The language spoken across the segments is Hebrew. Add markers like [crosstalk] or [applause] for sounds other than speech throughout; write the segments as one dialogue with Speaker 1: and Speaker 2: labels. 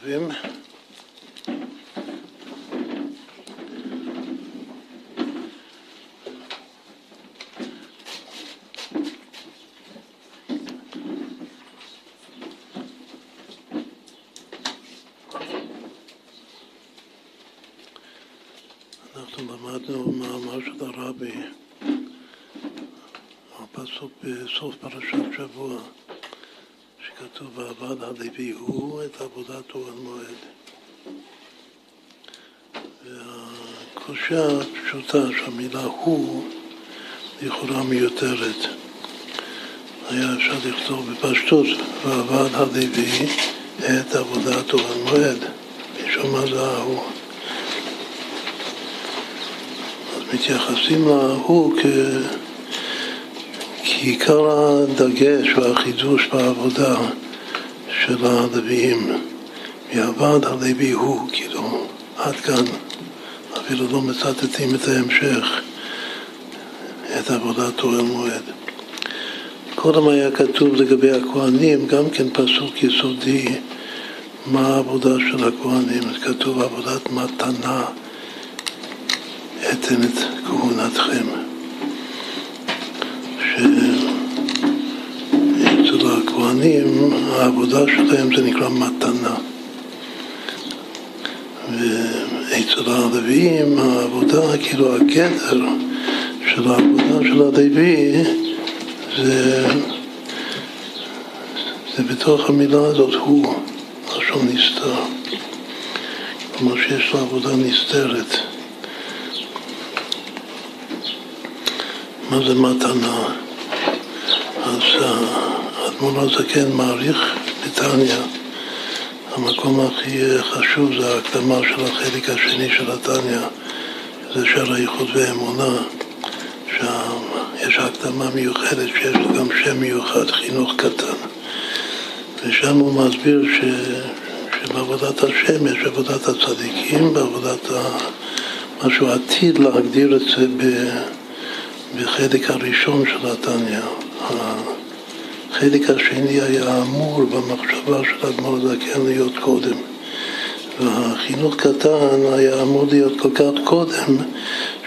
Speaker 1: צהריים טובים. אנחנו למדנו מאמר של הרבי, הפסוק בסוף פרשת שבוע. כתוב, ועבד הלוי הוא את עבודת אוהל מועד. והקושה הפשוטה שהמילה הוא לכאורה מיותרת. היה אפשר לכתוב בפשטות, ועבד הלוי את עבודת אוהל מועד. משום מה זה ההוא. אז מתייחסים להוא כ... כי עיקר הדגש והחידוש בעבודה של הלוויים מעבד הלוי הוא, כאילו, עד כאן אפילו לא מצטטים את ההמשך, את עבודת אוהל מועד. קודם היה כתוב לגבי הכהנים, גם כן פסוק יסודי, מה העבודה של הכהנים. כתוב עבודת מתנה אתן את כהונתכם. הכהנים העבודה שלהם זה נקרא מתנה. ואצל הלוויים העבודה, כאילו הגדר של העבודה של הלוי זה, זה בתוך המילה הזאת הוא, לשון נסתר. כלומר שיש לו עבודה נסתרת. מה זה מתנה? אז האדמו"ר הזקן מעריך בתניא, המקום הכי חשוב זה ההקדמה של החלק השני של התניא, זה של האיחוד ואמונה, שם יש הקדמה מיוחדת שיש לו גם שם מיוחד, חינוך קטן. ושם הוא מסביר ש... שבעבודת השם יש עבודת הצדיקים, בעבודת ה... משהו עתיד להגדיר את זה ב... בחלק הראשון של התניא. החלק השני היה אמור במחשבה של אדמו"ר הזקן להיות קודם. והחינוך קטן היה אמור להיות כל כך קודם,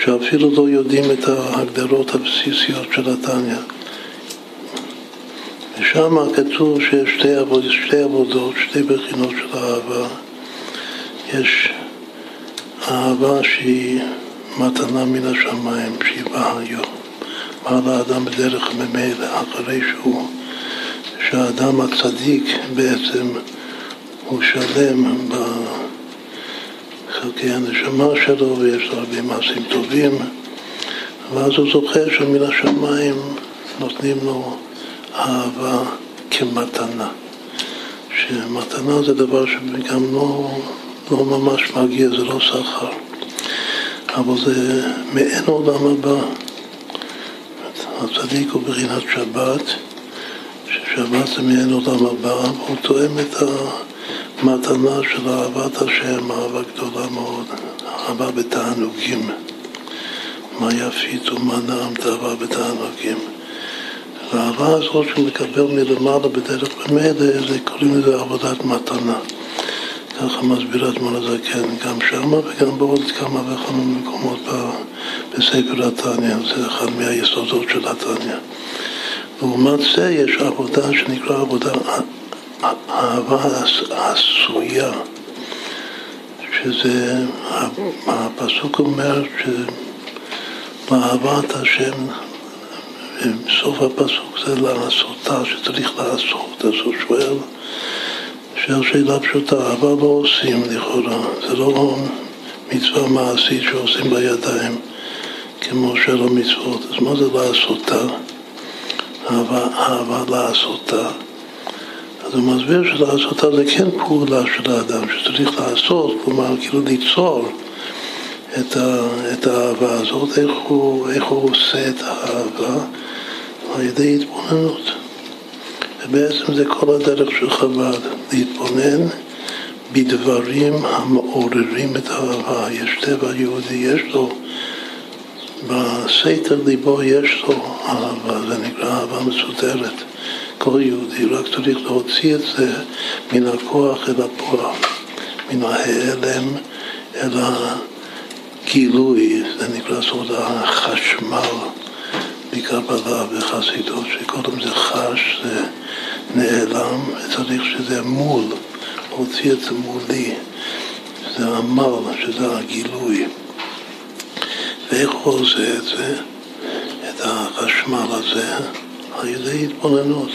Speaker 1: שאפילו לא יודעים את ההגדרות הבסיסיות של התניא. ושם כתוב שיש שתי עבודות, שתי עבודות, שתי בחינות של אהבה. יש אהבה שהיא מתנה מן השמיים, שהיא באה היום. בא לאדם בדרך ממילא, אחרי שהוא, שהאדם הצדיק בעצם הוא שלם בחלקי הנשמה שלו ויש לו הרבה מעשים טובים. ואז הוא זוכר שמן השמיים נותנים לו אהבה כמתנה. שמתנה זה דבר שגם לא, לא ממש מגיע, זה לא שכר אבל זה מעין עולם הבא. הצדיק הוא בחינת שבת, ששבת זה מעין עולם הבא, והוא תואם את המתנה של אהבת השם, אהבה גדולה מאוד, אהבה בתענוגים. מה יפית ומה נעמת אהבה בתענוגים. והאהבה הזאת שהוא מקבל מלמעלה בדרך במילא, זה קוראים לזה עבודת מתנה. ככה מסביר אדמון הזקן, גם שמה וגם בעוד כמה וכמה מקומות בספר התניא, זה אחד מהיסודות של התניא. לעומת זה יש עבודה שנקרא עבודה אהבה עשויה, שזה, הפסוק אומר שלאהבת השם, סוף הפסוק זה לעשותה, שצריך לעשות, אז הוא שואל שואל שאלה פשוטה, אבל לא עושים לכאורה, זה לא מצווה מעשית שעושים בידיים כמו שאר המצוות, אז מה זה לעשותה? אהבה, אהבה לעשותה. אז הוא מסביר שלעשותה זה כן פעולה של האדם, שצריך לעשות, כלומר כאילו ליצור את, ה, את האהבה הזאת, איך הוא, איך הוא עושה את האהבה על ידי התבוננות. ובעצם זה כל הדרך של חב"ד, להתבונן בדברים המעוררים את האהבה. יש טבע יהודי, יש לו, בסתר ליבו יש לו אהבה, זה נקרא אהבה מסודרת. כל יהודי, רק צריך להוציא את זה מן הכוח אל הפועל, מן ההיעלם אל הגילוי, זה נקרא סוד החשמל בקבלה וחסידות, שקודם זה חש, זה נעלם, וצריך שזה מול, להוציא את זה מולי, זה עמל, שזה הגילוי. ואיך הוא עושה את זה, את החשמל הזה? על ידי התבוננות.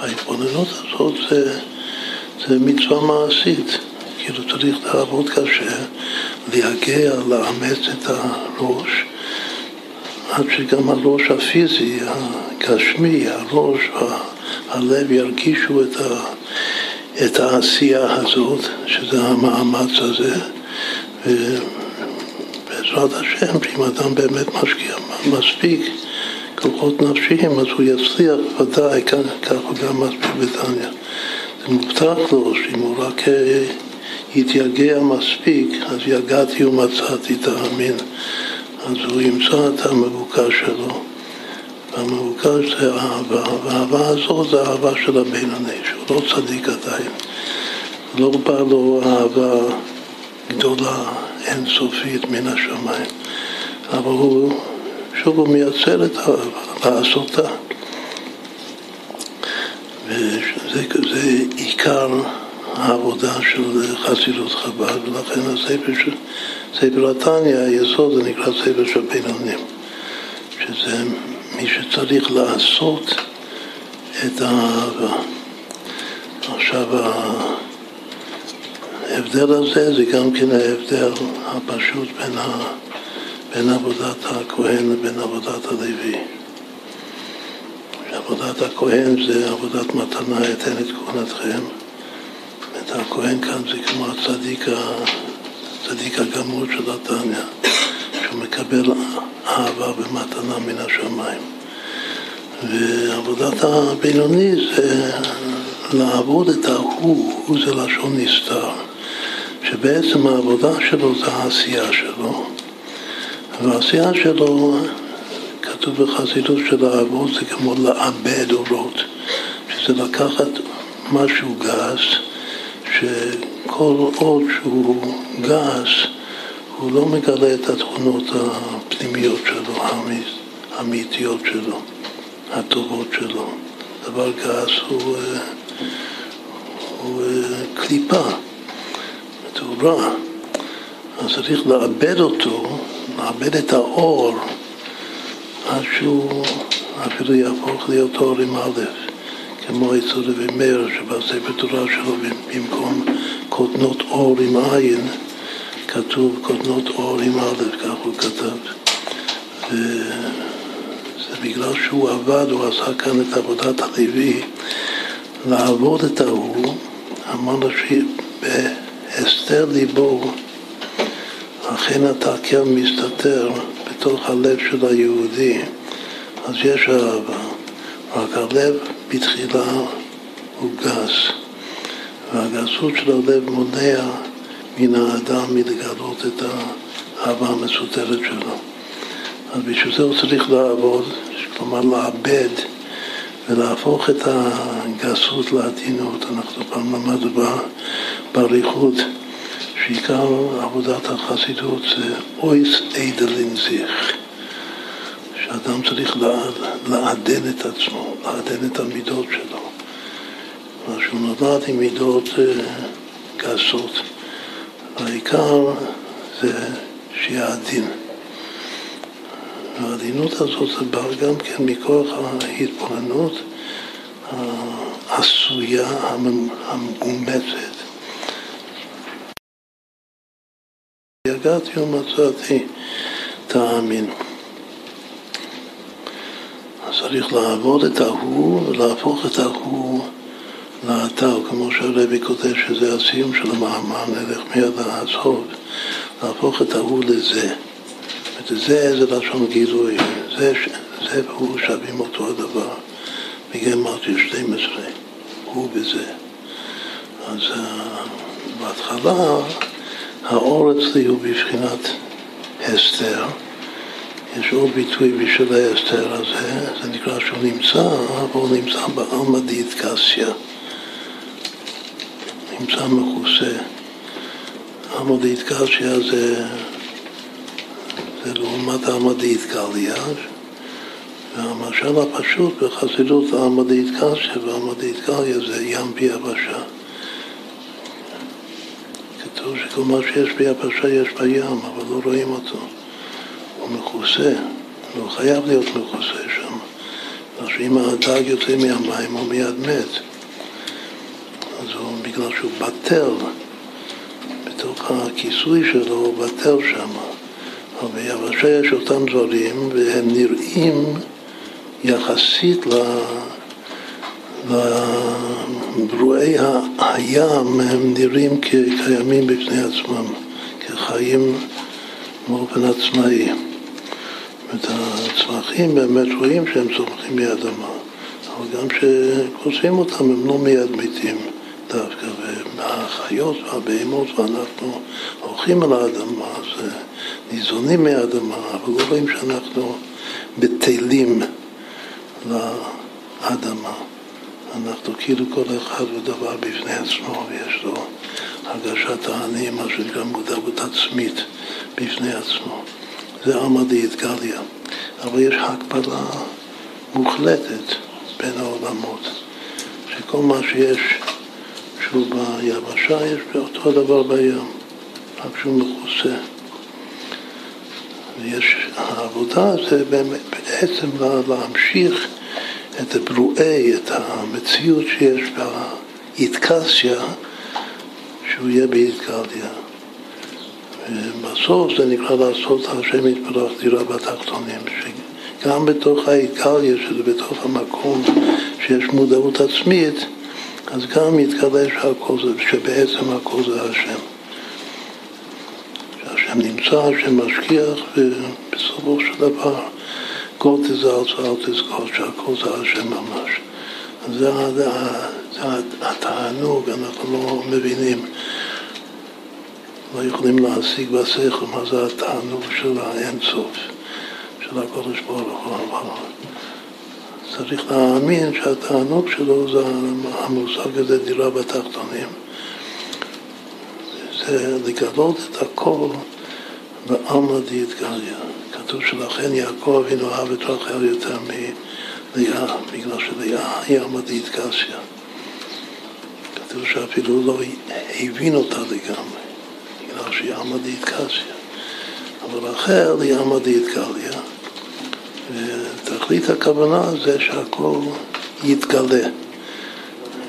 Speaker 1: ההתבוננות הזאת זה, זה מצווה מעשית. כאילו צריך לעבוד קשה, להגיע, לאמץ את הראש, עד שגם הראש הפיזי, הגשמי, הראש, הלב ירגישו את, ה, את העשייה הזאת, שזה המאמץ הזה. ובעזרת השם, שאם אדם באמת משקיע מספיק כוחות נפשיים, אז הוא יצליח ודאי, כך הוא גם מסביר בתניא. זה מובטח לו שאם הוא רק אה, יתייגע מספיק, אז יגעתי ומצאתי תאמין. אז הוא ימצא את המבוקש שלו. והמבוקש זה אהבה, והאהבה הזאת זה אהבה של הבינוני, שהוא לא צדיק עדיין. לא בא לו אהבה גדולה, אינסופית מן השמיים, אבל הוא שוב הוא מייצר את לעשותה. וזה עיקר העבודה של חסידות חב"ד, ולכן הספר ספר התניא, היסוד, זה נקרא ספר של בינונים, שזה מי שצריך לעשות את האהבה. עכשיו, ההבדל הזה זה גם כן ההבדל הפשוט בין ה... בין עבודת הכהן לבין עבודת הלוי. עבודת הכהן זה עבודת מתנה, אתן את כהונתכם. את הכהן כאן זה כמו הצדיק, הצדיק הגמור של התניא, שהוא מקבל אהבה ומתנה מן השמיים. ועבודת הבינוני זה לעבוד את ההוא, הוא זה לשון נסתר, שבעצם העבודה שלו זה העשייה שלו. והעשייה שלו, כתוב בחסידות של האבות, זה כמו לאבד אורות, שזה לקחת משהו גס, שכל עוד שהוא גס, הוא לא מגלה את התכונות הפנימיות שלו, האמיתיות שלו, הטובות שלו. דבר גס הוא, הוא קליפה, רע. אז צריך לאבד אותו מאבד את האור עד שהוא אפילו יהפוך להיות אור עם א', כמו אצל רבי מאיר שבספר תורה שלו במקום קוטנות אור עם עין כתוב קוטנות אור עם א', כך הוא כתב. וזה בגלל שהוא עבד, הוא עשה כאן את עבודת הלוי, לעבוד את ההוא, אמרנו שבהסתר ליבו אכן התקל מסתתר בתוך הלב של היהודי, אז יש אהבה, רק הלב בתחילה הוא גס, והגסות של הלב מונע מן האדם מלגלות את האהבה המסותרת שלו. אז בשביל זה הוא צריך לעבוד, כלומר לאבד ולהפוך את הגסות לעדינות. אנחנו פעם למדנו באריכות שעיקר עבודת החסידות זה אויס איידלין זיך, שאדם צריך לעדן את עצמו, לעדן את המידות שלו. כלומר שהוא נולד עם מידות אה, גסות, והעיקר זה שיהיה עדין. והעדינות הזאת זה בא גם כן מכוח ההתבוננות העשויה, המאומצת. יגעתי ומצאתי תאמין. צריך לעבוד את ההוא ולהפוך את ההוא לאתר, כמו שהרבי כותב שזה הסיום של המאמר, נלך מיד לעזוב, להפוך את ההוא לזה. וזה זה לשון גילוי, זה, זה והוא שווים אותו הדבר. בגלל אמרתי 12, הוא וזה. אז uh, בהתחלה האור אצלי הוא בבחינת הסתר, יש עוד ביטוי בשביל ההסתר הזה, זה נקרא שהוא נמצא, אבל הוא נמצא בעלמא דיתקסיה. נמצא מכוסה. עלמא דיתקסיה זה, זה לעומת עלמא דיתקליה, והמשל הפשוט בחסידות עלמא דיתקסיה ועלמא דיתקליה זה ים ביבשה. כתוב שכל מה שיש ביבשה יש בים, אבל לא רואים אותו. הוא מכוסה, הוא חייב להיות מכוסה שם. אם הדג יוצא מהמים הוא מיד מת. אז הוא, בגלל שהוא בטל, בתוך הכיסוי שלו הוא בטל שם. אבל ביבשה יש אותם דברים והם נראים יחסית ל... לברואי הים הם נראים כקיימים בפני עצמם, כחיים באופן עצמאי. את הצמחים באמת רואים שהם צומחים מאדמה, אבל גם כשכוסים אותם הם לא מיד מתים דווקא, והחיות והבהמות ואנחנו הולכים על האדמה, אז ניזונים מהאדמה, אבל לא רואים שאנחנו בטלים לאדמה. אנחנו כאילו כל אחד ודבר בפני עצמו, ויש לו הרגשת העני, מה שנקרא מודעות עצמית בפני עצמו. זה עלמא דאיתגליה. אבל יש הקבלה מוחלטת בין העולמות, שכל מה שיש שהוא ביבשה, יש אותו דבר בים, רק שהוא מכוסה. ויש, העבודה זה באמת, בעצם להמשיך את הברואי, את המציאות שיש באיתקסיה, שהוא יהיה באיתגליה. בסוף זה נקרא לעשות השם יתברך דירה בתחתונים, שגם בתוך האיטליה, שזה בתוך המקום שיש מודעות עצמית, אז גם יתגלה שהכל זה, שבעצם הכל זה השם. נמצא, השם משגיח, ובסופו של דבר כל תזהר ואל תזכור שהכל זה השם ממש. זה, זה, זה התענוג, אנחנו לא מבינים. לא יכולים להשיג בשכל מה זה התענוג של האינסוף, של הקודש ברוך הוא. צריך להאמין שהתענוג שלו זה המושג הזה דירה בתחתונים. זה לגלות את הכל בעלמא דיתגליה. כתוב שלכן יעקב אבינו אהב את רחל יותר מלאה, בגלל שלאה היא עלמא דיתגליה. כתוב שאפילו לא הבין אותה לגמרי. בגלל שהיא עמדית קשיא. אבל רחל היא עמדית קליה. ותכלית הכוונה זה שהכל יתגלה.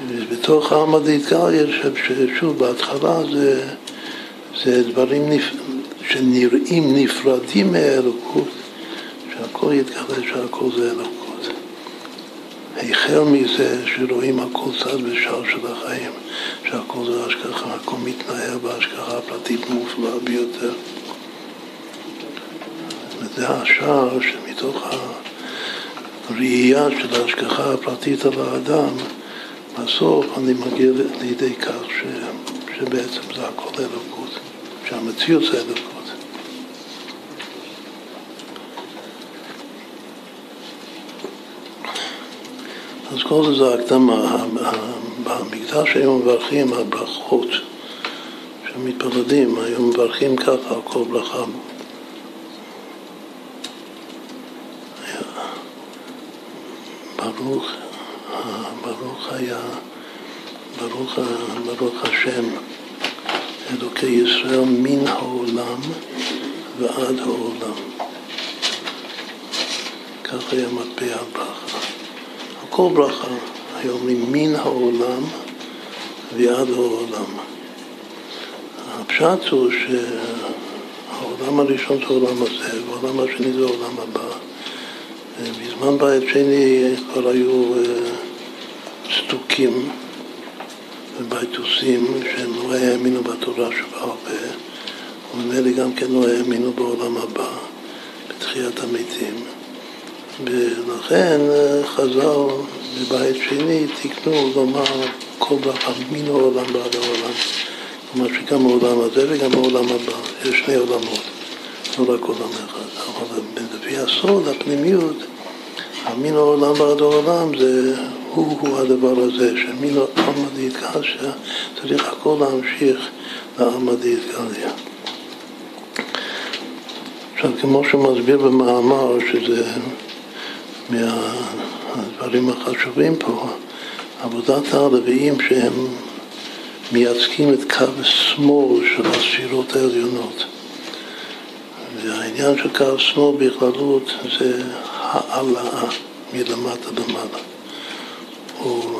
Speaker 1: ובתוך העמדית קליה, ששוב, בהתחלה זה, זה דברים נפ... שנראים נפרדים מהאלוקות, שהכל יתגלה, שהכל זה אלוקות. החל מזה שרואים הכל צד ושער של החיים, שהכל זה השגחה, הכל מתנהל בהשגחה הפרטית מופלאה ביותר. וזה השער שמתוך הראייה של ההשגחה הפרטית על האדם, בסוף אני מגיע לידי כך ש, שבעצם זה הכל אלוקות, שהמציאות זה אלוקות. אז כל זה זה הקדמה. במקדש היו מברכים הברכות שמתפללים, היו מברכים ככה על כל ברכה. ברוך, ברוך היה, ברוך, ברוך השם, אלוקי ישראל מן העולם ועד העולם. ככה היה מטבע הברכה. כל ברכה, היו אומרים מן העולם ועד העולם. הפשט הוא שהעולם הראשון זה העולם הזה, והעולם השני זה העולם הבא. בזמן בית שני כבר היו אה, סתוקים ובייתוסים שהם לא האמינו בתורה שבעל פה, וממילא גם כן לא האמינו בעולם הבא, בתחיית המתים. ולכן אה, חז"ל בבית שני תיקנו לומר כל ברכה מן העולם ועד העולם. כלומר שגם העולם הזה וגם העולם הבא, יש שני עולמות. לא רק עולם אחד, אבל לפי הסוד, הפנימיות, המין העולם ועד העולם זה הוא-הוא הדבר הזה, שמין עלמא דאיתקשיא צריך הכל להמשיך לעלמא דאיתקליא. עכשיו, כמו שהוא מסביר במאמר, שזה מהדברים החשובים פה, עבודת הלוויים שהם מייצגים את קו שמאל של הספירות העליונות. והעניין של קו שמאל בכללות זה העלאה מלמטה למעלה. או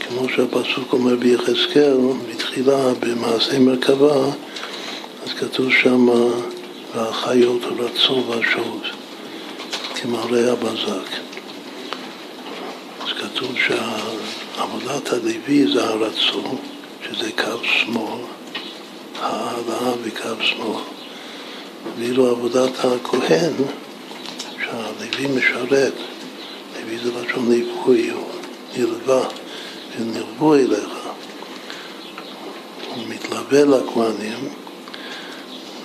Speaker 1: כמו שהפסוק אומר ביחזקאל, בתחילה במעשה מרכבה, אז כתוב שם, והחיות רצו ושוב, כמראה הבזק. אז כתוב שעבודת הלוי זה הרצון, שזה קו שמאל, העלאה בקו שמאל. ואילו עבודת הכהן, שהלוי משרת, לוי זה לשון ליווי, הוא נלווה, ונלוו אליך. הוא מתלווה לכהנים,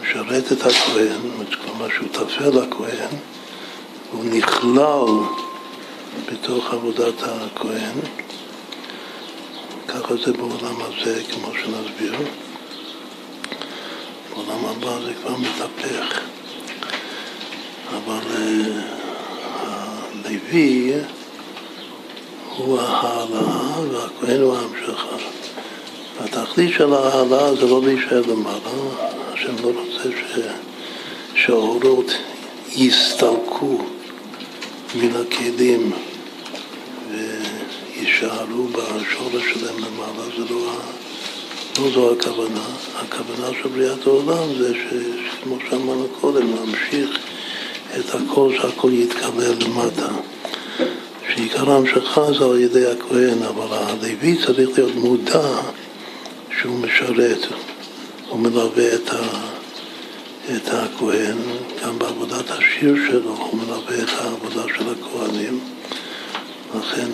Speaker 1: משרת את הכהן, כלומר שותפה לכהן, הוא נכלל בתוך עבודת הכהן. ככה זה בעולם הזה, כמו שנסביר. בעולם הבא זה כבר מתהפך. אבל uh, הלוי הוא ההעלאה והכהן הוא ההמשכה. התכלית של ההעלאה זה לא להישאר למעלה, השם לא רוצה ש... שהאורות יסתלקו מן הכלים ויישארו בשורש שלהם למעלה, זה לא, לא זו הכוונה. הכוונה של בריאת העולם זה שכמו שאמרנו קודם, להמשיך את הכל, שהכל יתקבל למטה. שעיקר ההמשכה זה על ידי הכהן, אבל הלוי צריך להיות מודע שהוא משרת, הוא מלווה את, ה, את הכהן, גם בעבודת השיר שלו הוא מלווה את העבודה של הכהנים. לכן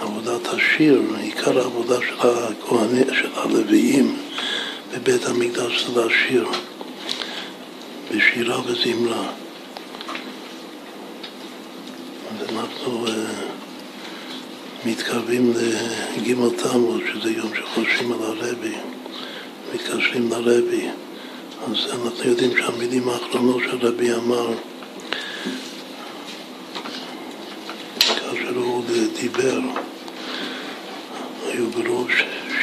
Speaker 1: עבודת השיר, עיקר העבודה של הכהנים, של הלוויים בבית המקדש זה לשיר, בשירה וזמרה. אז אנחנו uh, מתקרבים לג' תמוז, שזה יום שחושבים על הרבי, מתקשרים לרבי. אז אנחנו יודעים שהמילים האחרונות שהרבי אמר, כאשר הוא דיבר, היו ברוב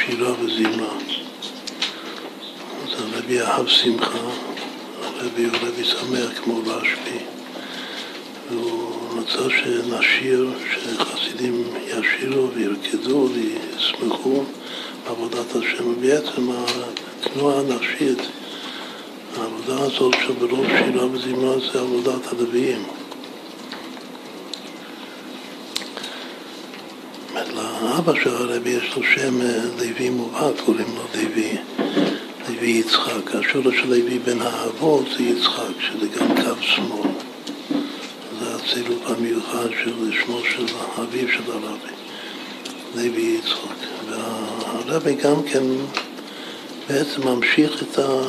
Speaker 1: שירה וזמרה. אז הרבי אהב שמחה, הרבי הוא רבי שמח כמו רשב"י, והוא רצה שנשיר, שחסידים ישירו וירקדו וישמחו בעבודת השם, ובעצם התנועה הנשית העבודה הזאת של ברוב שירה וזמרה זה עבודת הלוויים. לאבא של הרבי יש לו שם לוי מובהק, קוראים לו לוי, לוי יצחק. השורש של לוי בן האבות זה יצחק, שזה גם קו שמאל. זה הצירוף המיוחד של שמו של אביו של הרבי, לוי יצחק. והרבי גם כן בעצם ממשיך את, ה,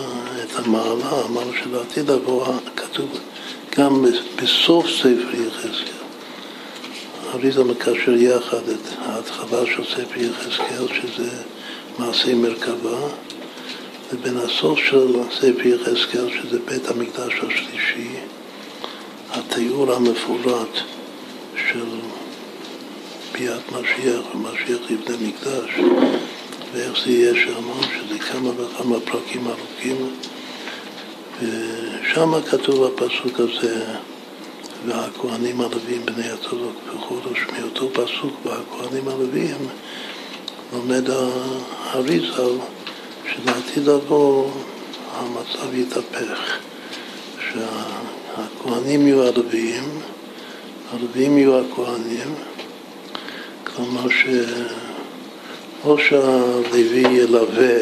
Speaker 1: את המעלה, אמרנו שלעתיד לבוא, כתוב גם בסוף ספר יחזקאל. אריזה מקשר יחד את ההתחלה של ספר יחזקאל, שזה מעשי מרכבה, לבין הסוף של ספר יחזקאל, שזה בית המקדש השלישי, התיאור המפורט של ביאת משיח ומשיח יבנה מקדש. ואיך זה יהיה שם, שזה כמה וכמה פרקים ארוכים, ושם כתוב הפסוק הזה, והכהנים הלווים בני הצדוק בחודש, מאותו פסוק והכהנים הלווים לומד האריזל שלעתיד לבוא המצב יתהפך, שהכהנים יהיו הלווים, הלווים יהיו הכהנים, כלומר ש... או שהלוי ילווה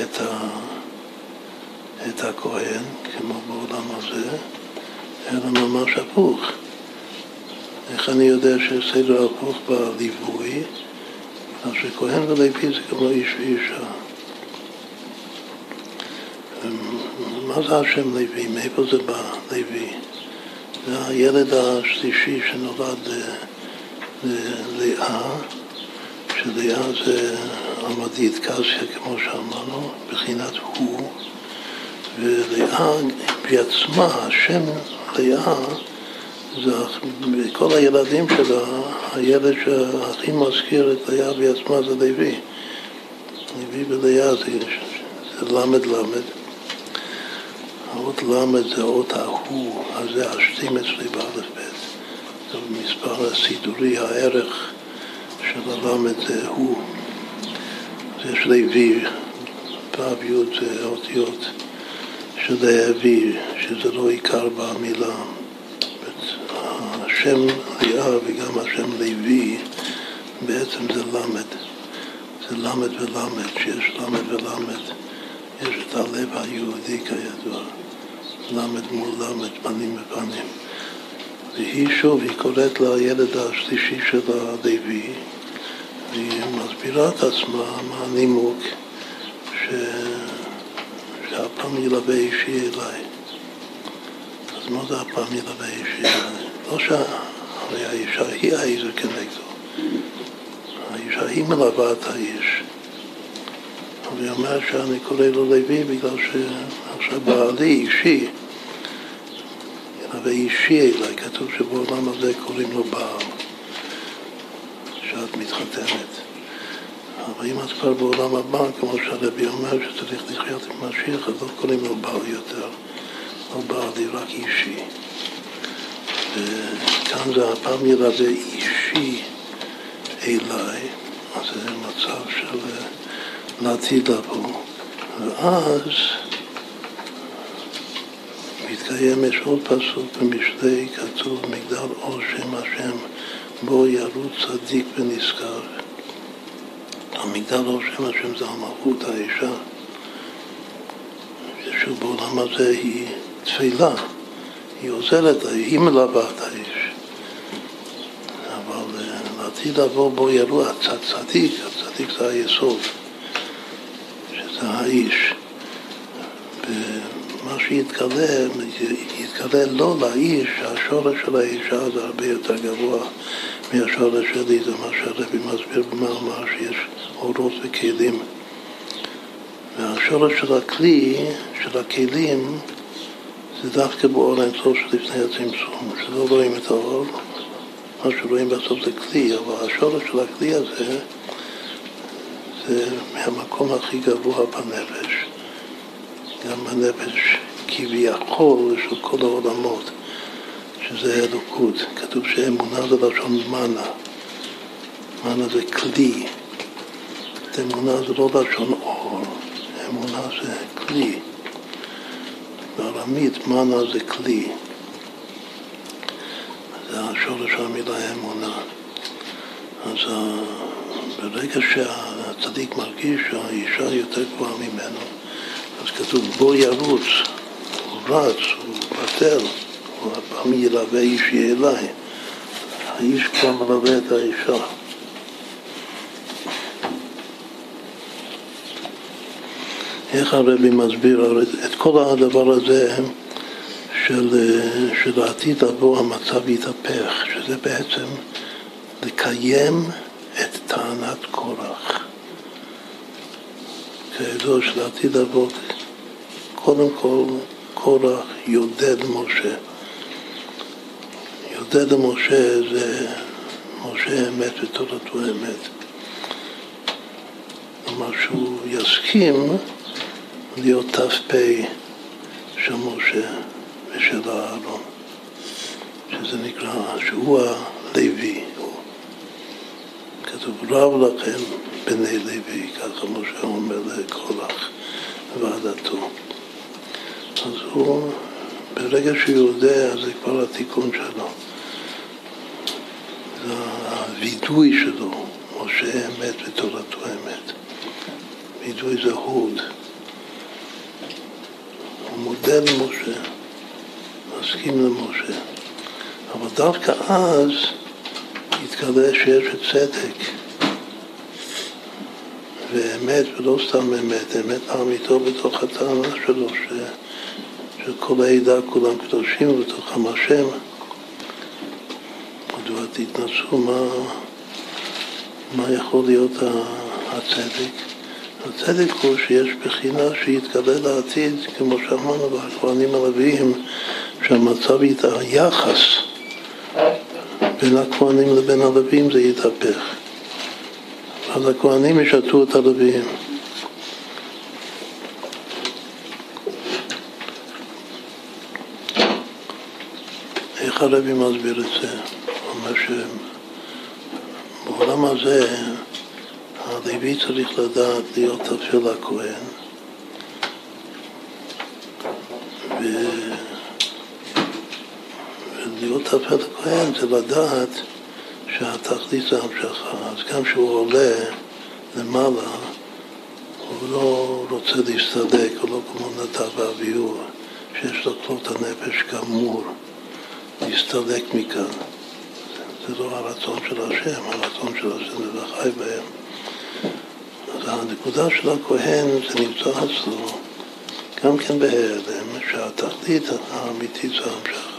Speaker 1: את, ה, את הכהן, כמו בעולם הזה, אלא ממש הפוך. איך אני יודע שיש סדר הפוך בליווי? אז שכהן ולוי זה כמו איש ואישה. מה זה השם לוי? מאיפה זה בא, לוי? זה הילד השלישי שנולד ללאה, שלאה זה עמדית קסיה, כמו שאמרנו, בחינת הוא, ולאה בעצמה, השם לאה, זה כל הילדים שלה, הילד שהכי מזכיר את לאה בעצמה זה לוי. לוי ולאה זה, למד למד. האות למד זה אות ההוא, אז זה השתים אצלי באלף בית. זה מספר הסידורי, הערך של הלמד זה הוא. אז יש לוי, ו' י' זה אותיות של להביא, שזה לא עיקר במילה. השם לאה וגם השם לוי בעצם זה למד. זה למד ולמד, שיש למד ולמד. יש את הלב היהודי כידוע. למד מול למד, פנים בפנים. והיא שוב, היא קוראת לילד השלישי של הלוי, והיא מסבירה את עצמה מה הנימוק ש... שהפעם ילווה אישי אליי. אז מה זה הפעם ילווה אישי אליי? לא שהרי האישה היא העזר כנגדו. האישה היא מלווה את האיש. אבל היא אומרת שאני קורא לו לוי בגלל שעכשיו בעלי אישי, ילווה אישי אליי, כתוב שבעולם הזה קוראים לו בעל, שאת מתחתנת. אבל אם את כבר בעולם הבא, כמו שהרבי אומר שצריך לחיות עם משיח, אז לא קוראים לו בעל יותר, לא בעלי, רק אישי. וכאן זה הפעם ילווה אישי אליי, אז זה מצב של לעתיד לבוא. ואז מתקיים, יש עוד פסוק במשלי, כתוב מגדל אור שם השם, בו ירוץ צדיק ונזכר. המגדל אור שם השם זה המלכות האישה, ששוב בעולם הזה היא תפילה. היא עוזרת, היא מלווה את האיש. אבל אה, לעתיד לבוא בו ירו הצדיק, הצדיק זה היסוד, שזה האיש. ומה שיתגלה, יתגלה לא לאיש, השורש של האישה זה הרבה יותר גבוה מהשורש שלי, זה מה שהרבי מסביר במאמר שיש אורות וכלים. והשורש של הכלי, של הכלים, זה דווקא באור האינסוף שלפני הצמצום, שלא רואים את האור, מה שרואים בסוף זה כלי, אבל השורש של הכלי הזה זה מהמקום הכי גבוה בנפש, גם בנפש כביכול של כל העולמות, שזה אלוקות. כתוב שאמונה זה לשון מנה, מנה זה כלי, אמונה זה לא לשון אור, אמונה זה כלי. בארמית מנה זה כלי. זה השורש המילה אמונה. אז ברגע שהצדיק מרגיש שהאישה יותר גבוהה ממנו, אז כתוב בו ירוץ, הוא רץ, הוא בטל, הפעם ילווה אישי אליי. האיש כבר מלווה את האישה. איך הרבי מסביר את כל הדבר הזה של, של העתיד לבוא המצב יתהפך, שזה בעצם לקיים את טענת קורח. כידוע שלעתיד לבוא, קודם כל קורח יודד משה. יודד משה זה משה אמת ותורתו אמת. כלומר שהוא יסכים להיות ת"פ של משה ושל אהרון, שזה נקרא, שהוא הלוי. כתוב רב לכם בני לוי, ככה משה אומר לקולח ועדתו. אז הוא, ברגע שהוא יודע, זה כבר התיקון שלו. הווידוי שלו, משה אמת ותורתו אמת. וידוי זה הוד. הוא מודה למשה, מסכים למשה. אבל דווקא אז יתגלה שיש צדק ואמת, ולא סתם אמת, אמת אמיתו בתוך הטענה שלו, שכל העדה כולם קדושים ובתוכם השם. תתנסו מה, מה יכול להיות הצדק? הצדק הוא שיש בחינה שיתגלה לעתיד, כמו שאמרנו בכהנים הלוויים, שהמצב, היחס בין הכהנים לבין הלווים זה יתהפך. אז הכהנים ישתו את הלווים. איך הרבי מסביר את זה? אומר שבעולם הזה הלוי צריך לדעת להיות תפל הכהן ו... ולהיות תפל הכהן זה לדעת שהתכלית זה המשכה. אז גם כשהוא עולה למעלה, הוא לא רוצה להסתדק, הוא לא כמו נדב ואביהו, שיש לו כלות הנפש גמור, להסתלק מכאן. זה לא הרצון של השם, הרצון של השם זה וחי בהם. אז הנקודה של הכהן זה נמצא אצלו, גם כן בהיעלם, שהתכלית האמיתית זה המשכה.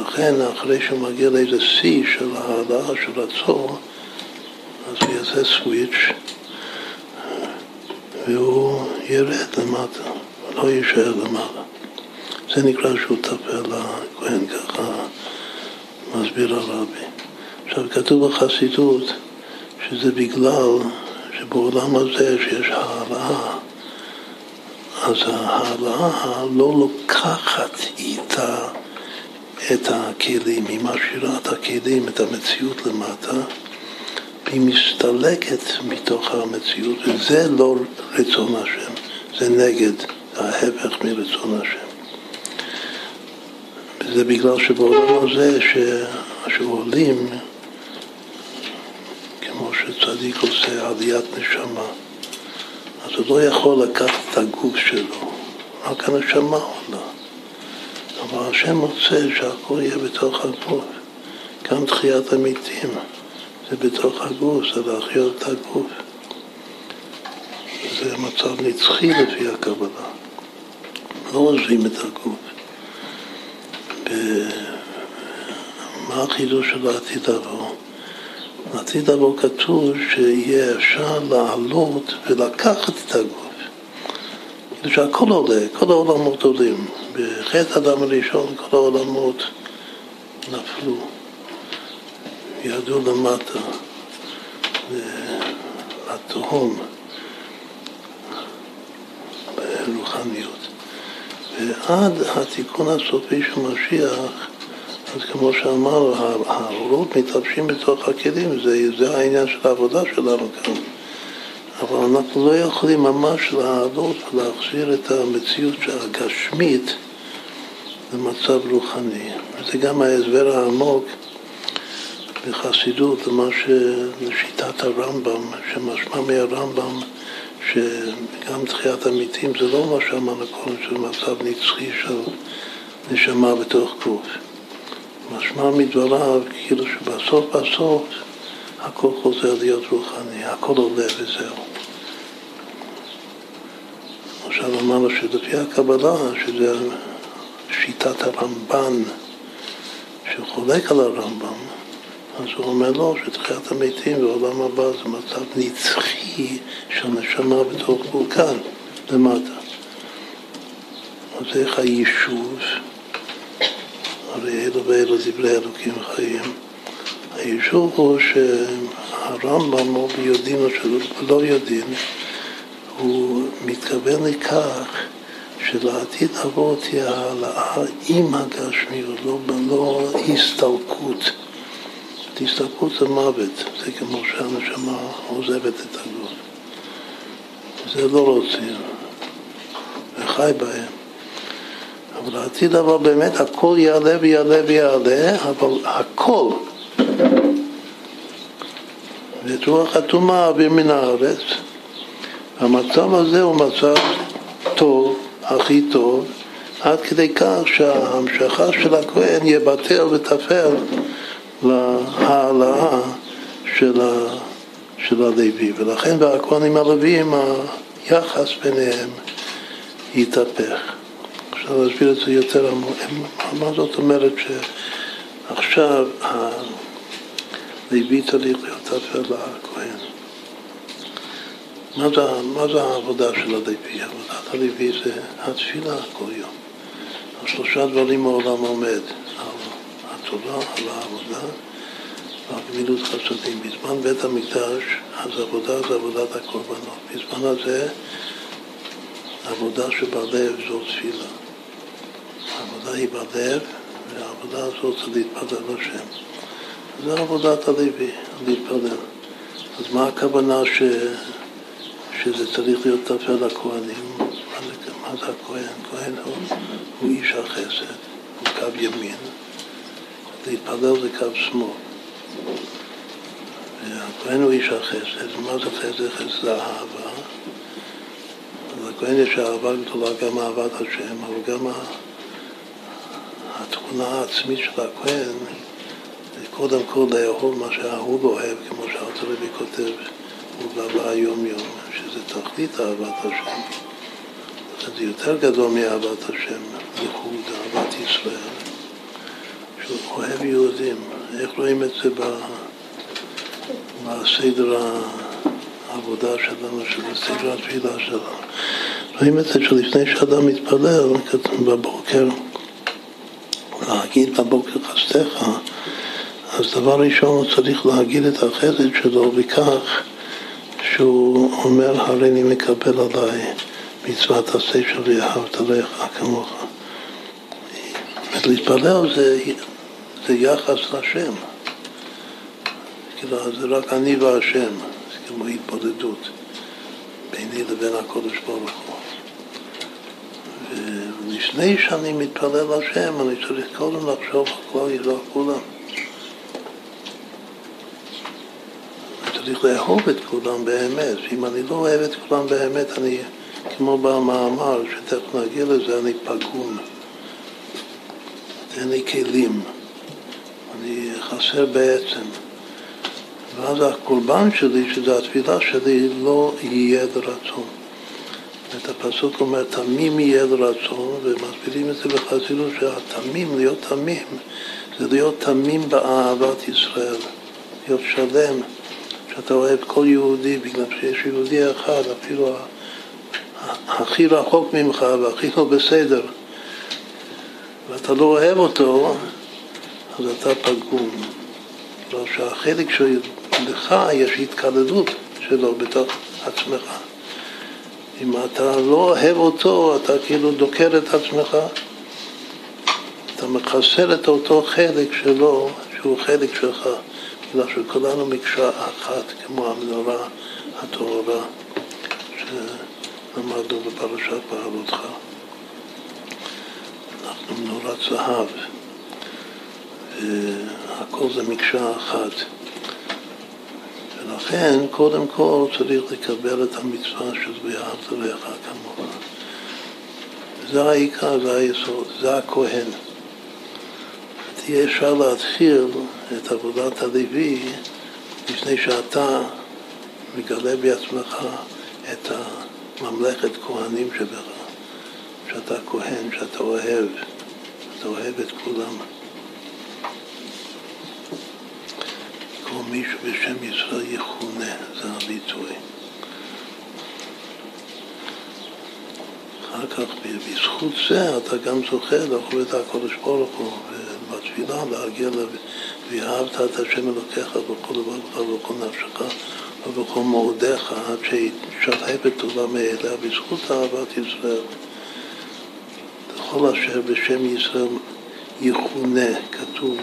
Speaker 1: לכן אחרי שהוא מגיע לאיזה שיא של העלאה של הצור, אז הוא יעשה סוויץ' והוא ירד למטה, לא יישאר למעלה. זה נקרא שהוא טפל לכהן, ככה מסביר הרבי. עכשיו כתוב בחסידות שזה בגלל שבעולם הזה שיש העלאה, אז ההעלאה לא לוקחת איתה את הכלים, היא משאירה את הכלים, את המציאות למטה, והיא מסתלקת מתוך המציאות, וזה לא רצון השם, זה נגד, ההפך מרצון השם. וזה בגלל שבעולם הזה. שעולים, כמו שצדיק עושה עליית נשמה, אז הוא לא יכול לקחת את הגוף שלו, רק הנשמה עולה. אבל השם רוצה שהכל יהיה בתוך הגוף. גם תחיית המתים זה בתוך הגוף, זה להחיות את הגוף. זה מצב נצחי לפי הקבלה. לא עוזבים את הגוף. מה החידוש של העתיד לבוא? בעתיד לבוא כתוב שיהיה אפשר לעלות ולקחת את הגוף. כאילו שהכל עולה, כל העולמות עולים. בחטא אדם הראשון כל העולמות נפלו, ירדו למטה, לתהום, ברוחניות. ועד התיקון הסופי של משיח, אז כמו שאמר, האורות מתלבשים בתוך הכלים, זה, זה העניין של העבודה שלנו כאן. אבל אנחנו לא יכולים ממש לעלות ולהחזיר את המציאות הגשמית למצב רוחני. וזה גם ההסבר העמוק בחסידות למה ש... לשיטת הרמב"ם, שמשמע מהרמב"ם שגם תחיית המתים זה לא מה שאמרנו קודם, של מצב נצחי של נשמה בתוך גוף. משמע מדבריו כאילו שבסוף בסוף הכל חוזר להיות רוחני, הכל עולה וזהו. עכשיו אמרנו שלפי הקבלה, שזה שיטת הרמב"ן, שחולק על הרמב"ם, אז הוא אומר לו שתחיית המתים בעולם הבא זה מצב נצחי של נשמה בתוך וולקן למטה. אז איך היישוב, הרי אלו ואלו דברי אלוקים חיים, היישוב הוא שהרמב"ם, או ביודעין או שלא יודעים, הוא מתכוון לכך שלעתיד לבוא תהיה העלאה עם הגשמיות, לא, לא הסתלקות. הסתלקות זה מוות, זה כמו שהנשמה עוזבת את הגוף. זה לא רוצים, וחי בהם. אבל לעתיד אבל באמת הכל יעלה ויעלה ויעלה, אבל הכל. ואת רוח הטומאה אוויר מן הארץ. המצב הזה הוא מצב טוב, הכי טוב, עד כדי כך שההמשכה של הכהן יבטל וטפל להעלאה של, ה, של הלוי. ולכן בכהנים הלוויים היחס ביניהם יתהפך. אפשר להסביר את זה יותר עמוק. מה זאת אומרת שעכשיו הלוי צריך להיות אפל לכהן? מה זה, מה זה העבודה של הלוי? עבודת הלוי זה התפילה כל יום. על שלושה דברים העולם עומד, התורה, על העבודה ועל גמילות חסדים. בזמן בית המקדש, אז עבודה זה עבודת הקורבנות. בזמן הזה, עבודה שבלב זו תפילה. העבודה היא בלב, והעבודה הזאת זה להתפלל לשם. זה עבודת הלוי, להתפלל. אז מה הכוונה ש... שזה צריך להיות טפל לכהנים? מה זה הכהן? כהן הוא, הוא איש החסד, הוא קו ימין. להתפלל זה קו שמאל. והכהן הוא איש החסד, מה זה חסד? חסד אהבה. לכהן יש אהבה גדולה, גם אהבת השם, אבל גם התכונה העצמית של הכהן זה קודם כל לאכול מה שהאהוב אוהב, כמו שהארצלוי כותב, הוא בא היום-יום, שזה תכלית אהבת השם. זה יותר גדול מאהבת השם, ייחוד, אהבת ישראל, שהוא אוהב יהודים. איך רואים את זה בסדר העבודה שלנו, שזה סדר התפילה שלנו? רואים את זה שלפני שאדם מתפלל בבוקר, להגיד בבוקר חסדך, אז דבר ראשון הוא צריך להגיד את החסד שלו בכך שהוא אומר, הרי אני מקבל עליי מצוות עשה שלי, אהבת לך כמוך. להתפלל זה, זה יחס לשם. כאילו, זה רק אני והשם, זה כמו התבודדות ביני לבין הקודש ברוך הוא. ולפני שאני מתפלל לשם, אני צריך קודם לחשוב על כלל ישראל כולם. צריך לאהוב את כולם באמת, ואם אני לא אוהב את כולם באמת, אני, כמו במאמר, שתכף נגיע לזה, אני פגום. אין לי כלים, אני חסר בעצם. ואז הקורבן שלי, שזה התפילה שלי, לא יהיה לרצון. את הפסוק אומר, תמים יהיה לרצון, ומסבירים את זה בחסידות שהתמים, להיות תמים, זה להיות תמים באהבת ישראל, להיות שלם. שאתה אוהב כל יהודי, בגלל שיש יהודי אחד, אפילו הכי רחוק ממך והכי לא בסדר, ואתה לא אוהב אותו, אז אתה פגום. לא שהחלק שלך יש התקלדות שלו בתוך עצמך. אם אתה לא אוהב אותו, אתה כאילו דוקר את עצמך. אתה מחסל את אותו חלק שלו, שהוא חלק שלך. בגלל שכולנו מקשה אחת, כמו המנורה הטהורה שלמדנו בפרשת בעלותך. אנחנו מנורת זהב, והכל זה מקשה אחת. ולכן, קודם כל צריך לקבל את המצווה של ואהבת לך כמוך. זה העיקר, זה היסוד, זה הכהן. תהיה אפשר להתחיל את עבודת הלוי לפני שאתה מגלה בעצמך את הממלכת כהנים שבך, שאתה כהן, שאתה אוהב, אתה אוהב את כולם. כל מישהו בשם ישראל יכונה, זה הביטוי. אחר כך, בזכות זה, אתה גם זוכה לאכול את הקודש ברוך הוא. בתפילה להגיע ואהבת את השם אלוקיך בכל לבבך ובכל נפשך ובכל מאודיך עד שישלהב את עולם מאליה בזכות אהבת ישראל. לכל אשר בשם ישראל יכונה, כתוב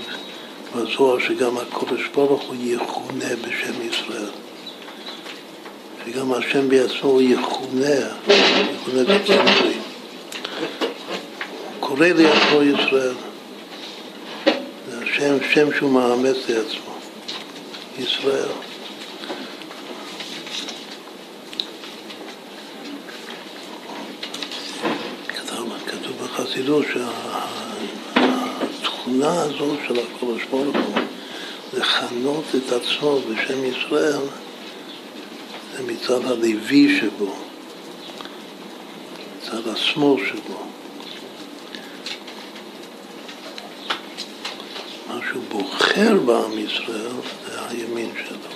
Speaker 1: בזוהר שגם הקודש ברוך הוא יכונה בשם ישראל. שגם השם בעצמו יכונה, יכונה בצמרי. קורא לי עצמו ישראל. שם, שם שהוא מאמץ לעצמו, ישראל. כתוב, בחסידות התכונה הזאת של הקדוש ברוך הוא, לכנות את עצמו בשם ישראל, זה מצד הלוי שבו, מצד השמאל שבו. מה שהוא בוחר בעם ישראל זה הימין שלו.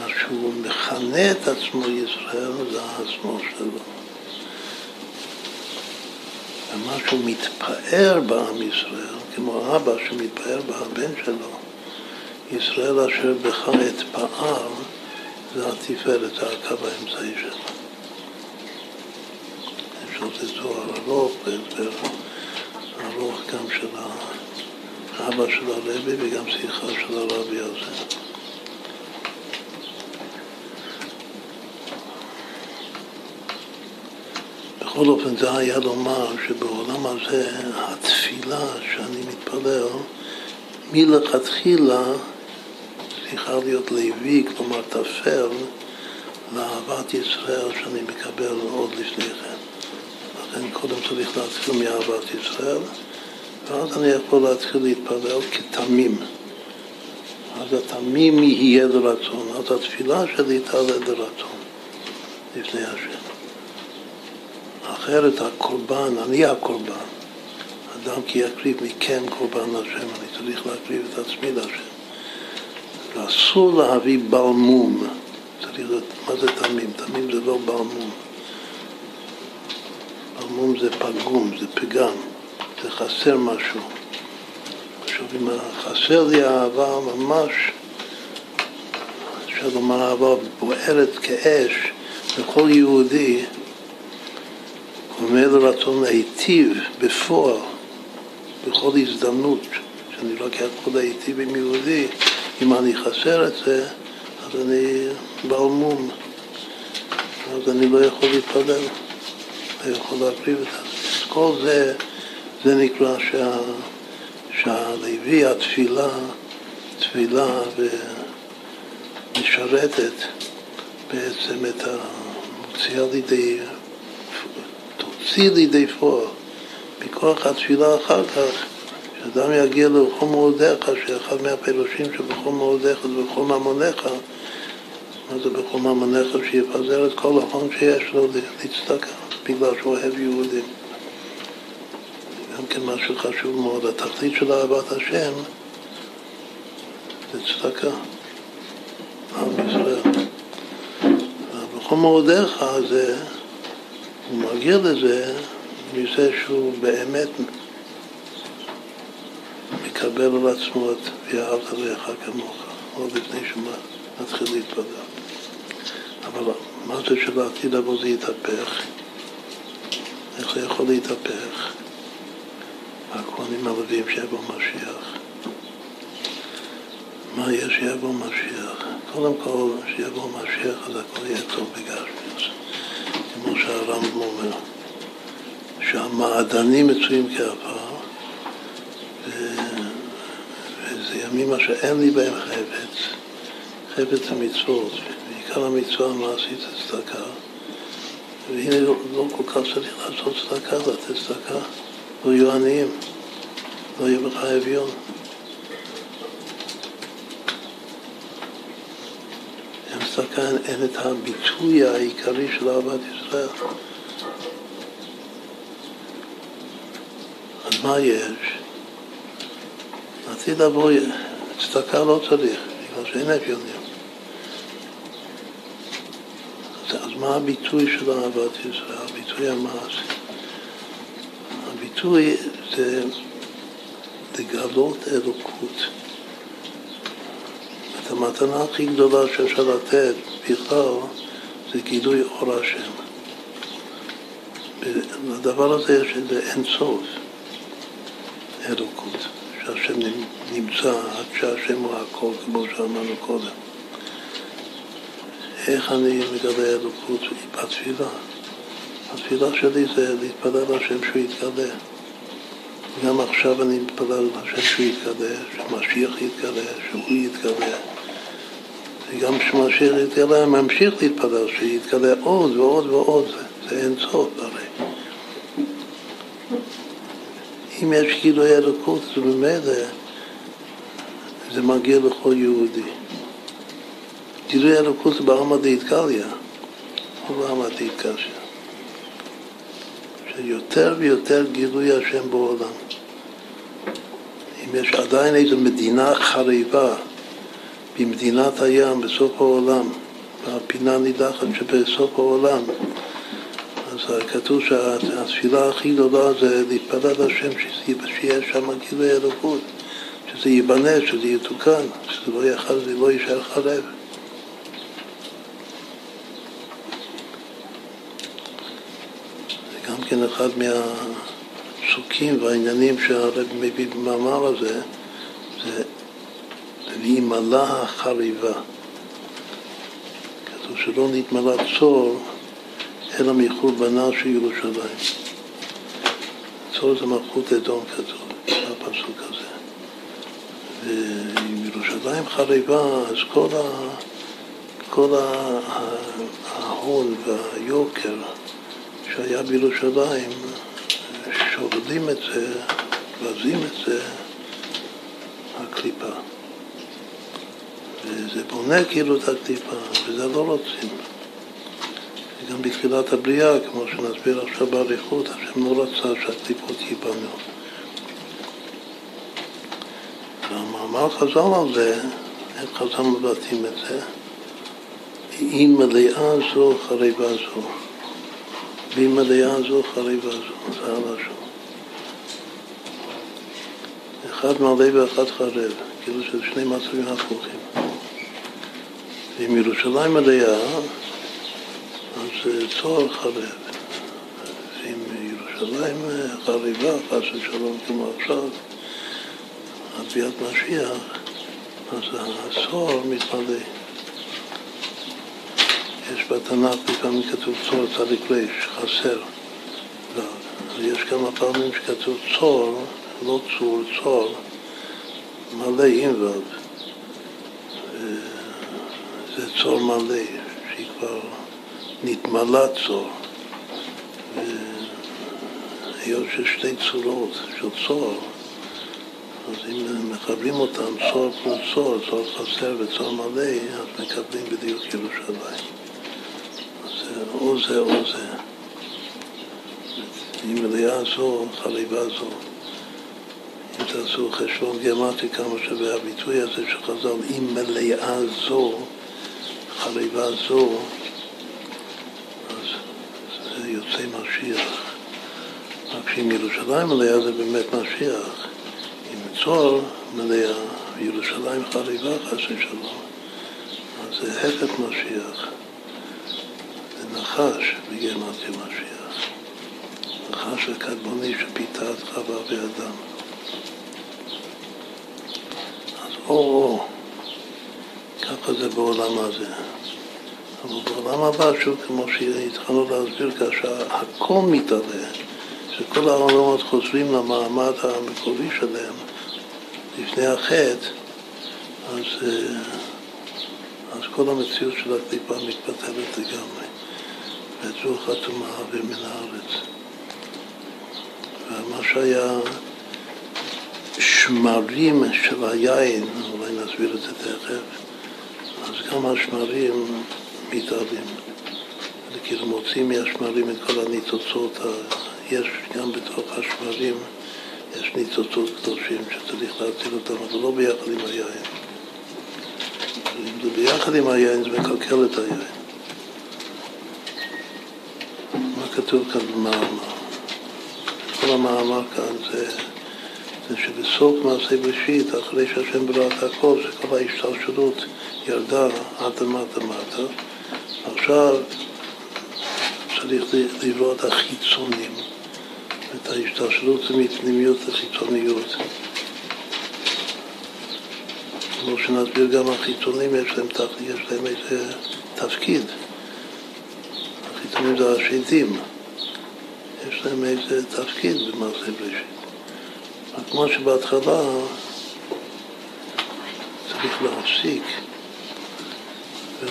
Speaker 1: מה שהוא מכנה את עצמו ישראל זה השמאל שלו. ומה שהוא מתפאר בעם ישראל, כמו אבא שמתפאר בבן שלו, ישראל אשר בך אתפאר, זה התפארת, זה הקו האמצעי שלו. אפשר לתת זוהר ארוך והסבר ארוך גם של האבא של הרבי וגם שיחה של הרבי הזה. בכל אופן זה היה לומר שבעולם הזה התפילה שאני מתפלל מלכתחילה צריכה להיות לוי, כלומר תפל לאהבת ישראל שאני מקבל עוד לפני כן. לכן קודם צריך להתחיל מאהבת ישראל ואז אני יכול להתחיל להתפלל כתמים. אז התמים יהיה לרצון, אז התפילה שלי תעלה לרצון לפני השם. אחרת הקורבן, אני הקורבן. אדם כי יקריב מכם קורבן להשם, אני צריך להקריב את עצמי להשם. ואסור להביא בלמום. צריך לדעת מה זה תמים? תמים זה לא בלמום. בלמום זה פגום, זה פגם, זה חסר משהו. עכשיו, אם חסר לי אהבה ממש, אפשר לומר אהבה בוערת כאש לכל יהודי, אומר לרצון להיטיב בפועל, בכל הזדמנות, שאני לוקח כל להיטיב עם יהודי, אם אני חסר את זה, אז אני בעל מום, אז אני לא יכול להתפלל, לא יכול להקריב את זה. כל זה, זה נקרא שה, שהלוי, התפילה, תפילה ומשרתת בעצם את המוציאה לידי תוציא לידי פועל. מכוח התפילה אחר כך, שאדם יגיע לכל מאודיך, שאחד מהפירושים שבכל מאודיך זה בכל ממוניך, מה זה בכל ממוניך? שיפזר את כל ההון שיש לו להצטקה, בגלל שהוא אוהב יהודים. גם כן משהו חשוב מאוד, התכלית של אהבת השם זה צדקה, עם ישראל. בכל מאודיך זה הוא מגיע לזה מזה שהוא באמת מקבל על עצמו את ואהבת לך כמוך, עוד לפני שהוא מתחיל להתפלל. אבל מה זה שלעתיד לבוא זה יתהפך? איך זה יכול להתהפך? הכהנים הלווים שיבוא משיח. מה יש שיבוא משיח? קודם כל, שיבוא משיח אז הכל יהיה טוב בגשמי. כמו שהרמב"ם אומר, שהמעדנים מצויים כעפר, וזה ימים אשר אין לי בהם חפץ, חפץ המצוות, בעיקר המצווה המעשית הצדקה, והנה לא, לא כל כך צריך לעשות צדקה, לתת צדקה, לא יהיו עניים, לא יהיה בך אביון. צדקה אין את הביטוי העיקרי של אהבת ישראל. אז מה יש? עתיד לבוא, צדקה לא צריך, בגלל שאין אביונים. אז, אז מה הביטוי של אהבת ישראל? הביטוי המעשי. הביטוי זה לגלות אלוקות. את המתנה הכי גדולה שאפשר לתת בכלל זה גילוי אור השם. לדבר הזה יש איזה אין סוף אלוקות, שהשם נמצא עד שהשם הוא הכל, כמו שאמרנו קודם. איך אני מגלה אלוקות? בתפילה. התפילה שלי זה להתפלל להשם שהוא יתגלה. גם עכשיו אני מתפלל להשם שהוא יתגלה, שמשיח יתגלה, שהוא יתגלה. וגם כשמשיח יתגלה, ממשיך להתפלל, שיתגלה עוד ועוד ועוד, זה אין סוף הרי. אם יש גילוי אלוקות, זה ממילא, זה מגיע לכל יהודי. גילוי אלוקות זה בעלמא דאיטקליה, לא בעלמא דאיטקשיה. שיותר ויותר גילוי השם בעולם. אם יש עדיין איזו מדינה חריבה במדינת הים, בסוף העולם, בפינה נידחת שבסוף העולם, אז כתוב שהתפילה הכי גדולה זה להתפלל השם שיהיה שם גילוי אלוקות, שזה ייבנה, שזה יתוקן, שזה לא, זה לא יישאר חרב. זה גם כן אחד מהפסוקים והעניינים שהרב מביא במאמר הזה, זה וימלא החריבה. כתוב שלא נתמלא צור אלא מחורבנה של ירושלים. צור זה מלכות אדום כתוב, בפסוק הזה. ואם ירושלים חריבה, אז כל, ה, כל ההון והיוקר שהיה בירושלים, שורדים את זה, מבזים את זה, הקליפה. וזה בונה כאילו את הקליפה, וזה לא רוצים. וגם בתחילת הבריאה, כמו שנסביר עכשיו באריכות, השם לא רצה שהקליפות ייבנו. והמאמר חז"ל על זה, איך חז"ל מבטאים את זה? אם מלאה זו חריבה זו. ואם מלאה זו חריבה זו, זה הלשון. אחד מלא ואחד חרב, כאילו שזה שני מצבים הפוכים. ואם ירושלים מלאה, צוהר חרב. ואם ירושלים חריבה, חס ושלום כמו עכשיו, על ביאת משיח, אז הצוהר מתמלא. יש בתנ"ך לפעמים כתוב צוהר צדיק ריש, חסר. ויש כמה פעמים שכתוב צוהר, לא צור, צוהר, מלא עם ו'. זה צור מלא, שהיא כבר נתמלה צור. היות ששתי צורות של צור, אז אם מחברים אותם צור פלוס צור, צור חסר וצור מלא, אז מקבלים בדיוק ירושלים. אז או זה או זה. אם מלאה זו, חליבה זו. אם תעשו חשבון גיאומטי כמה שווה הביטוי הזה שחז"ל, אם מלאה זו, חליבה זו, יוצא משיח. רק שאם ירושלים מלאה זה באמת משיח. אם צור מלאה וירושלים חליבה חס ושלום, אז זה הפך משיח. זה נחש בגימטריה משיח. נחש הקדמוני שפיתה את חווה ואדם. אז או-או, ככה זה בעולם הזה. אבל בעולם הבא, שוב, כמו שהתחלנו להסביר, כאשר הכל מתעלה, שכל העולמות חוזרים למעמד המקורי שלהם לפני החטא, אז, אז כל המציאות של הקליפה מתבטלת לגמרי. וזו חתומה האוויר מן הארץ. ומה שהיה שמרים של היין, אולי נסביר את זה תכף, אז גם השמרים מתעלים. כאילו מוצאים מהשמרים את כל הניצוצות, יש גם בתוך השמרים, יש ניצוצות קדושים שצריך להציל אותם, אבל לא ביחד עם היין. אם זה ביחד עם היין זה מקלקל את היין. מה כתוב כאן במאמר? כל המאמר כאן זה, זה שבסוף מעשה בראשית, אחרי שהשם ברא את הכל, שכל ההשתלשלות ירדה עד למטה מטה, עכשיו צריך לברוא את החיצונים, את ההשתלשלות מפנימיות לחיצוניות. כמו שנסביר גם החיצונים יש להם, יש להם איזה תפקיד. החיצונים זה השדים. יש להם איזה תפקיד במעשה בראשית. כמו שבהתחלה צריך להפסיק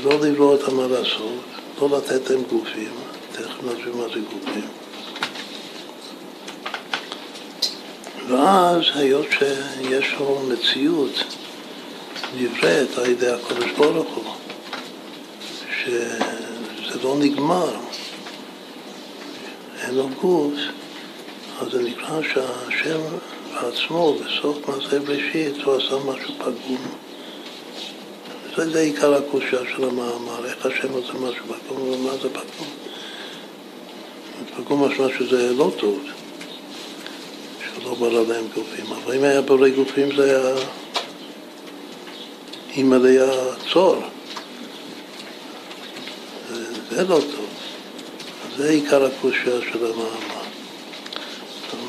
Speaker 1: ולא לברוא אותם על הסוף, לא לתת להם גופים, תכף נסביר מה זה גופים. ואז היות שיש לו מציאות נבראת על ידי הקדוש ברוך הוא, שזה לא נגמר, אין לו גוף, אז זה נקרא שהשם בעצמו, בסוף מעשה בראשית, הוא עשה משהו פגום. זה, זה עיקר הקושה של המאמר, איך השם עושה משהו פגום, ומה זה פגום? פגום משמע שזה לא טוב, שלא ברא להם גופים, אבל אם היה בורא גופים זה היה, אם היה צור, זה, לא טוב. זה עיקר הקושה של המאמר.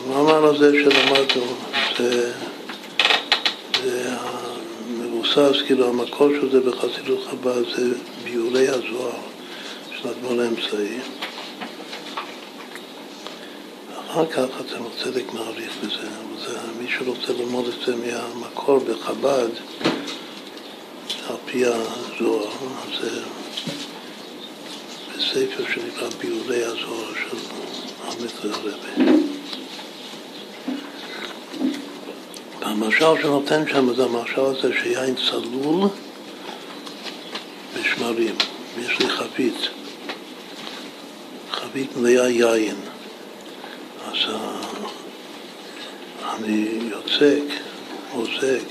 Speaker 1: המאמר הזה שלמדנו זה, זה המבוסס, כאילו המקור של זה בחסידות חב"ד זה ביולי הזוהר של אדמון האמצעי. אחר כך אתם צדק מעריך בזה, אבל זה, מי שרוצה ללמוד את זה מהמקור בחב"ד, על פי הזוהר, זה בספר שנקרא ביולי הזוהר של עמית הרבי. והמשל שנותן שם זה המשל הזה שיין צלול ושמרים. יש לי חבית, חבית מלאה יין. אז אני יוצק, עוזק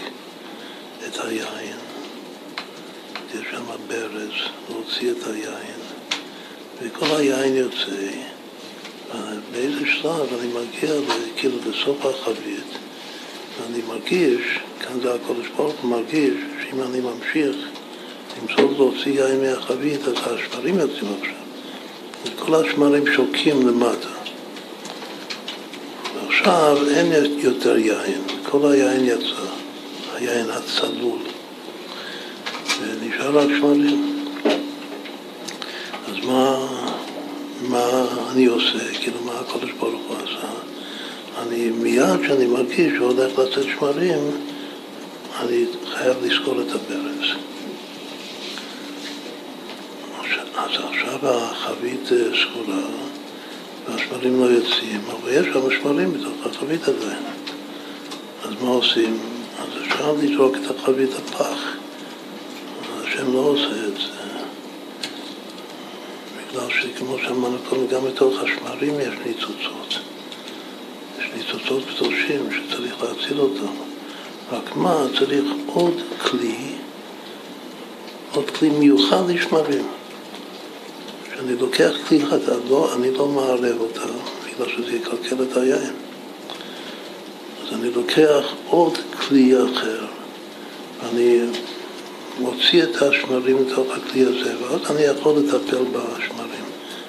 Speaker 1: את היין, יש שם ברז, להוציא את היין, וכל היין יוצא. באיזה שלב אני מגיע כאילו לסוף החבית אני מרגיש, כאן זה הקודש ברוך הוא מרגיש, שאם אני ממשיך למצוא להוציא יין מהחבית, אז השמרים יוצאים עכשיו. וכל השמרים שוקים למטה. ועכשיו אין יותר יין, כל היין יצא, היין הצלול. ונשאר רק שמרים. אז מה, מה אני עושה? כאילו, מה הקודש ברוך הוא עשה? אני מיד כשאני מרגיש שהולך לצאת שמרים, אני חייב לזכור את הברז. אז עכשיו החבית סגורה והשמרים לא יוצאים, אבל יש שם שמרים בתוך החבית עדיין. אז מה עושים? אז אפשר לזרוק את החבית לפח. השם לא עושה את זה. בגלל שכמו שאמרנו קודם, גם בתוך השמרים יש ניצוצות. ניצוצות קדושים שצריך להציל אותם. רק מה, צריך עוד כלי, עוד כלי מיוחד לשמרים. כשאני לוקח כלי אחד, לא, אני לא מערב אותה, בגלל שזה יקלקל את היין. אז אני לוקח עוד כלי אחר, אני מוציא את השמרים מתוך הכלי הזה, ואז אני יכול לטפל בשמרים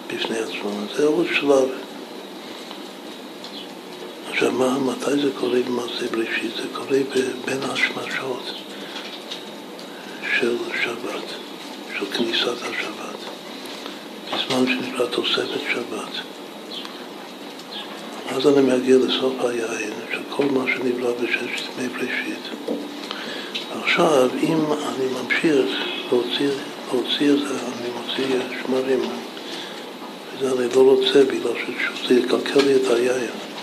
Speaker 1: בפני עצמם. זה עוד שלב. עכשיו, מתי זה קורה במעשה בראשית? זה קורה בין השמשות של שבת, של כניסת השבת, בזמן שנקרא תוספת שבת. אז אני מגיע לסוף היין של כל מה שנברא בששת ימי בראשית. עכשיו, אם אני ממשיך להוציא, להוציא את זה, אני מוציא שמרים, וזה אני לא רוצה בגלל שזה יקלקל לי את היין.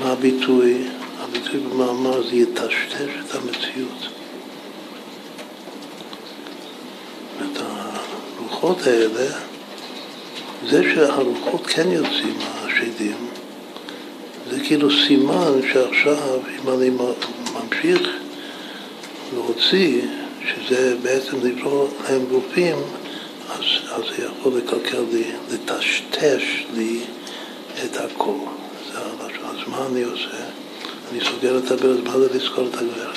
Speaker 1: מה הביטוי? הביטוי במאמר זה יטשטש את המציאות. את הרוחות האלה, זה שהרוחות כן יוצאים מהשדים, זה כאילו סימן שעכשיו, אם אני ממשיך להוציא, שזה בעצם לברוא להם גופים, אז, אז זה יכול לקלקל לי, לטשטש לי את הכל. אז מה אני עושה? אני סוגר את הברז, מה זה לזכור את הברז?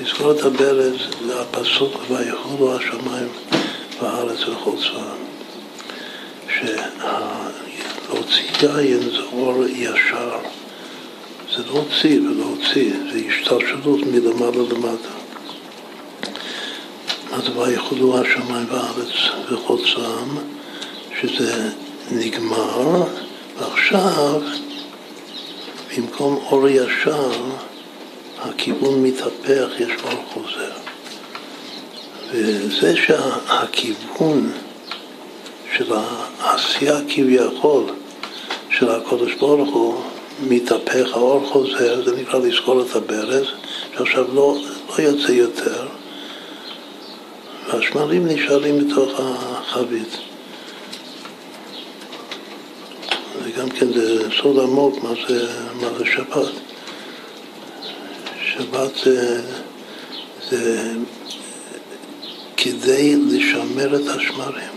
Speaker 1: לזכור את הברז זה הפסוק ויחולו השמיים והארץ וכל צבאם שלהוציא יין זה אור ישר זה לא הוציא ולהוציא, זה השתלשלות מלמעלה למטה זה ויחולו השמיים והארץ צבאם שזה נגמר ועכשיו במקום אור ישר, הכיוון מתהפך, יש אור חוזר. וזה שהכיוון של העשייה כביכול של הקודש ברוך הוא מתהפך, האור חוזר, זה נקרא לזכור את הברז, שעכשיו לא, לא יוצא יותר, והשמרים נשארים בתוך החבית. וגם כן זה סוד עמוק מה זה, מה זה שבת. שבת זה, זה כדי לשמר את השמרים.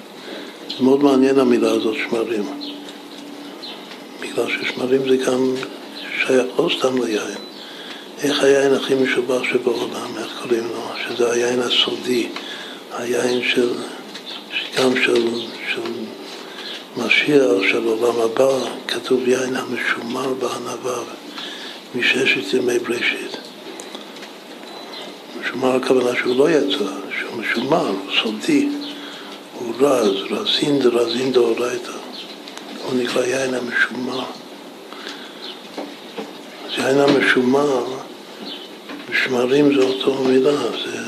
Speaker 1: זה מאוד מעניין המילה הזאת, שמרים. בגלל ששמרים זה גם שייך לא סתם ליין. איך היין הכי משובח שבעולם, איך קוראים לו? שזה היין הסודי, היין של, גם של, משיח, של עולם הבא, כתוב יין המשומר בענווה מששת ימי בראשית. משומר הכוונה שהוא לא יצא, שהוא משומר, הוא סודי, הוא רז, רזין דרזין דאורייתא. הוא נקרא יין המשומר. אז יין המשומר, ושמרים זה אותו מילה, זה...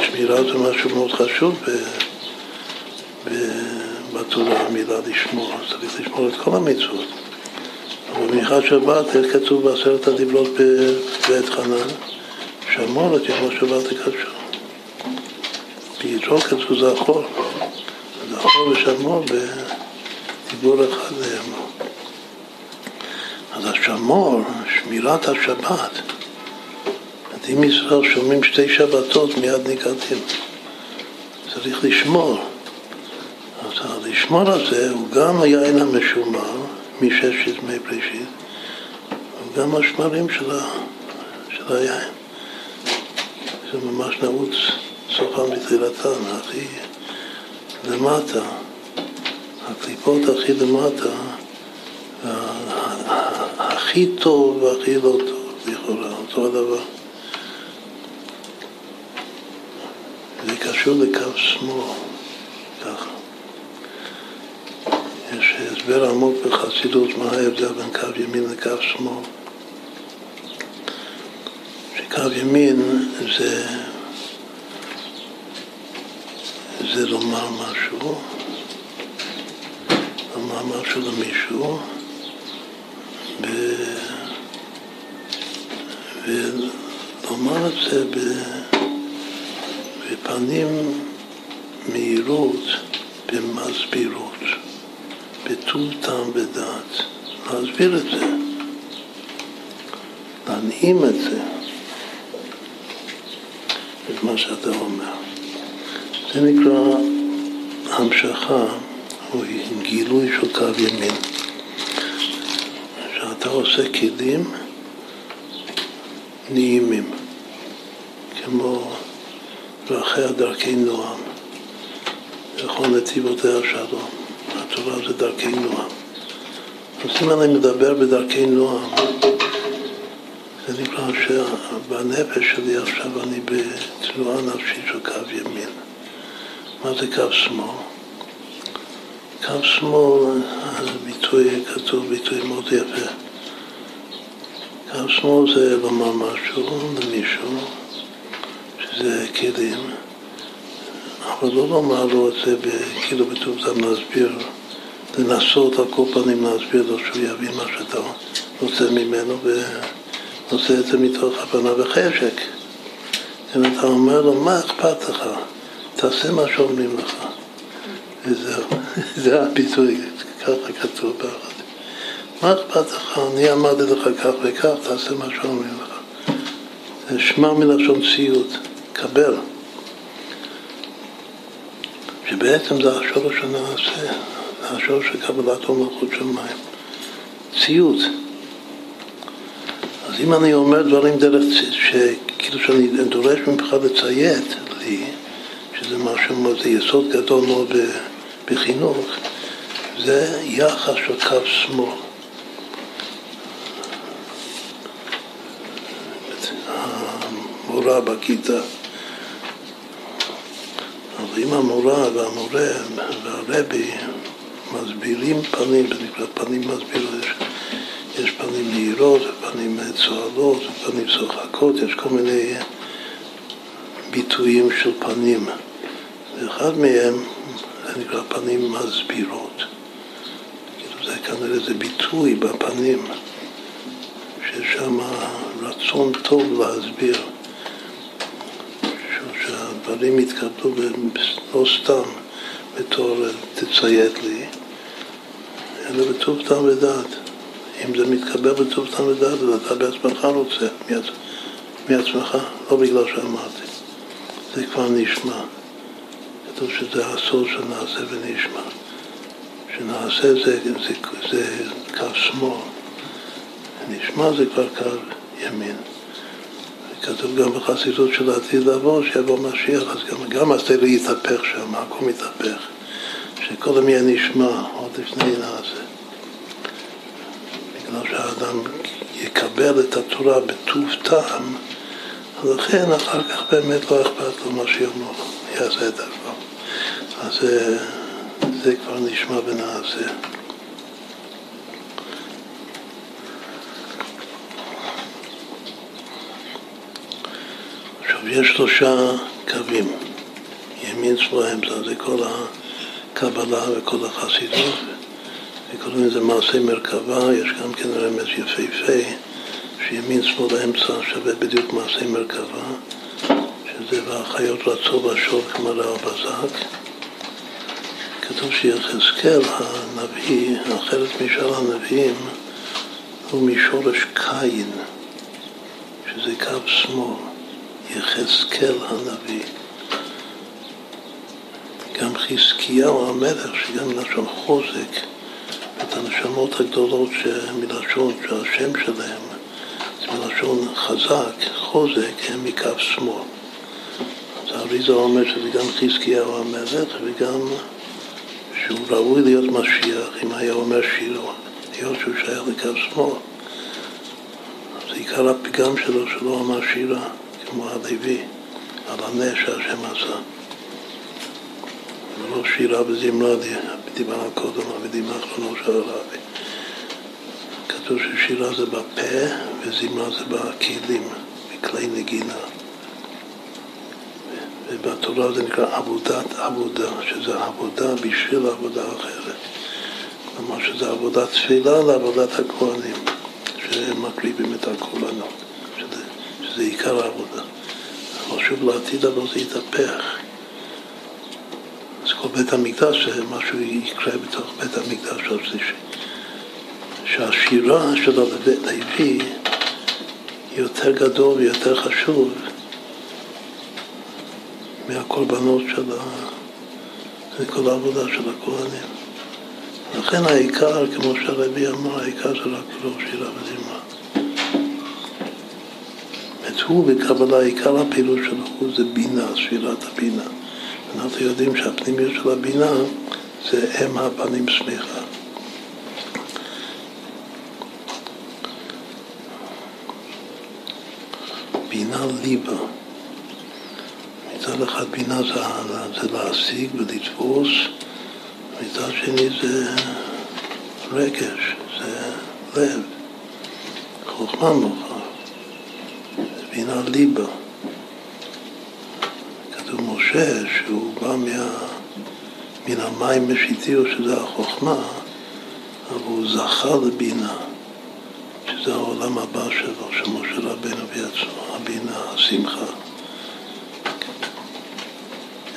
Speaker 1: שמירה זה משהו מאוד חשוב ב... בתורה, המילה לשמור, צריך לשמור את כל המצוות. אבל במיוחד שבת, איך כתוב בעשרת הדיברות בבית חנן? שמור את יום השבת הקדשו. ביתרו כתוב זכור. זכור ושמור בדיבור אחד לאמור. אז השמור, שמירת השבת, אם ישראל שומעים שתי שבתות מיד נגדים. צריך לשמור. אז לשמור על זה הוא גם היין המשומר מששת ימי בראשית, וגם השמרים של, ה, של היין. זה ממש נעוץ סופם בתחילתם, הכי למטה, הקליפות הכי למטה, הכי טוב והכי לא טוב, לכאורה, אותו הדבר. זה קשור לקו שמאל, ככה. יש הסבר עמוק בחסידות מה ההבדל בין קו ימין לקו שמאל. שקו ימין זה, זה לומר משהו, לומר משהו למישהו, ו... ולומר את זה ב... בפנים מהירות, במסבירות. בטוב טעם ודעת, להסביר את זה, להנעים את זה, את מה שאתה אומר. זה נקרא המשכה, או גילוי של קו ימין. שאתה עושה כלים נעימים, כמו דרכיה דרכי נועם, וכל נתיבותיה שלום. התורה זה דרכי נועם. אז אם אני מדבר בדרכי נועם, זה נקרא שבנפש שלי עכשיו אני בתנועה נפשית של קו ימין. מה זה קו שמאל? קו שמאל, ביטוי, כתוב ביטוי מאוד יפה. קו שמאל זה לומר משהו למישהו, שזה כלים. אבל לא לומר לו את זה כאילו בטוב טעם להסביר, לנסות על כל פנים להסביר לו שהוא יבין מה שאתה רוצה ממנו ועושה את זה מתוך הבנה וחשק. אם אתה אומר לו, מה אכפת לך? תעשה מה שאומרים לך. וזהו, [laughs] זה הביטוי, ככה כתוב באחד. מה אכפת לך? אני אמרתי לך כך וכך, תעשה מה שאומרים לך. זה שמע מלשון ציות, קבל. שבעצם זה השורש הנעשה, השורש של קבלת מלכות שמיים. ציות. אז אם אני אומר דברים דרך, שכאילו שאני דורש ממך לציית לי, שזה משהו, זה יסוד גדול מאוד בחינוך, זה יחס של קו שמאל. המורה בכיתה אבל אם המורה והמורה והרבי מסבירים פנים, זה נקרא פנים מסבירות, יש, יש פנים נהירות, פנים צוהלות, פנים צוחקות, יש כל מיני ביטויים של פנים. ואחד מהם זה נקרא פנים מסבירות. כאילו זה כנראה זה ביטוי בפנים, שיש שם רצון טוב להסביר. שהדברים יתקבלו לא סתם בתור תציית לי, אלא בטוב טעם ודעת, אם זה מתקבל בטוב סתם ודעת, אז אתה בעצמך רוצה, מעצמך, לא בגלל שאמרתי. זה כבר נשמע. כתוב שזה הסוד שנעשה ונשמע. שנעשה זה, זה, זה, זה קו שמאל, נשמע זה כבר קו ימין. כתוב גם בחסידות של העתיד לבוא, שיבוא משיח, אז גם, גם הסדר יתהפך שם, הכל מתהפך. שקודם יהיה נשמע, עוד לפני נעשה. בגלל שהאדם יקבל את התורה בטוב טעם, לכן אחר כך באמת לא אכפת לו מה שיאמרו, יעשה את הכל. אז זה, זה כבר נשמע ונעשה. עכשיו, יש שלושה קווים, ימין, שמאל, אמצע, זה כל הקבלה וכל החסידות, וקוראים לזה מעשה מרכבה, יש גם כן רמז יפהפה, שימין, שמאל, אמצע שווה בדיוק מעשה מרכבה, שזה והחיות רצו בשור כמראה ובזק. כתוב שיחזקאל הנביא, אחרת משאר הנביאים, הוא משורש קין, שזה קו שמאל. יחזקאל הנביא. גם חזקיהו המלך, שגם מלשון חוזק, את הנשמות הגדולות מלשון, שהשם שלהם זה מלשון חזק, חוזק, הם מקו שמאל. אז האריזה אומר שזה גם חזקיהו המלך וגם שהוא ראוי להיות משיח, אם היה אומר שירו, היות שהוא שייך לקו שמאל. אז עיקר הפגם שלו שלא אמר שירה. כמו הלוי, על הנס שהשם עשה. ולא שירה וזמרה, דיברנו קודם, המילים האחרונות של הרבי. כתוב ששירה זה בפה וזמרה זה בכלים, בכלי נגינה. ובתורה זה נקרא עבודת עבודה, שזה עבודה בשביל עבודה אחרת. כלומר שזה עבודת תפילה לעבודת הכהנים, שהם מקריבים את הקורבנות. שזה עיקר העבודה. אבל שוב לעתיד אבל זה יתהפך. כל בית המקדש זה יקרה בתוך בית המקדש, זה שהשירה שלו בבית לוי יותר גדול ויותר חשוב מהקורבנות של כל העבודה של הכהנים. לכן העיקר, כמו שהרבי אמר, העיקר זה רק לא שירה וזמרה. הוא בקבלה, עיקר הפעילות שלו זה בינה, ספירת הבינה. אנחנו יודעים שהפנימיות של הבינה זה אם הפנים סמיכה. בינה ליבה. מצד אחד בינה זה, זה להשיג ולתפוס, מצד שני זה רגש, זה לב, חוכמה מוכר. מן הליבה. כתוב משה שהוא בא מה, מן המים משיתיו, שזה החוכמה, אבל הוא זכה לבינה, שזה העולם הבא שלו, של משה רבנו בעצמו, הבינה, השמחה.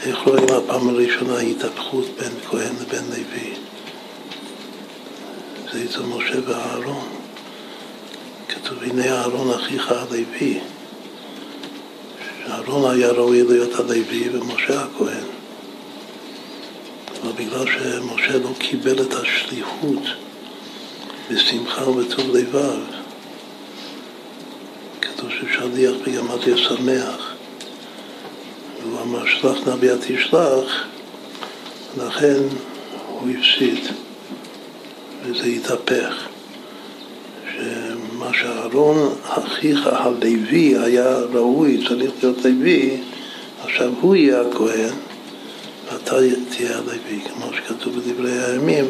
Speaker 1: איך רואים הפעם הראשונה התהפכות בין כהן לבין לוי? זה אצל משה ואהרון. כתוב, הנה אהרון אחיך הלוי. אהרון היה ראוי להיות הלוי ומשה הכהן. אבל בגלל שמשה לא קיבל את השליחות בשמחה ובטוב לבב, כתוב ששליח בגמטיה שמח. והוא אמר שלח נביא תשלח, לכן הוא הפסיד, וזה התהפך. מה שאהרון אחיך הלוי היה ראוי, צריך להיות לוי, עכשיו הוא יהיה הכהן ואתה תהיה הלוי, כמו שכתוב בדברי הימים,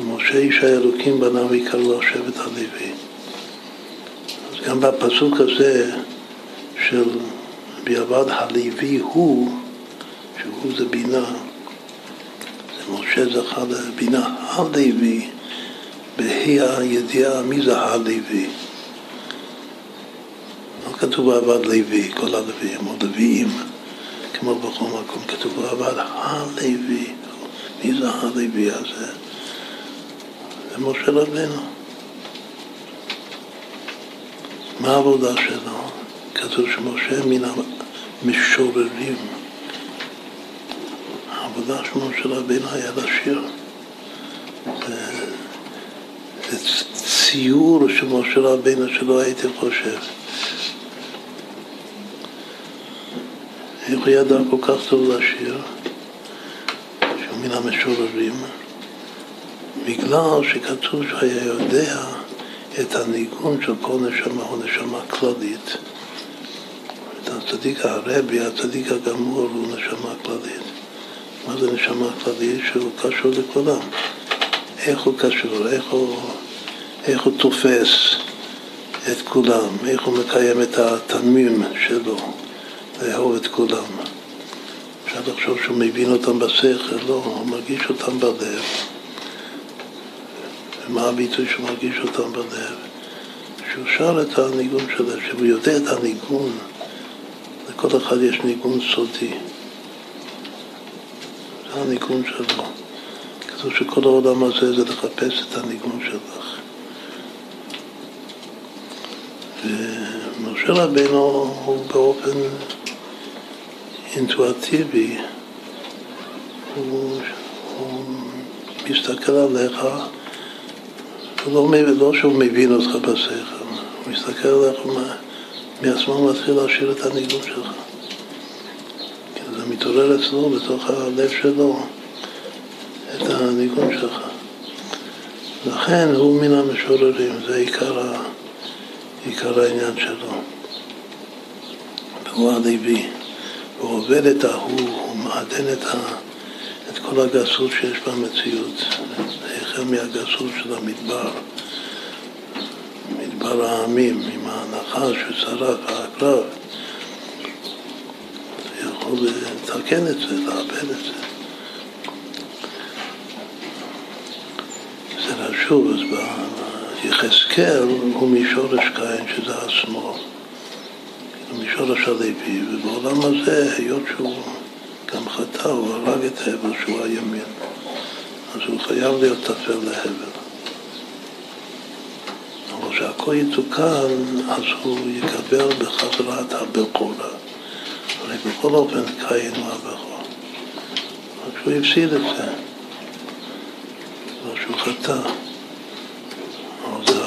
Speaker 1: ומשה איש האלוקים בנה ויקראו לו שבט הלוי. אז גם בפסוק הזה של ביעבד הלוי הוא, שהוא זה בינה, זה משה זכה לבינה הלוי בה"א הידיעה מי זה הלוי. לא כתוב עבד לוי, כל הלווים, או לוויים, כמו בכל מקום, כתוב עבד הלוי. מי זה הלוי הזה? זה משה רבנו. מה העבודה שלו? כתוב שמשה מן המשוררים. העבודה של משה רבינו היה לשיר. ציור של משה רבינו שלא הייתי חושב. איך הוא ידע כל כך טוב לשיר? שהוא מן המשוררים. בגלל שכתוב שהוא היה יודע את הניגון של כל נשמה הוא נשמה כללית. את הצדיק הרבי, הצדיק הגמור, הוא נשמה כללית. מה זה נשמה כללית? שהוא קשור לכולם. איך הוא קשור, איך הוא, איך הוא תופס את כולם, איך הוא מקיים את התמים שלו, לאהוב את כולם. אפשר לחשוב שהוא מבין אותם בשכל, לא, הוא מרגיש אותם בלב. ומה הביטוי שהוא מרגיש אותם בלב? שהוא שר את הניגון שלו, שהוא יודע את הניגון, לכל אחד יש ניגון סודי. זה הניגון שלו. כתוב שכל העולם הזה זה לחפש את הניגון שלך. ומשה רבינו הוא באופן אינטואטיבי, הוא, הוא מסתכל עליך לא, לא שהוא מבין אותך בשכל, הוא מסתכל עליך מעצמו מתחיל להשאיר את הניגון שלך. כי זה מתעורר אצלו, בתוך הלב שלו, את הניגון שלך. לכן הוא מן המשוררים, זה עיקר, עיקר העניין שלו. והוא הלוי, הוא עובד את ההוא, הוא מעדן את, ה, את כל הגסות שיש במציאות. החל מהגסות של המדבר, מדבר העמים, עם הנחש ושרף. הוא יכול לתקן את זה, לאבד את זה. זה רשוב, אז ביחזקאל הוא משורש קין, שזה השמאל. משורש הלוי, ובעולם הזה, היות שהוא גם חטא, הוא הרג את הבל שהוא הימין. אז הוא חייב להיות טפל להבל. אבל כשהכל יתוקן, אז הוא יקבל בחזרה את הבכורה. הרי בכל אופן קין הוא הבכור. רק שהוא הפסיד את זה, בגלל שהוא חטא. זה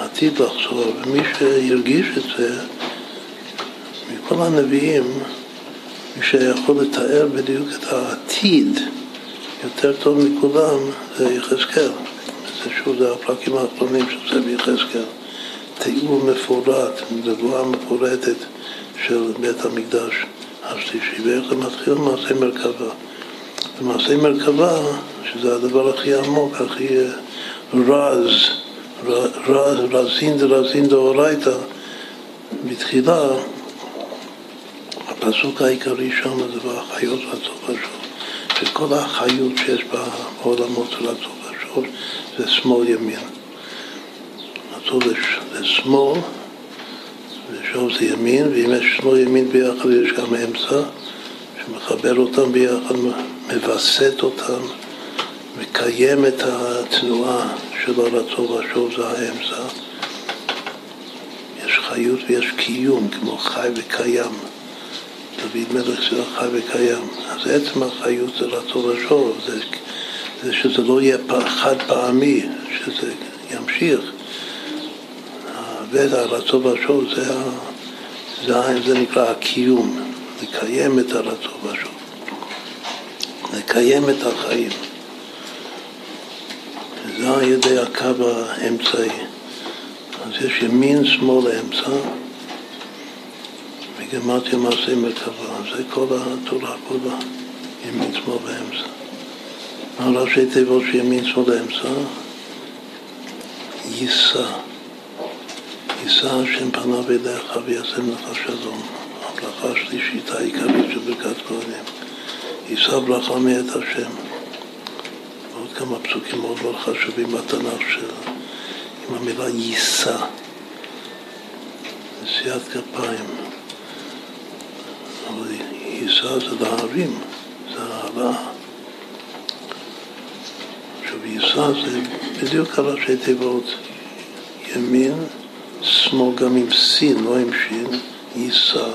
Speaker 1: עתיד לחזור, ומי שהרגיש את זה, מכל הנביאים, מי שיכול לתאר בדיוק את העתיד, יותר טוב מכולם זה יחזקאל. זה שוב, זה הפרקים האחרונים של זה ביחזקאל. תיאור מפורט, נבואה מפורטת של בית המקדש השלישי, ואיך זה מתחיל מעשה מרכבה. ומעשה מרכבה, שזה הדבר הכי עמוק, הכי רז, רזין דרזין דאורייתא, בתחילה, הפסוק העיקרי שם זה והחיות והצוף השור. שכל החיות שיש בעולמות של הצור והשור זה שמאל ימין. הצור זה שמאל ושור זה ימין, ואם יש שמאל ימין ביחד יש גם אמצע שמחבר אותם ביחד, מווסת אותם, מקיים את התנועה של הרצון והשור זה האמצע. יש חיות ויש קיום, כמו חי וקיים. דוד מלך שזה חי וקיים. אז עצם החיות זה רצון ושוב, זה, זה שזה לא יהיה חד פעמי, שזה ימשיך. והרצון והשוב זה, זה, זה נקרא הקיום, לקיים את הרצון והשוב, לקיים את החיים. זה על ידי הקו האמצעי. אז יש ימין, שמאל, אמצע. בגימטריה מעשה מרכבה, זה כל התורה כולה, ימין שמאל באמצע. מה ראשי תיבות של ימין שמאל באמצע? יישא. יישא השם פניו אליך וישם לך שלום. הברכה השלישית העיקרית של ברכת כהנים. יישא ברכה מאת השם. כמה פסוקים מאוד מאוד חשובים בתנ"ך של עם המילה יישא. נשיאת כפיים. אבל יישא זה להרים, זה אהבה. עכשיו יישא זה בדיוק הראשי תיבות ימין, שמאל גם עם סין, לא עם שין, יישא,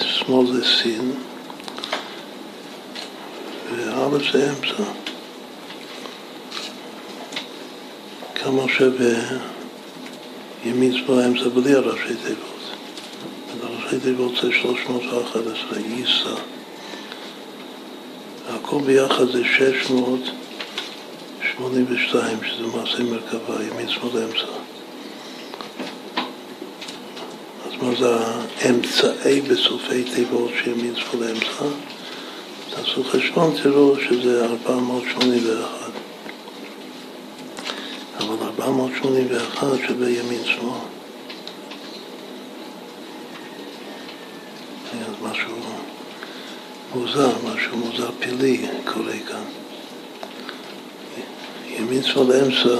Speaker 1: שמאל זה סין, וא' זה אמצע. כמה שווה ימין שמאל אמצע בלי הראשי תיבות. הראשי תיבות זה 311, יישא. הכל ביחד זה 682, שזה מעשה מרכבה, ימין שמאל אמצע. אז מה זה האמצעי בסופי תיבות של ימין שמאל אמצע? תעשו חשבון, תראו שזה 481. אבל 481 שווה ימין שמאל. משהו מוזר, משהו מוזר פילי קורה כאן. ימין שמאל אמצע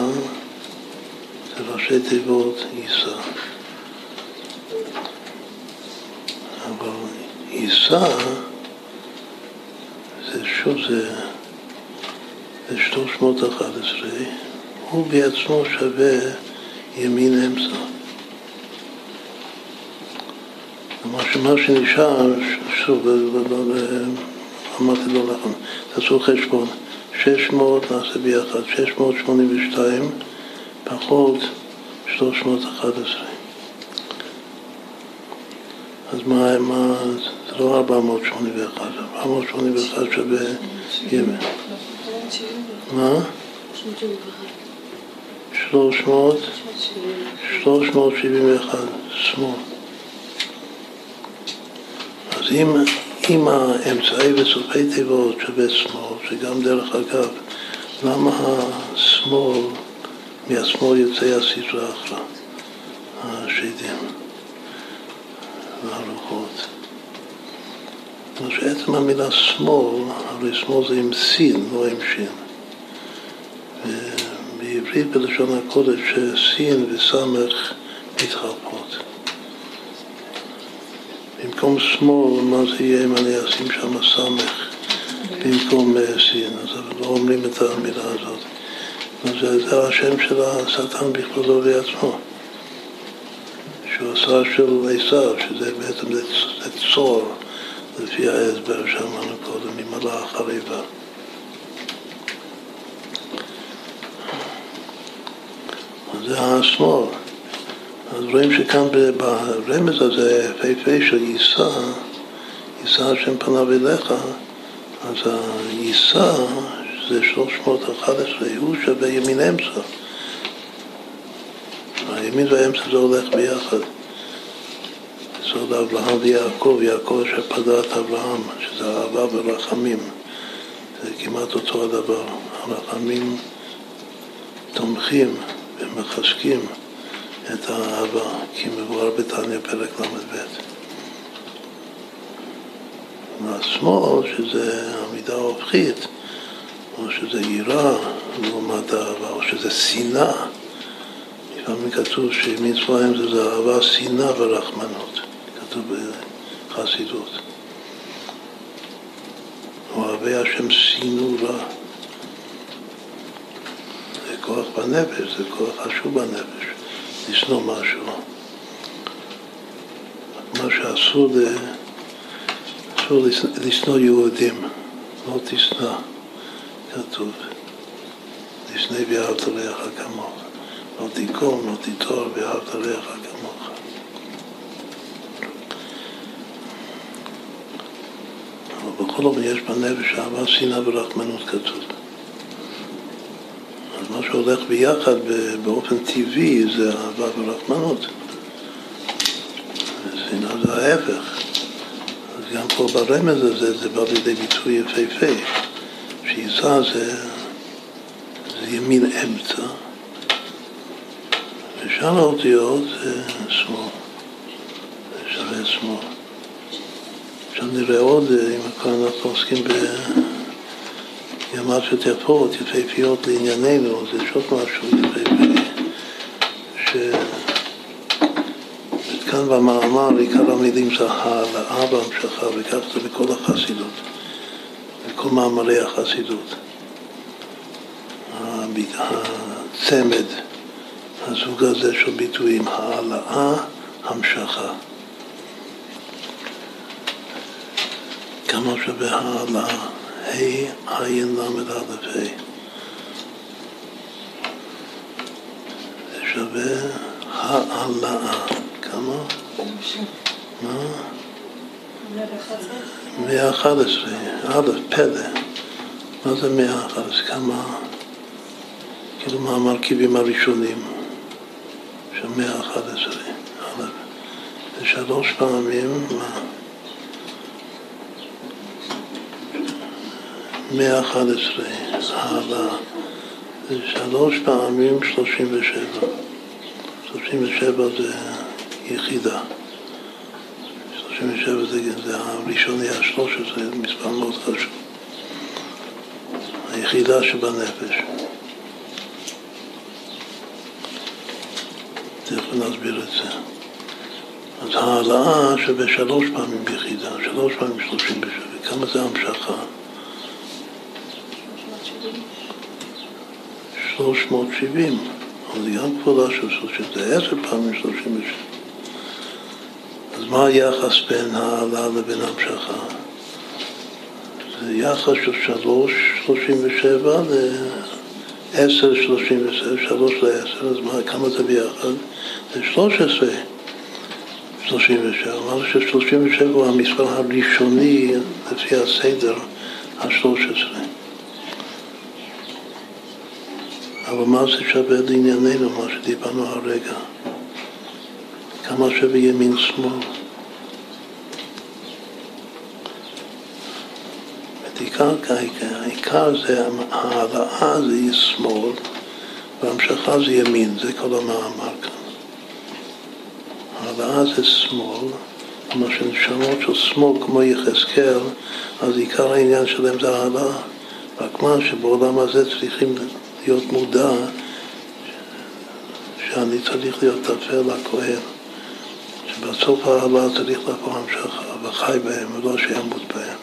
Speaker 1: זה ראשי תיבות יישא. אבל יישא שוב זה, זה 311, הוא בעצמו שווה ימין אמצע. מה שנשאר, שוב, אמרתי לו נכון, תעשו חשבון, 600 נעשה ביחד, 682 פחות 311. אז מה, מה, זה לא 481, 481 שווה... מה? 300, 371, שמאל. אז אם, אם האמצעי בסופי תיבות שווה שמאל, שגם דרך אגב, למה השמאל, מהשמאל יוצא הסדרה אחלה, השדים והרוחות? כמו שעצם המילה שמאל, הרי שמאל זה עם סין, לא עם שין. בעברית בלשון הקודש שסין וסמך מתחלפות. במקום שמאל, מה זה יהיה אם אני אשים שם סמך במקום סין? אז לא אומרים את המילה הזאת. זה, זה השם של השטן בכבודו ובעצמו. שהוא עשה של עשיו, שזה בעצם זה צור, לפי ההסבר שאמרנו קודם, ממלאך הריבה. זה השמאל. אז רואים שכאן ברמז הזה, יפהפה של יישא, יישא השם פניו אליך, אז היישא, שזה 311, הוא שווה ימין אמצע. הימין והאמצע זה הולך ביחד. יסוד אברהם ויעקב, יעקב אשר את אברהם, שזה אהבה ורחמים. זה כמעט אותו הדבר. הרחמים תומכים ומחזקים את האהבה, כי מבואר בתניא פרק ל"ב. והשמאל, שזה עמידה הופכית, או שזה יראה לעומת אהבה, או שזה שנאה. לפעמים כתוב שמצווה זה, זה אהבה, שנאה ורחמנות. כתוב בחסידות. אוהבי השם שינו רע. זה כוח בנפש, זה כוח חשוב בנפש, לשנוא משהו. מה שאסור, אסור לשנוא יהודים, לא תשנא, כתוב. לשנא ואהבת רעך כמוך. לא תיקום, לא תיטור ואהבת רעך כמוך. אבל בכל אופן יש בנפש אהבה, שנאה ורחמנות כתוב. אז מה שהולך ביחד באופן טבעי זה אהבה ורחמנות. שנאה זה ההפך. אז גם פה ברמז הזה זה בא לידי ביטוי יפהפה. שיישא זה, זה ימין אמצע. ושאר האותיות זה שמאל, זה שווה שמאל. עכשיו נראה עוד, אם כבר אנחנו עוסקים בימטיות יפות, יפהפיות לענייננו, זה יש עוד משהו יפהפה, ש... כאן במאמר עיקר המילים זה העלאה בהמשכה, וכך זה בכל החסידות, בכל מאמרי החסידות. הצמד הזוג הזה של ביטויים, העלאה, המשכה. כמה שווה העלאה? ה' עין ל"א ה'. זה שווה העלאה. כמה? מה? 111. א', פלא. מה זה 111? כמה? כאילו מה המרכיבים הראשונים של 111. א', זה שלוש פעמים, מה? 111, העלה, זה שלוש פעמים 37. 37 זה יחידה. 37 זה, זה הראשוני ה-13, זה מספר מאוד חשוב. היחידה שבנפש. תכף נסביר את זה. אז העלאה שווה שלוש פעמים ביחידה, שלוש פעמים 37. כמה זה המשכה? 370, אבל גם כפולה של 30, זה עשר פעמים 37. אז מה היחס בין העלה לבין המשכה? זה יחס של 3, 37 ל-10, 37, 3 ל-10, אז מה, כמה זה ביחד? זה 13, 37. אמרנו ש-37 הוא המספר הראשוני לפי הסדר ה-13. אבל מה זה שווה לענייננו, מה שדיברנו הרגע? כמה שווה ימין שמאל? העיקר, זה, העלאה זה שמאל והמשכה זה ימין, זה כל המאמר כאן. העלאה זה שמאל, כלומר שנשמות של שמאל כמו יחזקאל, אז עיקר העניין שלהם זה העלאה. רק מה שבעולם הזה צריכים להיות מודע שאני צריך להיות תפל לכהן, שבסוף העלה צריך לבוא המשכה וחי בהם ולא שימות בהם.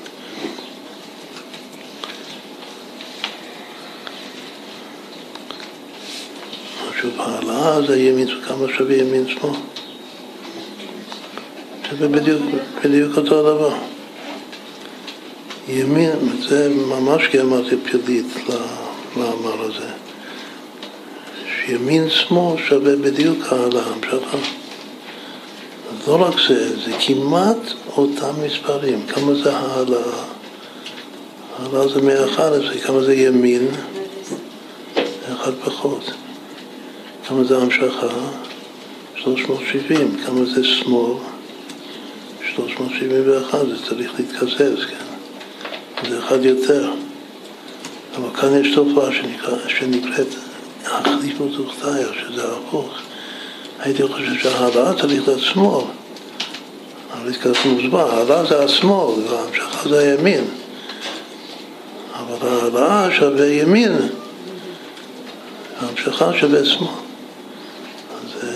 Speaker 1: שוב, העלאה זה ימין, כמה שווה ימין שמאל? זה בדיוק, בדיוק אותו דבר. ימין, זה ממש גרמטיה פלילית למאמר הזה. שימין שמאל שווה בדיוק העלה, המשכה. לא רק זה, זה כמעט אותם מספרים. כמה זה העלאה? העלאה זה 111, כמה זה ימין? אחד פחות. כמה זה המשכה? 370. כמה זה שמאל? 371. זה צריך להתקזז, כן. זה אחד יותר. אבל כאן יש תופעה שנקרא, שנקראת החליפות זוכתיה, שזה הפוך. הייתי חושב שההעלאה צריך להיות. אבל ככה מוסבר, ההעלאה זה השמאל וההמשכה זה הימין. אבל ההעלאה שווה ימין, ההמשכה שווה שמאל. אז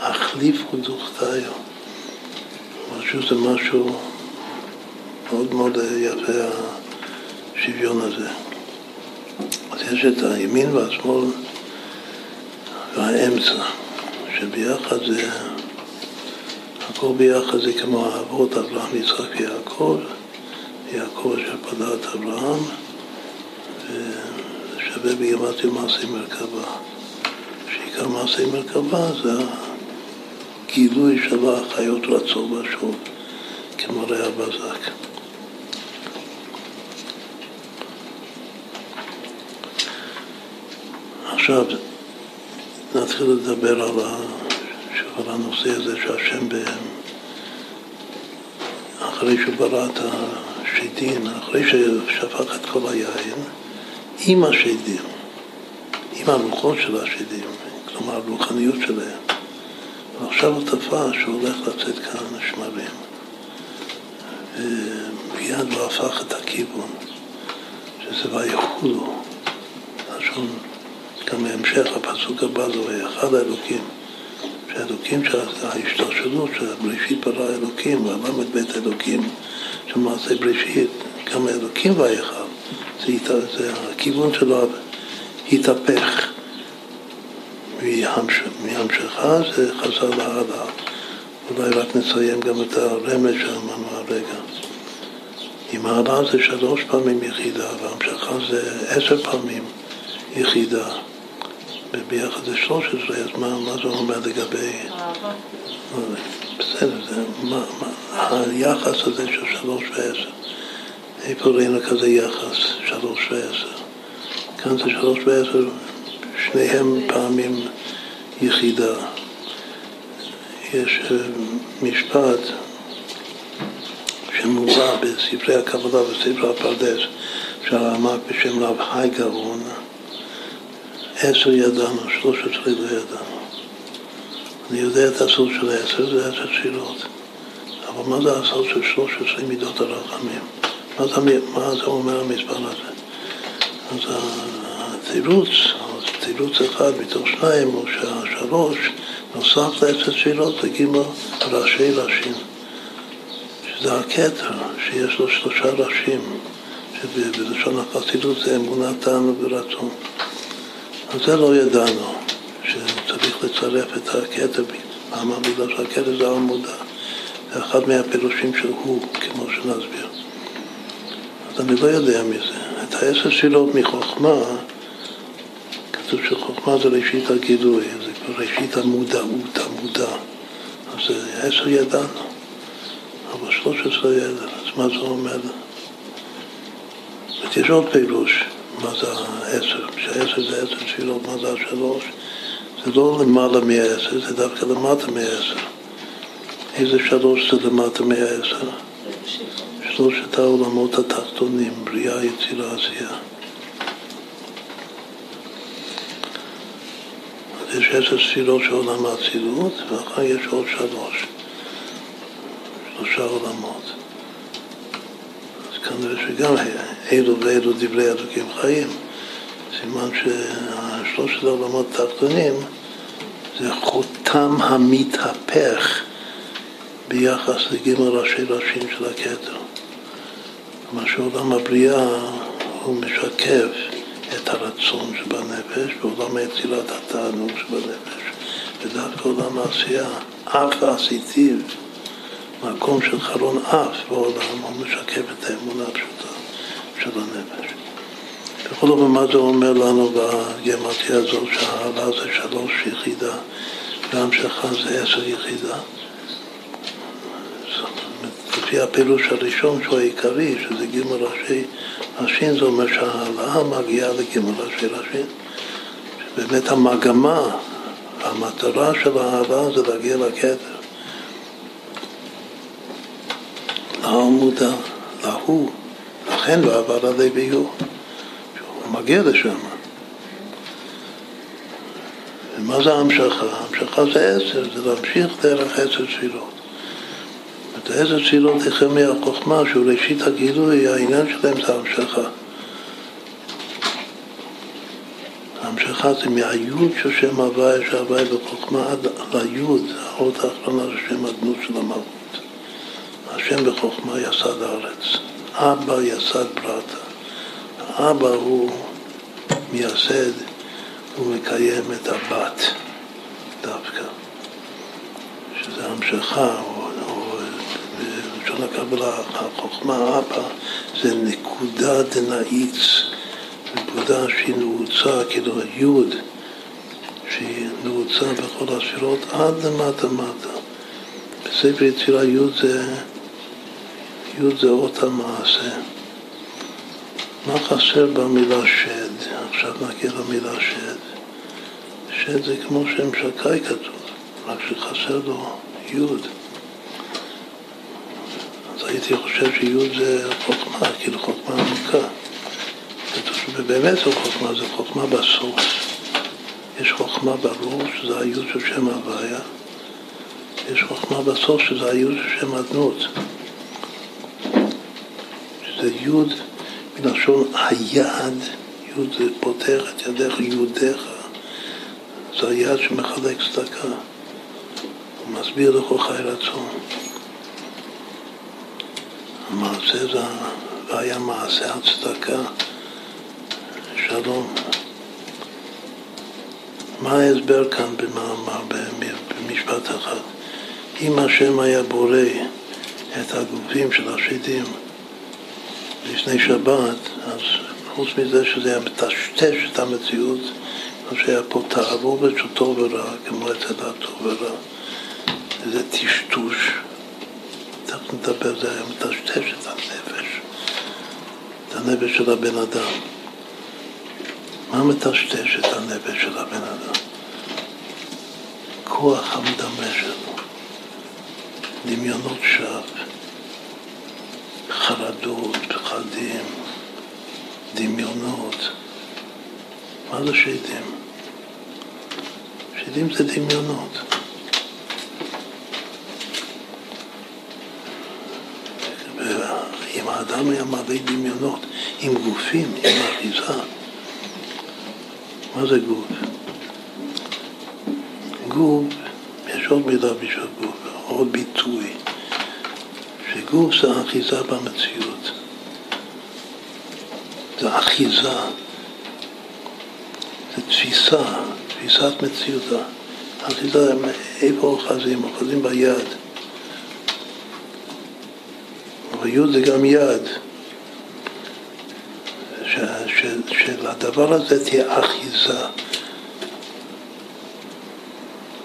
Speaker 1: החליפות זוכתיה. משהו זה משהו מאוד מאוד יפה, השוויון הזה. אז יש את הימין והשמאל והאמצע, שביחד זה, הכל ביחד זה כמו האבות אברהם, יצחק ויעקב, יעקב אשר פדה את אברהם, ושווה בגימטריה מעשי מרכבה. שעיקר מעשי מרכבה זה הגילוי של החיות רצו בשוב, כמו רע עכשיו נתחיל לדבר על, הנושא הזה שהשם בהם, אחרי שהוא ברא את השדים, אחרי ששפך את כל היין, עם השדים, עם הרוחות של השדים, כלומר הרוחניות שלהם. ועכשיו הוא תפס שהוא הולך לצאת כאן שמרים. ומיד הוא הפך את הכיוון, שזה ויחולו, לשון גם בהמשך הפסוק הבא זה ויחד האלוקים, שהאלוקים של ההשתלשלות של בראשית ברא אלוקים, ולמד בית אלוקים של מעשה בראשית, גם האלוקים ויחד, זה, זה הכיוון שלו התהפך. מהמשכה זה חזר להעלה. אולי רק נציין גם את הרמז שאמרנו הרגע. אם העלה זה שלוש פעמים יחידה, והמשכה זה עשר פעמים יחידה, וביחד זה שלוש עשרה, אז מה, מה זה אומר לגבי... בסדר, זה, מה, מה, היחס הזה של שלוש ועשר. איפה ראינו כזה יחס, שלוש ועשר? כאן זה שלוש ועשר, שניהם פעמים יחידה. יש אה, משפט שמובא בספרי הקבלה בספר הפרדס של הרמק בשם רב חי עשר ידענו, שלוש עשרה לא ידענו. אני יודע את הסוד של העשר, זה עשר תפילות. אבל מה זה הסוד של שלוש עשרה מידות הרחמים? מה זה, מה זה אומר המספר הזה? אז התירוץ, תירוץ אחד מתוך שניים או שלוש, נוסף לעשר תפילות גימל ראשי ראשים, שזה הכתר, שיש לו שלושה ראשים, שבלשון החסידות זה אמונתנו ורצון. זה לא ידענו, שצריך לצרף את הכתר, למה? בגלל שהכתר זה המודע, זה אחד מהפירושים של הוא, כמו שנסביר. אז אני לא יודע מזה. את העשר תפילות מחוכמה, כתוב שחוכמה זה ראשית הגילוי, זה כבר ראשית המודעות, המודע. אז עשר ידענו, אבל שלוש עשרה ידע, אז מה זה אומר? יש עוד פירוש, מה זה העשר, שהעשר זה עשר תפילות, מה זה השלוש? זה לא למעלה מהעשר, זה דווקא למטה מהעשר. איזה שלוש זה למטה מהעשר? שלושת העולמות התחתונים, בריאה, יצירה, עשייה. יש עשר ספירות של עולם האצילות, ואחר יש עוד שלוש, שלושה עולמות. כנראה שגם אלו ואלו דברי אלוקים חיים. סימן ששלושת העולמות התחתונים זה חותם המתהפך ביחס לגימל ראשי ראשים של הכתר. כלומר שעולם הבריאה הוא משקף את הרצון שבנפש, ועולם היצירת התענוג שבנפש. ודווקא עולם העשייה, אף עשיתיו, מקום של חלון אף בעולם, הוא משקף את האמונה הפשוטה של הנפש. בכל אופן, מה זה אומר לנו בגמטיה הזאת, שהעלה זה שלוש יחידה, והמשכה זה עשר יחידה? לפי הפירוש הראשון שהוא העיקרי, שזה ג' ראשי ראשין, זה אומר שההעלאה מגיעה לג' ראשי ראשין. שבאמת המגמה, המטרה של ההעלאה זה להגיע לכתר. לעמודה, להוא, לכן לא עבר עלי ביור. הוא מגיע לשם. ומה זה המשכה? המשכה זה עשר, זה להמשיך דרך עשר תפילות. איזה תפילות החל מהחוכמה, שהוא ראשית הגילוי, העניין שלהם זה המשכה. המשכה זה מהיוד של שם הוואי, שהוואי בחוכמה עד ליוד, האות האחרונה של שם הדמות של המהות. השם בחוכמה יסד הארץ. אבא יסד ברטה. האבא הוא מייסד ומקיים את הבת דווקא, שזה המשכה, בלשון הקבלה, החוכמה אבא זה נקודה דנאיץ, נקודה שהיא נעוצה, כאילו יוד, שהיא נעוצה בכל הספירות עד למטה מטה. בספר יצירה יוד זה, יוד זה אות המעשה. מה חסר במילה שד? עכשיו נגיע למילה שד. שד זה כמו שם שקאי כתוב, רק שחסר לו יוד. הייתי חושב שיוד זה חוכמה, כאילו חוכמה עמוקה. ובאמת זו חוכמה, זו חוכמה בסוף. יש חוכמה בראש, שזה היוד של שם הוויה. יש חוכמה בסוף, שזה היוד של שם אדנות. שזה יוד מלשון היד, יוד זה פותח את ידיך, יודיך. זה היד שמחלק צדקה. הוא מסביר לך חי רצון. המעשה זה, והיה מעשה הצדקה, שלום. מה ההסבר כאן במאמר, במשפט אחד? אם השם היה בורא את הגופים של השדים לפני שבת, אז חוץ מזה שזה היה מטשטש את המציאות, כמו שהיה פה תערובת של טוב ורע, כמו אצל הטוב ורע, זה טשטוש. תכף נדבר, זה היה מטשטש את הנפש, את הנפש של הבן אדם. מה מטשטש את הנפש של הבן אדם? כוח המדמה שלו, דמיונות שווא, חרדות, פחדים, דמיונות. מה זה שדים? שדים זה דמיונות. אם האדם היה מלא דמיונות, עם גופים, עם אחיזה, מה זה גוף? גוף, יש עוד מילה בשביל גוף, עוד ביטוי, שגוף זה אחיזה במציאות, זה אחיזה, זה תפיסה, תפיסת מציאות. אחיזה, איפה אוחזים? אוחזים ביד. אבל זה גם יד. שלדבר הזה תהיה אחיזה.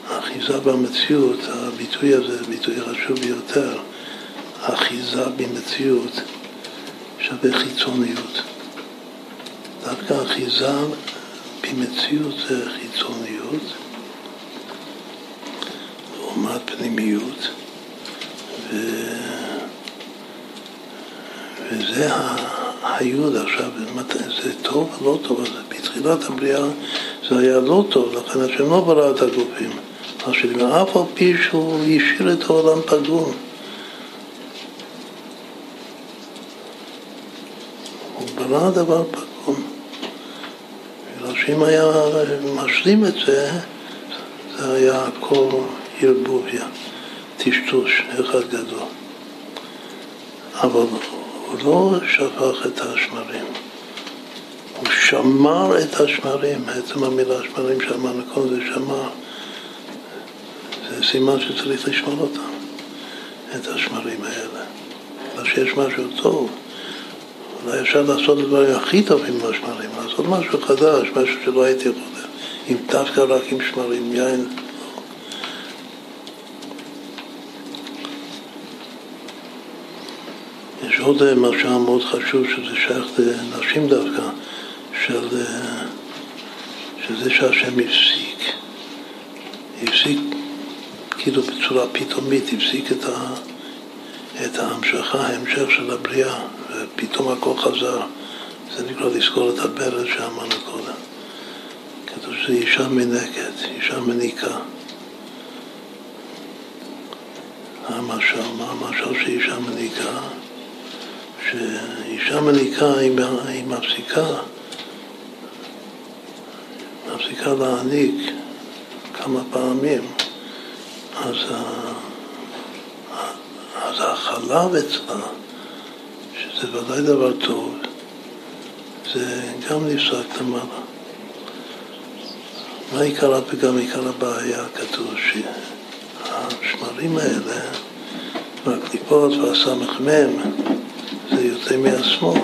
Speaker 1: אחיזה במציאות, הביטוי הזה, ביטוי חשוב ביותר, אחיזה במציאות שווה חיצוניות. דווקא אחיזה במציאות זה חיצוניות, לעומת פנימיות, ו... וזה היוד עכשיו, זה טוב או לא טוב, אז בתחילת הבריאה זה היה לא טוב, לכן השם לא ברא את הגופים. אף על פי שהוא השאיר את העולם פגום. הוא ברא דבר פגום. בגלל שאם היה משלים את זה, זה היה הכל ערבוביה, טשטוש אחד גדול. אבל הוא לא שפך את השמרים, הוא שמר את השמרים, עצם המילה שמרים שאמרנו קודם זה שמר, זה סימן שצריך לשמור אותם, את השמרים האלה. אבל שיש משהו טוב, אולי אפשר לעשות את הדברים הכי טובים עם השמרים, לעשות משהו חדש, משהו שלא הייתי יכול, עם דווקא רק עם שמרים, יין. יש עוד משהו מאוד חשוב שזה שייך לנשים דווקא, של, שזה שהשם הפסיק, הפסיק כאילו בצורה פתאומית, הפסיק את, ה, את ההמשכה, ההמשך של הבריאה, ופתאום הכל חזר. זה נקרא לזכור את הברז שאמרנו קודם. כתוב שזה אישה מנקת, אישה מניקה. המשל, מה המשל שאישה מניקה? שאישה מניקה היא מפסיקה, מפסיקה להעניק כמה פעמים, אז, אז החלב אצלה, שזה ודאי דבר טוב, זה גם נפסק למעלה. מה עיקר הפגם, עיקר הבעיה? כתוב שהשמרים האלה, והקליפות והסמ"ם, זה יוצא מהשמאל.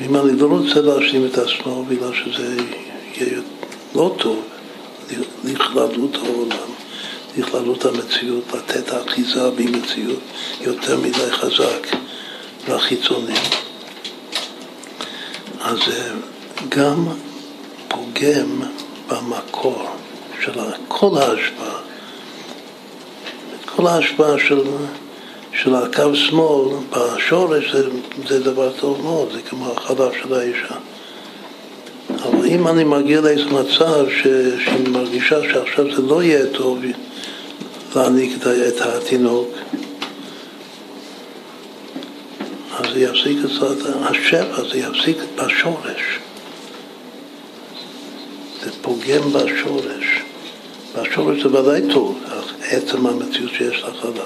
Speaker 1: ואם אני לא רוצה להשלים את השמאל בגלל שזה יהיה לא טוב לכללות העולם, לכללות המציאות, לתת אחיזה במציאות יותר מדי חזק לחיצונים, אז זה גם פוגם במקור של כל ההשפעה. כל ההשפעה של... של הקו שמאל בשורש זה, זה דבר טוב מאוד, זה כמו החלב של האישה. אבל אם אני מגיע לאיזה מצב ש, שהיא מרגישה שעכשיו זה לא יהיה טוב להעניק את, התינוק, אז זה יפסיק את השפע, זה יפסיק בשורש. זה פוגם בשורש. בשורש זה ודאי טוב, עצם המציאות שיש לחלב.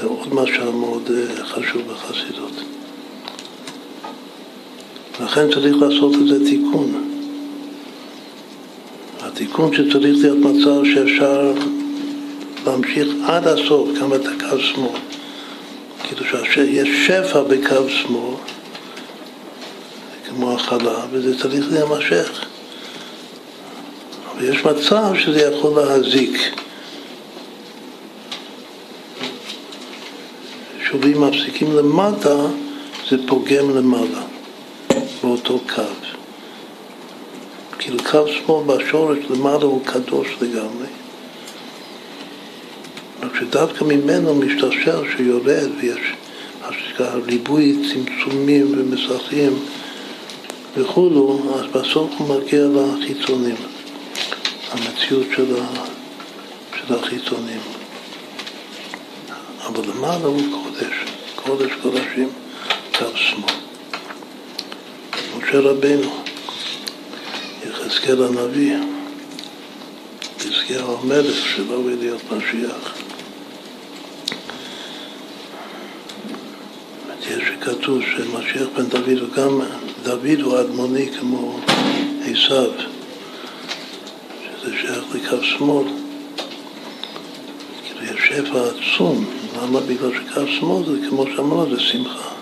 Speaker 1: זה עוד משהו מאוד אה, חשוב בחסידות. לכן צריך לעשות את זה תיקון. התיקון שצריך להיות מצב שאפשר להמשיך עד הסוף, גם את הקו שמאל. כאילו שיש שפע בקו שמאל, כמו החלה, וזה צריך להימשך. אבל יש מצב שזה יכול להזיק. שובים מפסיקים למטה, זה פוגם למעלה, באותו קו. כאילו קו שמאל בשורש למעלה הוא קדוש לגמרי. רק שדווקא ממנו משתרשר שיורד ויש ריבוי צמצומים ומסכים וכולו, אז בסוף הוא מגיע לחיצונים, המציאות של, ה, של החיצונים. אבל למעלה הוא קודש, קודש קודשים, קו שמאל. משה רבנו, יחזקאל הנביא, יחזקאל המלך שלא יהיה להיות משיח. יש שכתוב שמשיח בן דוד הוא גם, דוד הוא אדמוני כמו עשיו, שזה שייך לקו שמאל. כאילו יש שפע עצום, למה? בגלל שקו שמאל זה כמו שאמרנו, זה שמחה.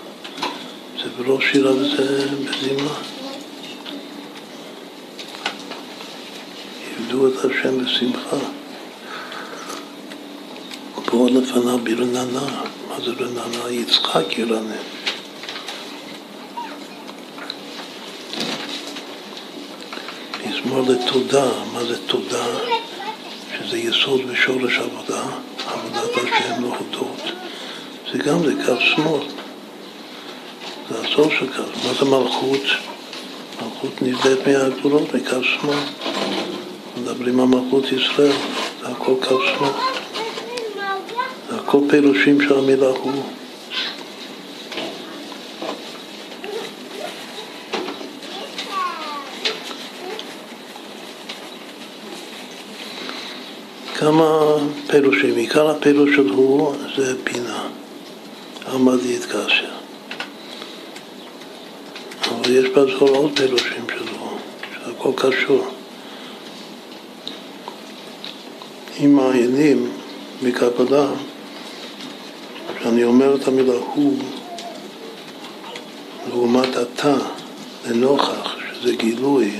Speaker 1: בראש שירה וזה בזימה. עבדו את השם בשמחה. פה לפניו ברננה. מה זה רננה? יצחק ירנן. מזמור לתודה, מה זה תודה? שזה יסוד ושורש עבודה, עבודת השם להודות. זה גם זה שמאל. זה הסוף של קו. מה זה מלכות? מלכות נבדית מהגבולות, מקו שמאל. מדברים על מלכות ישראל, זה הכל קו שמאל. כל פירושים של המילה הוא. כמה פירושים, עיקר הפירוש של הוא זה בינה, עמד להתקשר. יש בזכור עוד פירושים של הוא, שהכל קשור. אם מעיינים מקפדה, כשאני אומר את המילה הוא, לעומת אתה, לנוכח, שזה גילוי,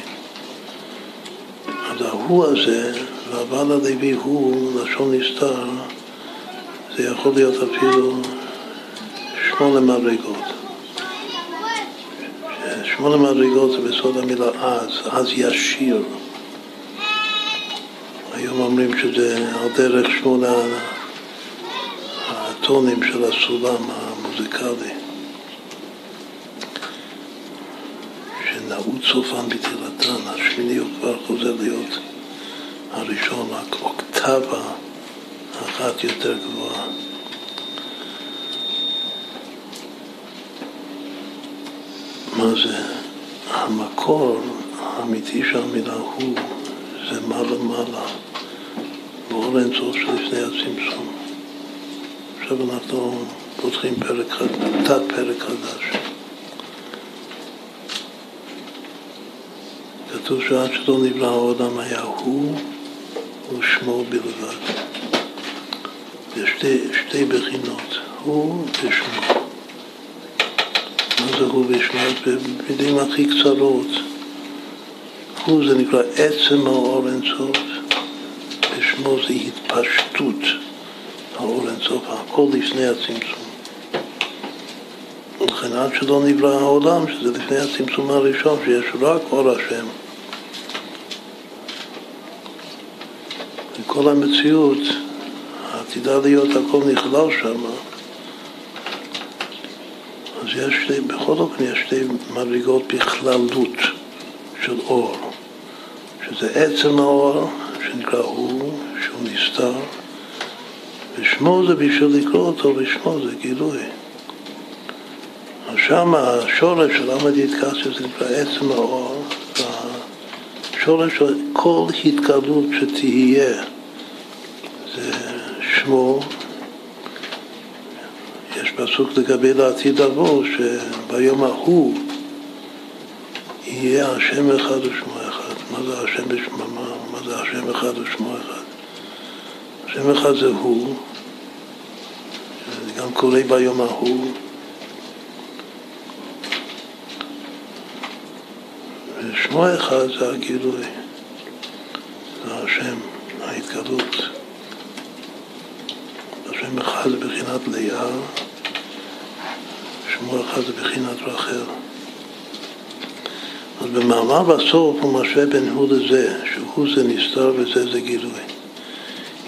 Speaker 1: אז ההוא הזה, והבעל הלוי הוא, לשון נסתר, זה יכול להיות אפילו שמונה מדרגות. שמונה מדרגות זה בסוד המילה אז, אז ישיר. היום אומרים שזה על דרך שמונה הטונים של הסולם המוזיקלי, שנעוץ סופן בתחילתן, השמיני הוא כבר חוזר להיות הראשון, רק אוקטבה אחת יותר גבוהה. מה זה? המקור האמיתי של המילה הוא זה מעלה מעלה, באור אינסוף שלפני הצמצום. עכשיו אנחנו פותחים פרק, תת פרק חדש. כתוב שעד שלא נברא העולם היה הוא ושמו בלבד. יש שתי, שתי בחינות, הוא ושמו. הוא ושמו? במילים הכי קצרות, הוא זה נקרא עצם האור אינסוף, ושמו זה התפשטות. האור אינסוף, הכל לפני הצמצום. ולכן עד שלא נברא העולם, שזה לפני הצמצום הראשון, שיש רק אור השם. וכל המציאות העתידה להיות הכל נכלל אז יש שתי, בכל אופן יש שתי מדרגות בכללות של אור, שזה עצם האור, שנקרא הוא, שהוא נסתר, ושמו זה בשביל לקרוא אותו, ושמו זה גילוי. שם השורש של למה דיתקסיה זה נקרא עצם האור, והשורש של כל התגלות שתהיה זה שמו. פסוק לגבי לעתיד לבוא, שביום ההוא יהיה השם אחד ושמו אחד. מה זה השם ושמו? מה, מה זה שם אחד ושמו אחד. שם אחד זה הוא, זה גם קורה ביום ההוא. ושמו אחד זה הגילוי, זה השם, ההתגלות. השם אחד זה בחינת לאה, אחד זה בחינת רחל. אז במאמר בסוף הוא משווה בין הוא לזה, שהוא זה נסתר וזה זה גילוי.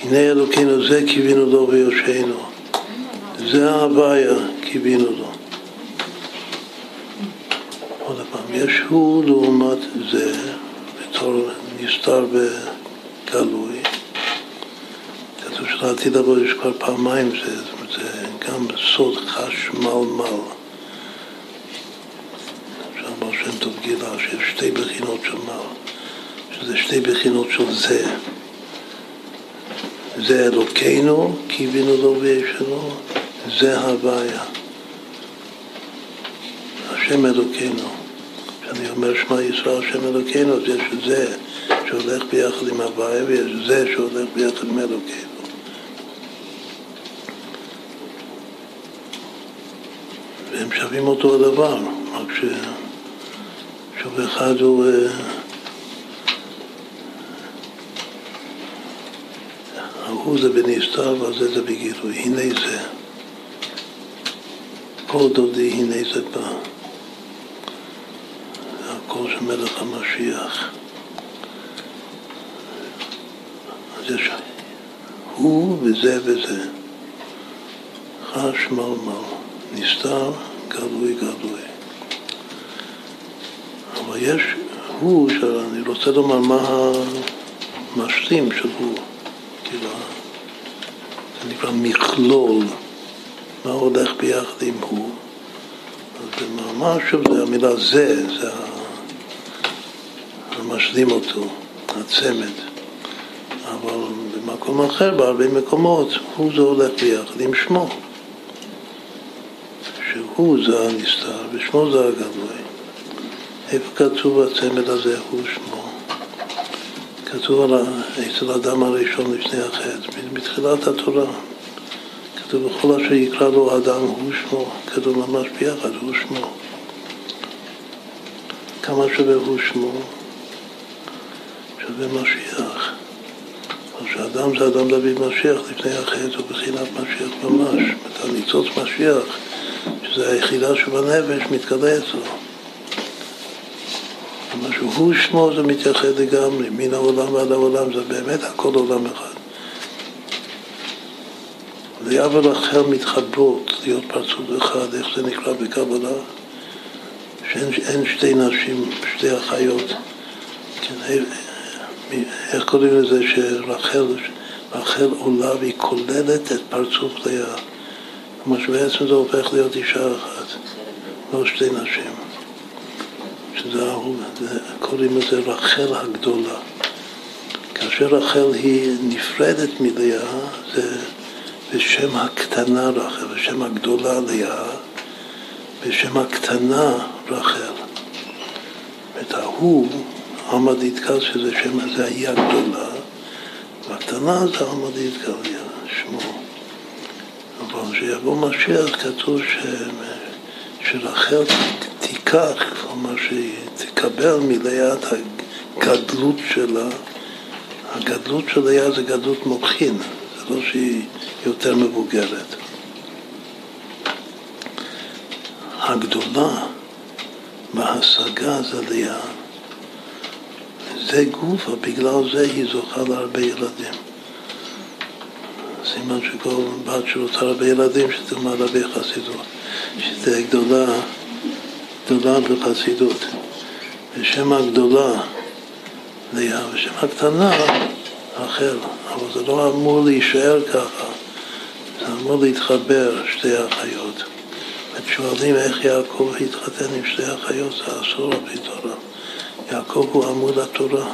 Speaker 1: הנה אלוקינו זה קיווינו לו ויושענו. זה ההוויה קיווינו לו. עוד פעם, יש הוא לעומת זה, בתור נסתר וגלוי. כתוב שלעתיד לבוא יש כבר פעמיים זה, זאת אומרת, זה גם סוד חשמלמל. שם שם טוב גילה שיש שתי בחינות של מל, שזה שתי בחינות של זה. זה אלוקינו, קיווינו לו וישנו, זה הוויה. השם אלוקינו. כשאני אומר שמע ישראל, השם אלוקינו, אז יש זה שהולך ביחד עם הוויה ויש זה שהולך ביחד עם אלוקינו. והם שווים אותו הדבר, רק ש... שוב אחד הוא... זה בנסתר והזה זה בגילוי, הנה זה. כל דודי הנה זה בא. זה הקול של מלך המשיח. אז יש הוא וזה וזה. חשמלמל, נסתר, גלוי גלוי. אבל יש הוא, שאני רוצה לומר מה המשלים של הוא. כאילו, זה נקרא מכלול, מה הולך ביחד עם הוא. אז במאמר שוב זה המילה זה, זה המשלים אותו, הצמד. אבל במקום אחר, בהרבה מקומות, הוא זה הולך ביחד עם שמו. שהוא זה הנסתר ושמו זה הגלוי. איפה כתוב הצמד הזה הוא שמו? כתוב על אצל האדם הראשון לפני החטא, בתחילת התורה. כתוב בכל אשר יקרא לו אדם הוא שמו, כתוב ממש ביחד, הוא שמו. כמה שווה הוא שמו? שווה משיח. שאדם זה אדם דוד משיח לפני החטא, הוא בחינת משיח ממש. אתה ניצוץ משיח, שזה היחידה שבנפש, מתגלה אצלו. מה שהוא שמו זה מתייחד לגמרי, מן העולם ועד העולם, זה באמת הכל עולם אחד. לאה ורחל מתחברות להיות פרצות אחד, איך זה נקרא בקבלה? שאין שתי נשים, שתי אחיות. כן, איך קוראים לזה שרחל רחל עולה והיא כוללת את פרצוף לאה. כלומר שבעצם זה הופך להיות אישה אחת, לא שתי נשים. שזה קוראים לזה רחל הגדולה. כאשר רחל היא נפרדת מלאה, זה בשם הקטנה רחל, בשם הגדולה לאה, בשם הקטנה רחל. את ההוא, עמד יתקל, שזה שם, זה היא הגדולה, והקטנה זה עמד יתקל, שמו. אבל כשיבוא משיח כתוב ש... שרחל תיקח, כלומר שהיא תקבל מליאת הגדלות שלה, הגדלות של לאה זה גדלות מוחין, זה לא שהיא יותר מבוגרת. הגדולה בהשגה זה לאה. זה גופה, בגלל זה היא זוכה להרבה ילדים. סימן שכל בת שרוצה הרבה ילדים, שתלמד הרבה חסידות. שתהיה גדולה, גדולה בחסידות. ושם הגדולה לאה, ושם הקטנה רחל. אבל זה לא אמור להישאר ככה, זה אמור להתחבר, שתי האחיות. ושואלים איך יעקב התחתן עם שתי האחיות, זה אסור על תורה. יעקב הוא עמוד התורה.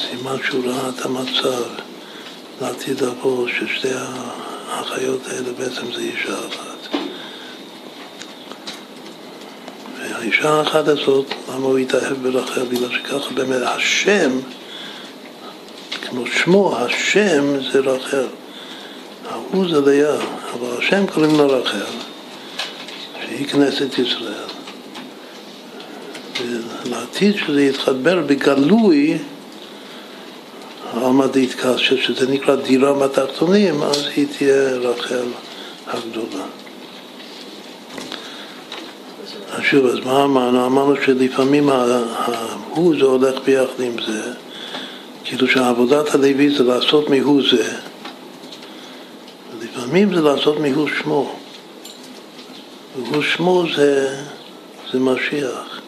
Speaker 1: סימן שהוא ראה את המצב לעתיד לבוא, ששתי האחיות האלה בעצם זה אישה אחת. האישה האחת הזאת, למה הוא התאהב ברחל? בגלל שככה באמת השם, כמו שמו, השם זה רחל. ההוא זה לאה, אבל השם קוראים לה רחל, שהיא כנסת ישראל. לעתיד שזה יתחבר בגלוי עמדית כאשר שזה נקרא דירה בתחתונים, אז היא תהיה רחל הגדולה. אז שוב, אז מה אמרנו? אמרנו שלפעמים ההוא זה הולך ביחד עם זה, כאילו שעבודת הלוי זה לעשות מהוא זה, לפעמים זה לעשות מהוא שמו. והוא שמו זה, זה משיח.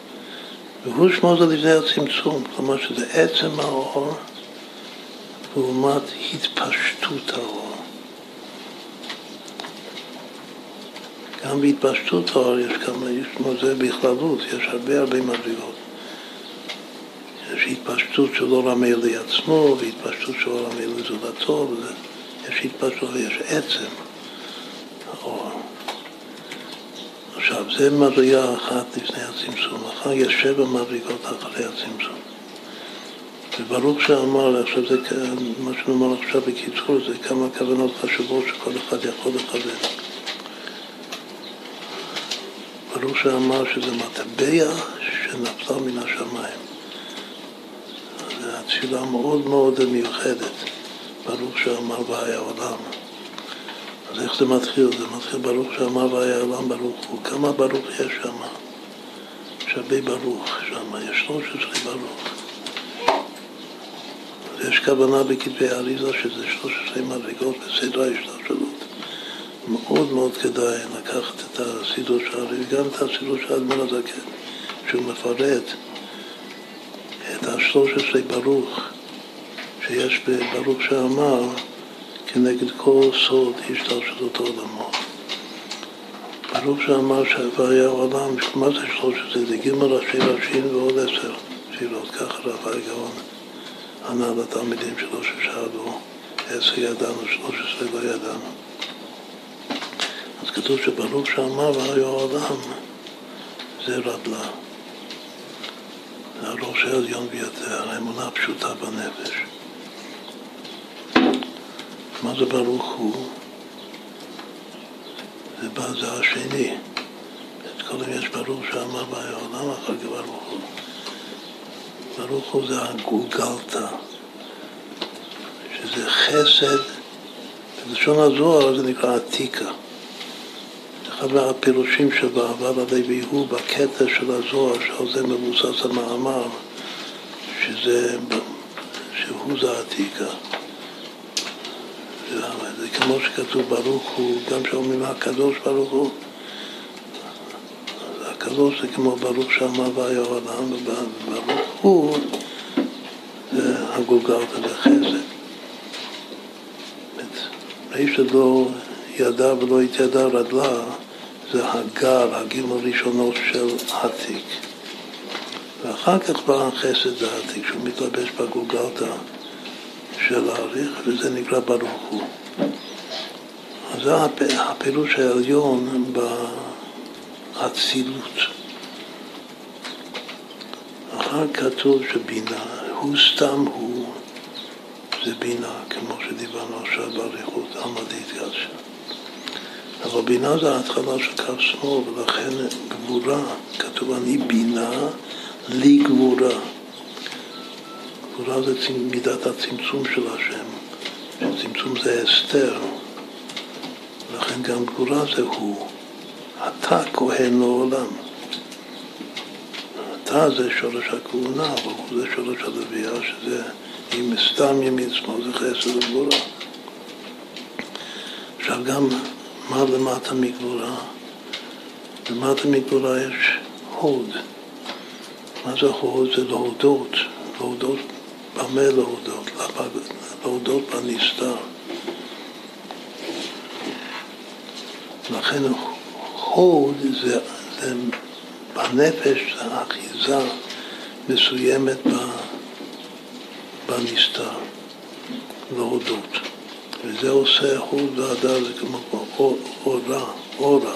Speaker 1: והוא שמו זה לפני הצמצום, כלומר שזה עצם האור לעומת התפשטות האור. גם בהתפשטות האור יש כמה, יש כמו זה בכללות, יש הרבה הרבה מדרגות. יש התפשטות של אור המייל לעצמו, והתפשטות של אור המייל לזולתו, יש התפשטות ויש עצם האור. עכשיו, זה מדרגה אחת לפני הצמצום, אחר יש שבע מדרגות אחרי הצמצום. וברוך שאמר, עכשיו זה, מה שנאמר עכשיו בקיצור, זה כמה כוונות חשובות שכל אחד יכול לכוון. ברוך שאמר שזה מטבע שנפלה מן השמיים. זו התפילה מאוד מאוד מיוחדת, ברוך שאמר והיה עולם. אז איך זה מתחיל? זה מתחיל ברוך שאמר והיה עולם ברוך הוא. כמה ברוך יש שם? יש הרבה ברוך שם, יש 13 ברוך. יש כוונה בכתבי האריזה שזה 13 מדרגות בסדר ההשתלשלות. מאוד מאוד כדאי לקחת את הסידור של האריזה, וגם את הסידור של האדמון הזקן, שהוא מפרט את ה-13 ברוך שיש בברוך שאמר כנגד כל סוד השתלשלות העולמות. ברוך שאמר שהיה עולם, מה זה 13? זה ג' ראשי ראשים ועוד עשר תפילות, ככה רב הגאון. ענה לתלמידים שלו ששאלו, עשר ידענו, שלוש עשרה לא ידענו. אז כתוב שברוך שאמר והיו העולם זה רדלה. זה הראש העליון ביותר, האמונה הפשוטה בנפש. מה זה ברוך הוא? זה בא, זה השני. את כל יש ברוך שאמר והיו העולם, אחר כך ברוך הוא. ברוך הוא זה הגולגלתא, שזה חסד, בלשון הזוהר זה נקרא עתיקה. אחד מהפירושים של בעבר הלוי הוא בקטע של הזוהר, שעל זה מבוסס המאמר, שזה, שהוא זה עתיקה. זה כמו שכתוב ברוך הוא, גם שאומרים הקדוש ברוך הוא, הקדוש זה כמו ברוך שאמר והיה עולם, וברוך הוא זה הגולגלתא בחסד. מי שלא ידע ולא התיידע רדלה, זה הגר, הגיל הראשונות של עתיק. ואחר כך בא החסד העתיק, שהוא מתלבש בגולגלתא של האריך, וזה נקרא ברוך הוא. אז זה הפירוש העליון באצילות. אחר כתוב שבינה, הוא סתם הוא, זה בינה, כמו שדיברנו עכשיו באריכות, עמדית גדשה. אבל בינה זה ההתחלה של קו שמאל, ולכן גבורה, כתוב אני בינה לי גבורה. גבורה זה מידת הצמצום של השם, צמצום זה אסתר, לכן גם גבורה זה הוא. אתה כהן לעולם. אתה זה שורש הכהונה, אבל הוא זה שורש הלוויה, שזה אם סתם ימין שמאל זה חסד וגבורה. עכשיו גם מה למטה מגבורה? למטה מגבורה יש הוד. מה זה הוד? זה להודות. להודות, במה להודות? להודות בנסתר. לכן הוד זה, זה בנפש זה אחיזה מסוימת בנסתר, להודות. וזה עושה הוד והדר, זה כמו אורה, אורה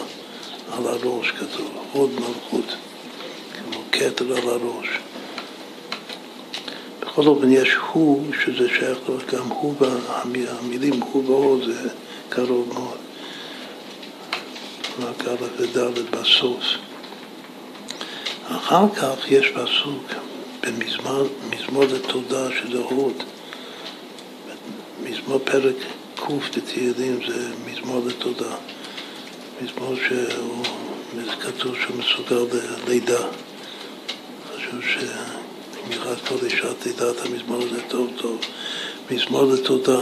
Speaker 1: על הראש כתוב, הוד מלכות. כתר על הראש. בכל אופן יש הוא, שזה שייך גם הוא, המילים הוא ואו זה קרוב מאוד. רק א' וד' בסוף. אחר כך יש פסוק במזמור לתודה שזה הוד. מזמור פרק ק' בתהילים זה מזמור לתודה. מזמור שהוא, כתוב שהוא מסוגל ללידה. חשוב שבמיוחד כל אישה תדע את המזמור הזה טוב טוב. מזמור לתודה,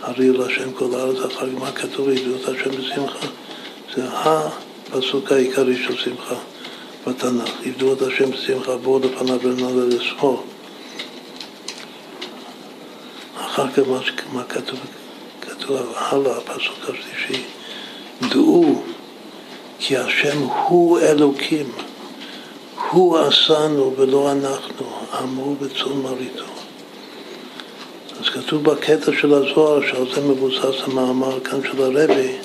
Speaker 1: הרי להשם כל הארץ, אחר מה כתוב? ידעו את השם בשמחה. זה הפסוק העיקרי של שמחה בתנ"ך. ידעו את השם בשמחה, בואו לפניו ולנעלה לשמאל. אחר כך מה כתוב? כתוב הלאה, הפסוק השלישי, דעו כי השם הוא אלוקים, הוא עשנו ולא אנחנו, עמו בצאן מרעיתו. אז כתוב בקטע של הזוהר, שעל זה מבוסס המאמר כאן של הרבי,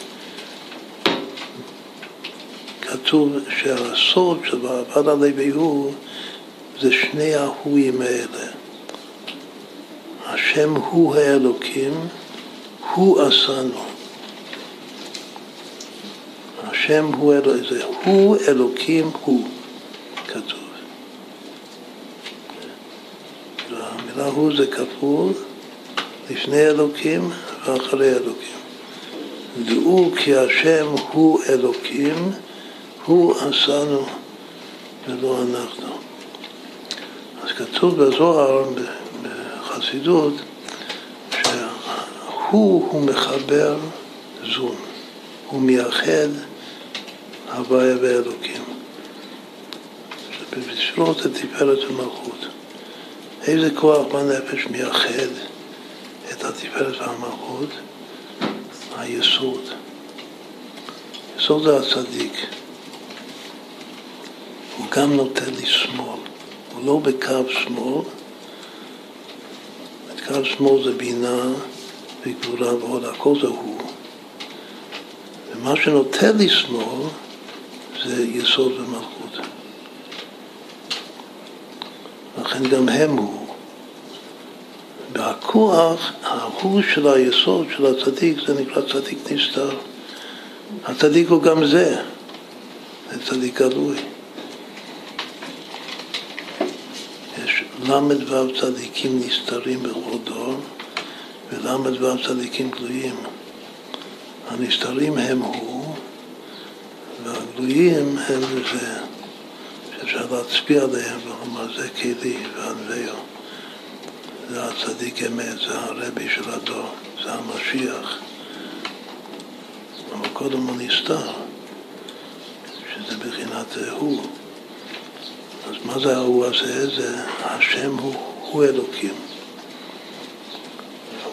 Speaker 1: כתוב שהסוד של עבד הלוי הוא זה שני ההואים האלה. השם הוא האלוקים, הוא עשנו. השם הוא אלוקים, זה הוא אלוקים הוא, כתוב. והמילה הוא זה כפול לפני אלוקים ואחרי אלוקים. דעו כי השם הוא אלוקים, הוא עשנו ולא אנחנו. אז כתוב בזוהר, בחסידות, שהוא הוא מחבר זון, הוא מייחד הוויה ואלוקים. שבשבילות זה תפארת ומלכות. איזה כוח בנפש מייחד את התפארת והמלכות? היסוד. יסוד זה הצדיק. הוא גם נוטה לשמאל. הוא לא בקו שמאל. קו שמאל זה בינה וגבורה ועוד, הכל זה הוא. ומה שנוטה לשמאל זה יסוד ומלכות. לכן גם הם הוא. והכוח, ההוא של היסוד של הצדיק, זה נקרא צדיק נסתר. הצדיק הוא גם זה, זה צדיק גלוי. יש ל"ו צדיקים נסתרים בכל דור, ול"ו צדיקים גלויים. הנסתרים הם הוא, והגלויים הם זה, שאפשר להצביע עליהם ולומר זה כלי וענווהו. זה הצדיק אמת, זה הרבי של הדור, זה המשיח. אבל קודם הוא נסתר, שזה בחינת הוא. אז מה זה ההוא הזה? זה השם הוא, הוא אלוקים.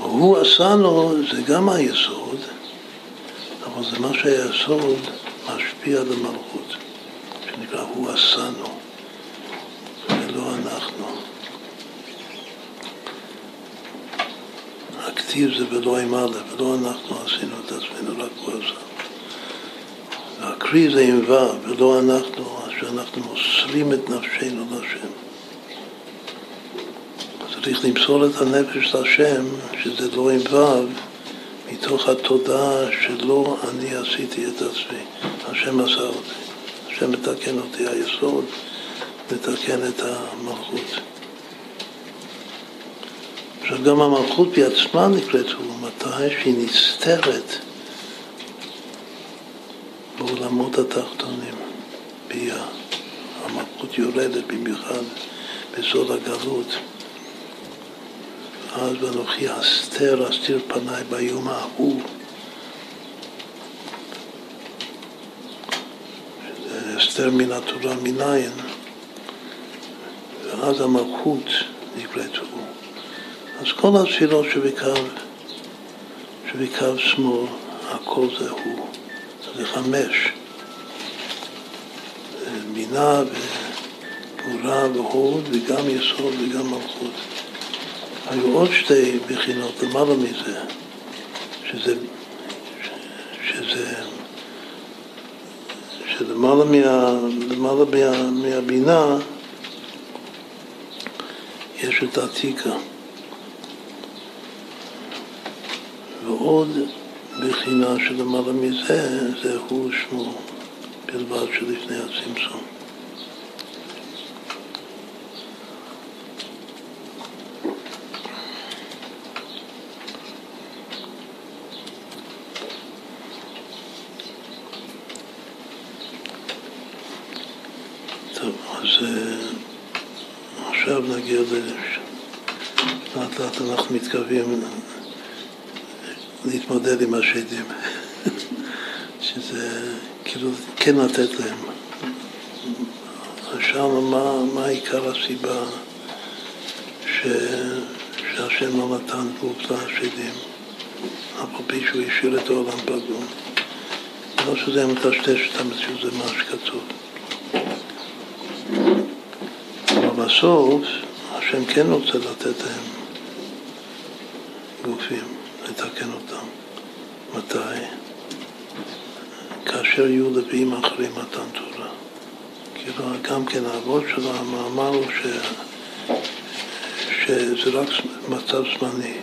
Speaker 1: הוא עשנו, זה גם היסוד, אבל זה מה שהיסוד משפיע על המלכות, שנקרא הוא עשנו, ולא אנחנו. הכתיב זה ולא עם א', ולא אנחנו עשינו את עצמנו, רק הוא עשה. והקריא זה עם ו', ולא אנחנו, שאנחנו מוסרים את נפשנו להשם. צריך למסור את הנפש להשם, שזה לא עם ו', מתוך התודעה שלא אני עשיתי את עצמי, השם עשה אותי. השם מתקן אותי, היסוד מתקן את המלכות. עכשיו גם המלכות בעצמה נקראת הוא, מתי שהיא נסתרת בעולמות התחתונים, ביה. המלכות יורדת במיוחד בסוד הגלות. אז ואנוכי אסתר, אסתיר פניי ביום ההוא. אסתר מן התורה מניין, ואז המלכות נקראת הוא. אז כל התפילות שבקו, שבקו שמאל, הכל זה הוא. זה חמש. בינה וגבורה והוד וגם יסוד וגם מלכות. היו עוד שתי בחינות למעלה מזה, שזה, שזה, שלמעלה מה, מה, מהבינה יש את עתיקה. ועוד בחינה שלמעלה מזה, זה הוא שמו בלבד שלפני הצמצום. טוב, אז אה, עכשיו נגיע ל... לאט לאט אנחנו מתקרבים להתמודד עם השדים, [laughs] שזה כאילו כן לתת להם. שאלנו מה, מה עיקר הסיבה ש, שהשם לא נתן גוף לשדים, אף על פי שהוא השאיר את העולם פגום. לא שזה מטשטש את המציאות, זה מה שכתוב. אבל בסוף השם כן רוצה לתת להם גופים. לתקן אותם. מתי? כאשר יהיו לוויים אחרי מתן תורה. כאילו גם כן האבות של המאמר הוא ש... שזה רק מצב זמני,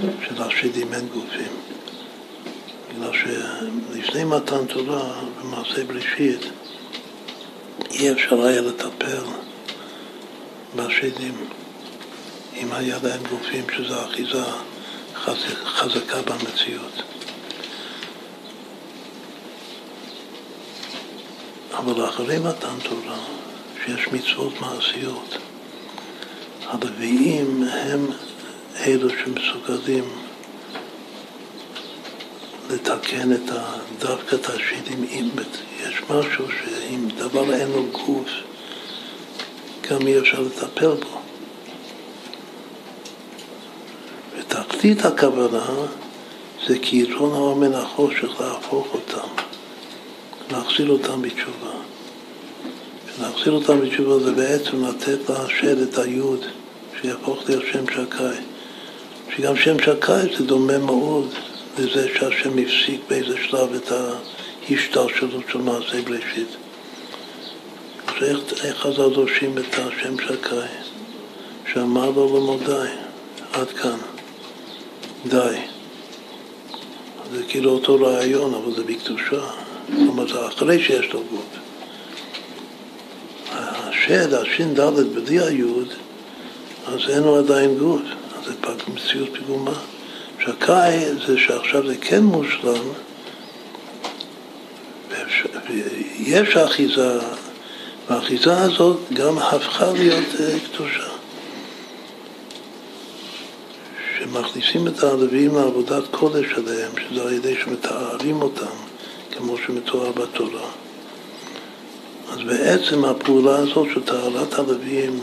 Speaker 1: שלשדים אין גופים. בגלל שלפני מתן תורה, במעשה בראשית, אי אפשר היה לטפל בשדים אם היה להם גופים שזה אחיזה חזקה במציאות. אבל אחרי מתן תורה, שיש מצוות מעשיות, הלוויים הם אלו שמסוגלים לתקן את ה, דווקא את השדים, אם יש משהו שאם דבר אין לו גוף, גם אי אפשר לטפל בו. תכלית הכוונה זה כי יתרון האור מן החושך להפוך אותם, להחזיר אותם בתשובה. להחזיר אותם בתשובה זה בעצם לתת לשד את היוד, שיהפוך להיות שם שקאי. שגם שם שקאי זה דומה מאוד לזה שהשם הפסיק באיזה שלב את ההשתלשלות של מעשה בראשית. אז איך, איך חז"ל דורשים את השם שקאי? שאמר לו למודי, עד כאן. די. זה כאילו אותו רעיון, אבל זה בקדושה. כלומר, זה אחרי שיש לו גוף. השד, הש"ד בלי היוד, אז אין לו עדיין גוף. אז זה פג מציאות פיגומה. שקאי זה שעכשיו זה כן מושלם, ויש אחיזה, והאחיזה הזאת גם הפכה להיות אה, קדושה. שמכניסים את הלוויים לעבודת קודש עליהם, שזה על ידי שמתארים אותם, כמו שמתואר בתורה. אז בעצם הפעולה הזאת של טהרת הלוויים,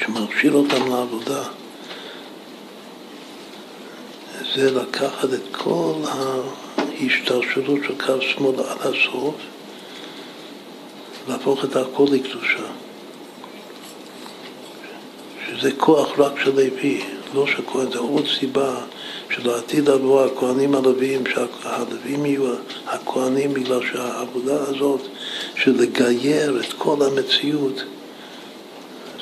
Speaker 1: שמכשיר אותם לעבודה, זה לקחת את כל ההשתלשלות של קו שמאל עד הסוף, להפוך את הכל לקדושה. שזה כוח רק של לוי. לא שכהן, זה עוד סיבה שלעתיד לבוא הכהנים הלוויים, שהלוויים יהיו הכהנים בגלל שהעבודה הזאת של לגייר את כל המציאות,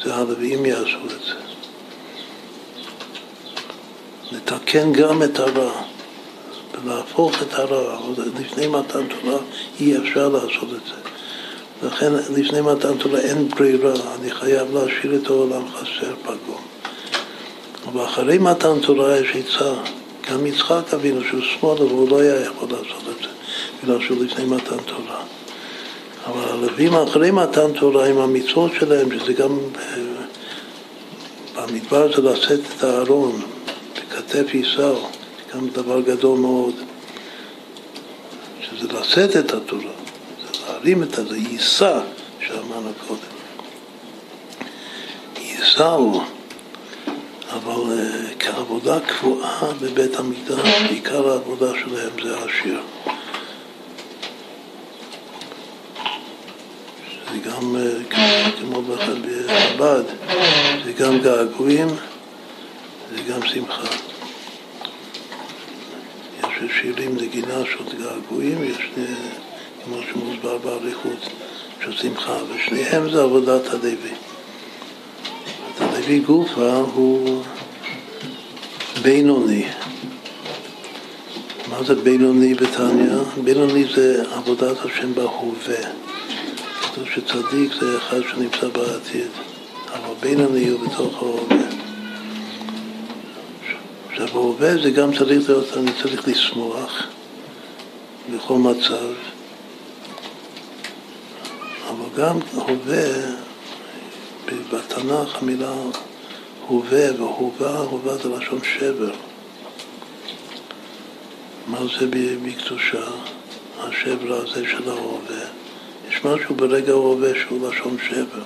Speaker 1: זה הלוויים יעשו את זה. לתקן גם את הרע ולהפוך את הרע, לפני מתן תורה אי אפשר לעשות את זה. לכן לפני מתן תורה אין ברירה, אני חייב להשאיר את העולם חסר פגום. ואחרי מתן תורה יש עצה. גם יצחק אבינו שהוא שמאל, אבל הוא לא היה יכול לעשות את זה, בגלל שהוא לפני מתן תורה. אבל הלווים אחרי מתן תורה עם המצוות שלהם, שזה גם אה, במדבר זה לשאת את הארון בכתף יישאו, זה גם דבר גדול מאוד, שזה לשאת את התורה, זה להרים את זה, יישא, שאמרנו קודם. יישאו אבל אה, כעבודה קבועה בבית המקדש, עיקר העבודה שלהם זה השיר. זה גם, אה, כמו בחב"ד, זה גם געגועים, זה גם שמחה. יש שירים לגינה של געגועים, יש, אה, כמו שמוסבר באריכות, של שמחה, ושניהם זה עבודת הלוי. לפי גופה הוא בינוני. מה זה בינוני בתניא? בינוני זה עבודת השם בהווה. כתוב שצדיק זה אחד שנמצא בעתיד, אבל בינוני הוא בתוך ההווה. עכשיו, בהווה זה גם צריך להיות, אני צריך לשמוח בכל מצב, אבל גם הווה, בתנ"ך המילה הווה והווה, הווה זה לשון שבר. מה זה בקדושה? השבר הזה של ההווה. יש משהו ברגע ההווה שהוא לשון שבר.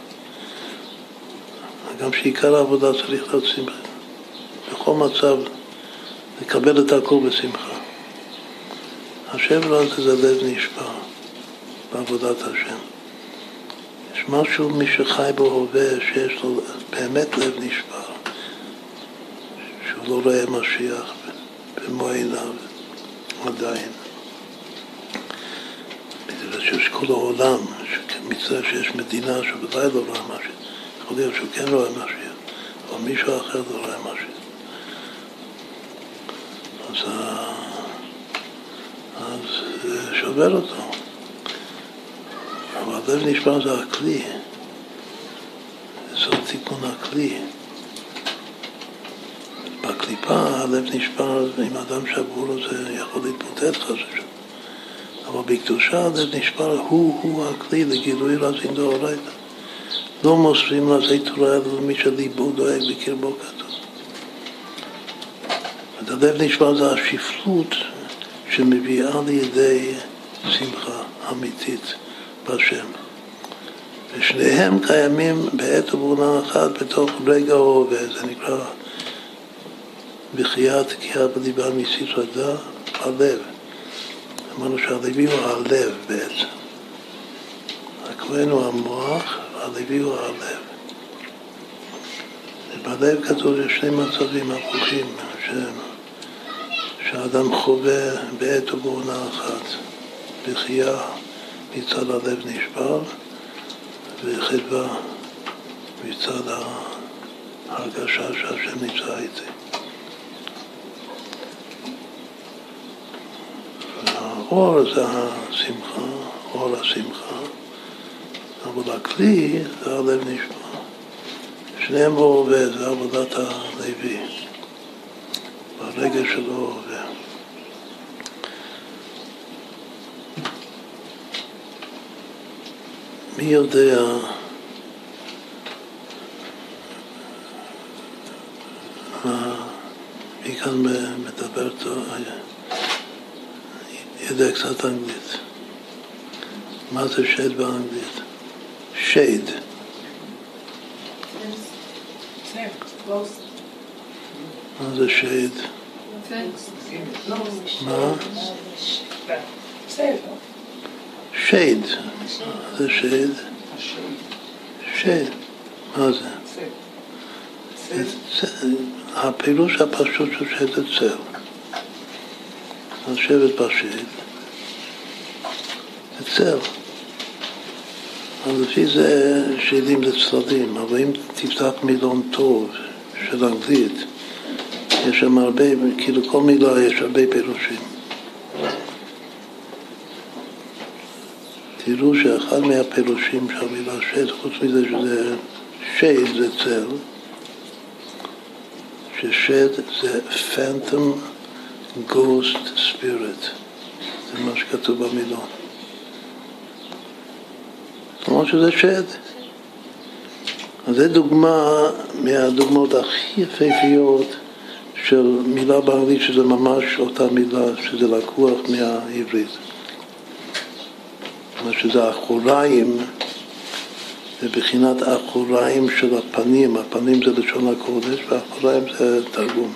Speaker 1: גם שעיקר העבודה צריך להיות שמחה. בכל מצב לקבל את הכל בשמחה. השבר הזה זה לב נשבר בעבודת השם. יש משהו, מי שחי בהווה, שיש לו באמת לב נשבר, שהוא לא רואה משיח במו עיניו. עדיין. בגלל שיש כל העולם, מצטער שיש מדינה שבוודאי לא רואה משהו, יכול להיות שהוא כן רואה משהו, אבל מישהו אחר לא רואה משהו. אז, אז זה שובר אותו. אבל הלב נשבר זה הכלי, זה תיקון הכלי. בקליפה הלב נשבר, אם אדם שבור זה יכול להתמוטט חס ושלום. אבל בקדושה הלב נשבר, הוא-הוא הכלי לגילוי רזין דאורייתא. לא מוסרים לזה תורה אלא למי שליבו דואג בקרבו כתוב. הלב נשבר זה השפלות שמביאה לידי שמחה אמיתית בהשם. ושניהם קיימים בעת ובעונה אחת בתוך רגע ההווה, זה נקרא בחיית תקיעה בליבה מסתרדה, הלב. אמרנו שהלוי הוא הלב בעצם. הכהן הוא המוח, והלוי הוא הלב. בלב כתוב יש שני מצבים הפוכים שהאדם חווה בעת ובעונה אחת. בחייה מצד הלב נשבר וחדווה מצד ההרגשה שהשם נמצא איתי. האור זה השמחה, אור השמחה, אבל הכלי זה הלב נשמע. שניהם בו עובד, זה עבודת הלוי. ברגע שלו עובד. מי יודע מי כאן מדבר טוב? יודע קצת אנגלית. מה זה שד באנגלית? שייד. מה זה שייד? מה? שייד. זה שייד? שייד. מה זה? הפירוש הפשוט של שייד זה צל. לשבת בשייד. צל. אז לפי זה שדים זה צדדים, אבל אם תפתח מילון טוב של אנגלית, יש שם הרבה, כאילו כל מילה יש הרבה פירושים. תראו שאחד מהפירושים של המילה שד, חוץ מזה שזה שד זה צל, ששד זה phantom ghost spirit, זה מה שכתוב במילון. למרות שזה שד. אז זו דוגמה מהדוגמאות הכי יפהפיות של מילה באנגלית שזה ממש אותה מילה, שזה לקוח מהעברית. מה שזה אחוריים, זה בחינת אחוריים של הפנים, הפנים זה לשון הקודש ואחוריים זה תרגום,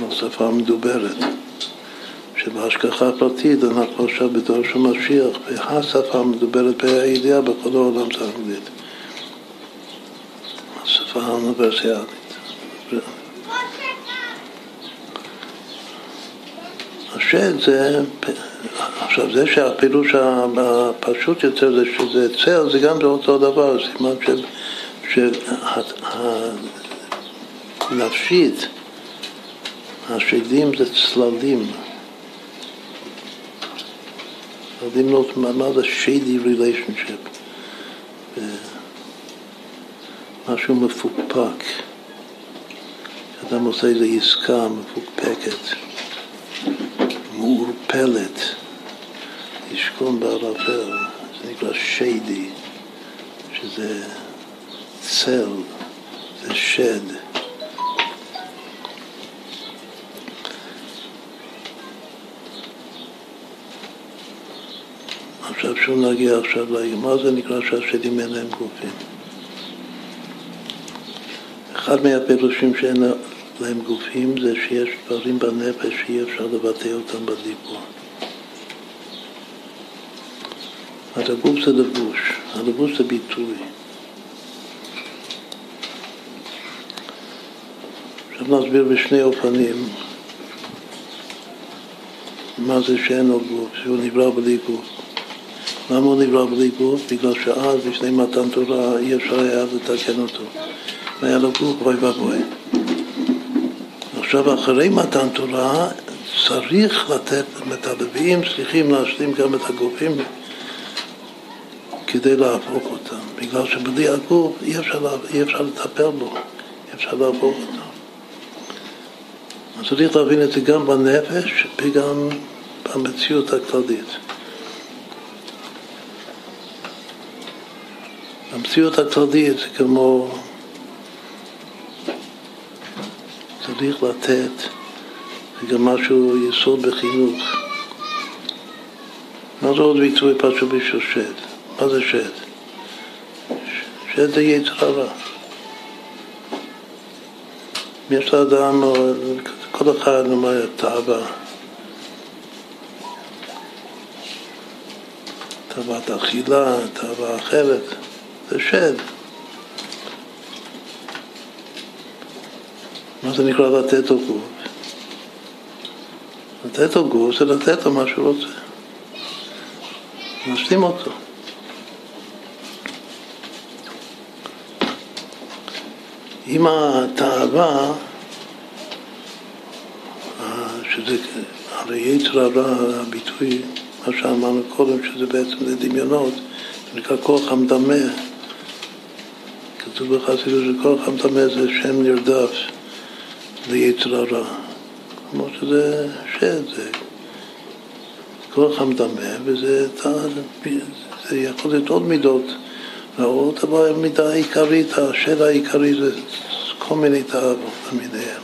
Speaker 1: בשפה המדוברת. שבהשגחה פרטית אנחנו עכשיו בדור של משיח, והשפה המדוברת בהידיעה בכל העולם זה אנגלית. השפה האוניברסיאלית. השד זה, עכשיו זה שהפילוש הפשוט יותר זה שזה צל, זה גם אותו דבר, סימן שנפשית, השדים זה צללים. צללים לא, מה זה שיידי ריליישנשיפ? משהו מפוקפק. אדם עושה איזו עסקה מפוקפקת, מעורפלת, לשכון בערפל, זה נקרא שיידי, שזה צל, זה שד. עכשיו שוב נגיע עכשיו מה זה נקרא שהשדים אין להם גופים? אחד מהפירושים שאין להם גופים זה שיש דברים בנפש שאי אפשר לבטא אותם בדיבור. הגוף זה לבוש, הלבוש זה ביטוי. עכשיו נסביר בשני אופנים מה זה שאין לו גוף, שהוא נברא בלי גוף. למה הוא נברא בלי גוף? בגלל שאז, לפני מתן תורה, אי אפשר היה לתקן אותו. והיה לו גוף, אוי ואבוי. עכשיו, אחרי מתן תורה, צריך לתת, את הלוויים צריכים להשלים גם את הגופים כדי להפוך אותם, בגלל שבלי הגוף אי אפשר, אי אפשר לטפל בו, אי אפשר להפוך אותו. אז צריך להבין את זה גם בנפש וגם במציאות הכללית. המציאות הכללית זה כמו צריך לתת, זה גם משהו יסוד בחינוך. מה זה עוד ביטוי פשוט בשביל שד? מה זה שד? שד זה יצר הרע. יש לאדם, כל אחד אומר תאווה. תאוות אכילה, תאווה אחרת, זה שד. מה זה נקרא לתת לו גוף? לתת לו גוף זה לתת לו מה שהוא רוצה. להשלים אותו. אם התאווה, שזה, הרי יצר הרע, הביטוי, מה שאמרנו קודם, שזה בעצם זה נקרא כוח המדמה. כתוב בחסידות שכוח המדמה זה שם נרדף. ליצר הרע. כמו שזה שד, זה כוח המדמה, וזה זה יכול להיות עוד מידות רעות, אבל המידה העיקרית, השד העיקרי זה כל מיני תאוות למיניהם.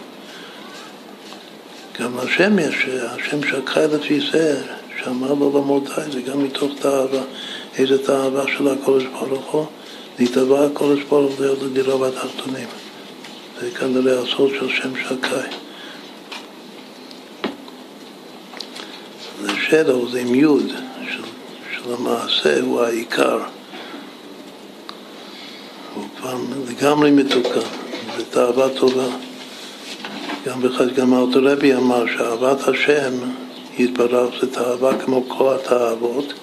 Speaker 1: גם השם יש, השם שקרא לפי זה, שאמר לו למודי, זה גם מתוך תאווה, איזה תאווה של הקודש ברוך הוא, להתאווה הקודש ברוך הוא להיות לדירה בתחתונים. זה כנראה הסוד של שם שקאי. זה שדו, זה עם יוד, של, של המעשה, הוא העיקר. הוא לגמרי מתוקן, זו תאווה טובה. גם בכלל, גם האוטורבי אמר שאהבת השם יתברך זה תאווה כמו כל התאוות,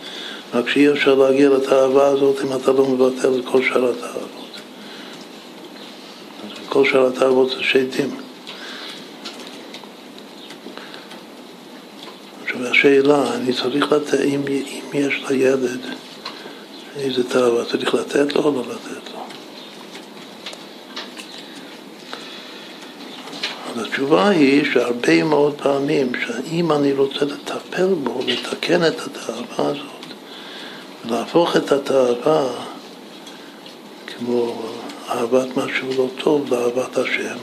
Speaker 1: רק שאי אפשר להגיע לתאווה הזאת אם אתה לא מבטל את כל שאר התאוות. כל שאר התאוות זה שדים. עכשיו השאלה, אני צריך לתת, אם, אם יש לילד איזה תאווה, צריך לתת לו או לא לתת לו? אז התשובה היא שהרבה מאוד פעמים, שאם אני רוצה לטפל בו, לתקן את התאווה הזאת, להפוך את התאווה כמו אהבת משהו לא טוב לאהבת השם,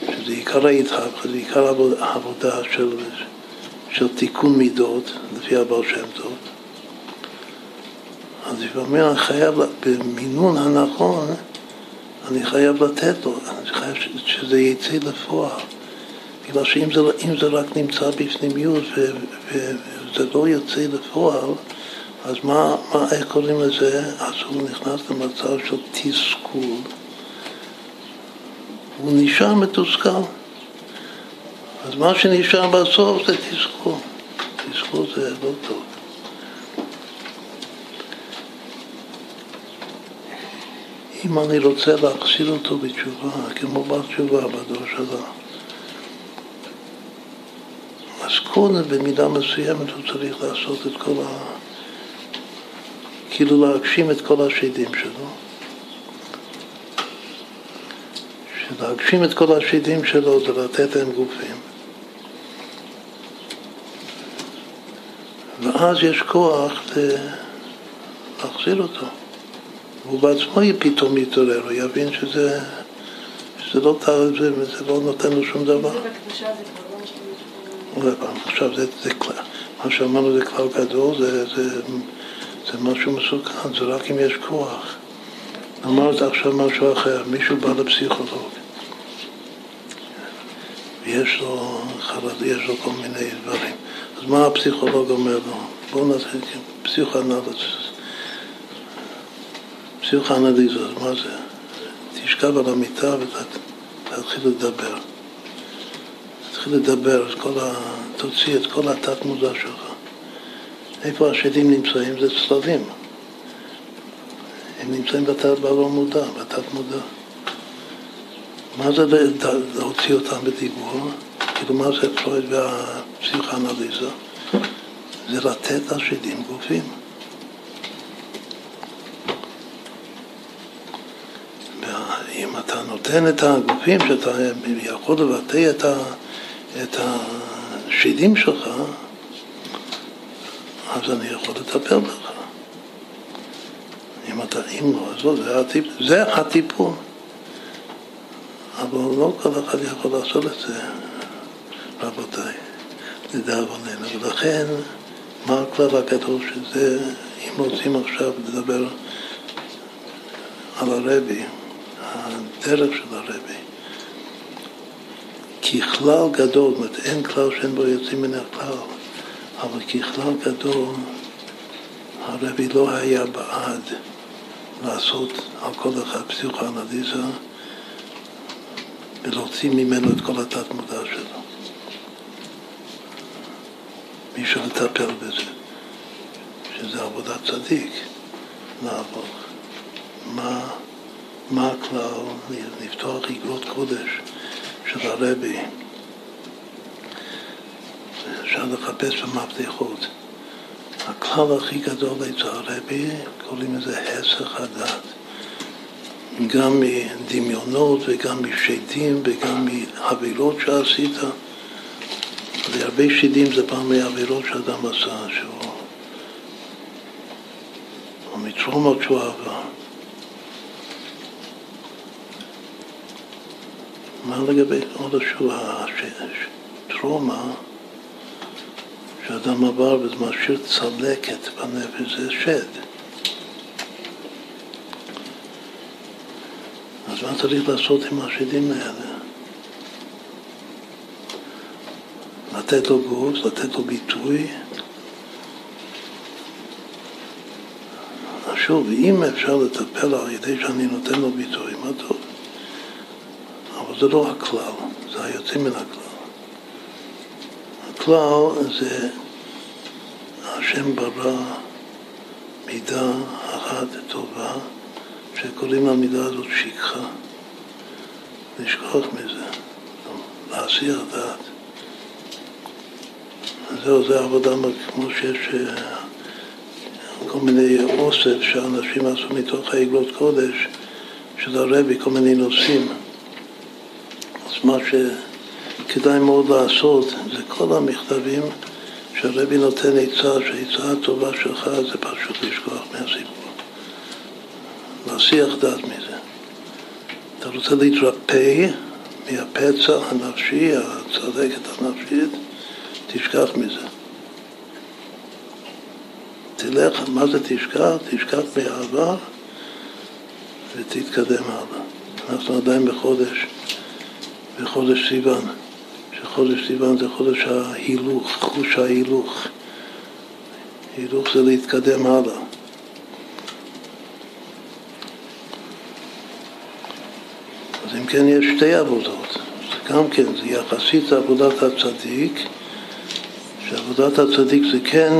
Speaker 1: שזה עיקר ההתהפכה, זה עיקר העבודה של, של תיקון מידות, לפי הבעל שם טוב. אז לפעמים אני חייב, במינון הנכון, אני חייב לתת לו, אני חייב שזה יצא לפועל. בגלל שאם זה, זה רק נמצא בפנימיות וזה לא יוצא לפועל, אז מה, מה, איך קוראים לזה? אז הוא נכנס למצב של תסכול. הוא נשאר מתוסכל. אז מה שנשאר בסוף זה תסכול. תסכול זה לא טוב. אם אני רוצה להחזיר אותו בתשובה, כמו בר תשובה בדור שלו, אז קודם במידה מסוימת הוא צריך לעשות את כל ה... כאילו להגשים את כל השדים שלו. להגשים את כל השדים שלו זה לתת להם גופים. ואז יש כוח להחזיר אותו. והוא בעצמו פתאום יתעורר, הוא יבין שזה, שזה לא תאר, זה, זה לא נותן לו שום דבר. לא עכשיו זה, זה כלל, מה שאמרנו זה כלל גדול, זה, זה, זה משהו מסוכן, זה רק אם יש כוח. אמרת עכשיו משהו אחר, מישהו בא לפסיכולוג ויש לו חרד, יש לו כל מיני דברים. אז מה הפסיכולוג אומר לו? בואו נתחיל פסיכואנליזוס. פסיכואנליזוס, מה זה? תשכב על המיטה ותתחיל לדבר. תתחיל לדבר, ה... תוציא את כל התת מודע שלך. איפה השדים נמצאים? זה צלבים. הם נמצאים בתת בלא מודע, בתת מודע. מה זה להוציא אותם בדיבור? כאילו מה זה פרויד והפסיכואנליזה? זה לתת לשדים גופים. אם אתה נותן את הגופים, שאתה יכול לבטא את, ה, את השדים שלך, אז אני יכול לטפל בך. אם אתה, אם לא, אז לא, זה הטיפול. זה הטיפול. אבל לא כל אחד יכול לעשות את זה, רבותיי, לדאבוננו. ולכן, מה הכלל הגדול שזה, אם רוצים עכשיו לדבר על הרבי, הדרך של הרבי, ככלל גדול, זאת אומרת, אין כלל שאין בו יוצאים מן הכלל, אבל ככלל גדול, הרבי לא היה בעד לעשות על כל אחד פסיכואנליזה ולהוציא ממנו את כל התת מודע שלו. מישהו לטפל בזה, שזה עבודת צדיק, לעבור. מה, מה הכלל לפתוח עגלות קודש של הרבי? אפשר לחפש במפתחות. הכלל הכי גדול אצל הרבי, קוראים לזה הסך הדת. גם מדמיונות וגם משדים וגם מעבירות שעשית. והרבה שדים זה פעם מעבירות שאדם עשה, שהוא... או מטראומות שהוא עבר. מה לגבי עוד השוע, טראומה שאדם עבר וזה משאיר צלקת בנפש, זה שד. אז מה צריך לעשות עם השדים האלה? לתת לו גוף, לתת לו ביטוי. שוב, אם אפשר לטפל על ידי שאני נותן לו ביטוי, מה טוב. זה לא הכלל, זה היוצא מן הכלל. הכלל זה השם ברא מידה אחת טובה שקוראים למידה הזאת שכחה, לשכוח מזה, להסיר דעת. זהו, זה עבודה כמו שיש אה, כל מיני אוסף שאנשים עשו מתוך העגלות קודש של הרבי, כל מיני נושאים. אז מה שכדאי מאוד לעשות זה כל המכתבים שהרבי נותן עצה, שהעצה הטובה שלך זה פשוט לשכוח מהסיפור. להסיח דעת מזה. אתה רוצה להתרפא מהפצע הנפשי, הצדקת הנפשית, תשכח מזה. תלך, מה זה תשכח? תשכח מהעבר ותתקדם הלאה. אנחנו עדיין בחודש, בחודש סיוון, שחודש סיוון זה חודש ההילוך, חוש ההילוך. הילוך זה להתקדם הלאה. אז אם כן יש שתי עבודות, זה גם כן, זה יחסית לעבודת הצדיק, שעבודת הצדיק זה כן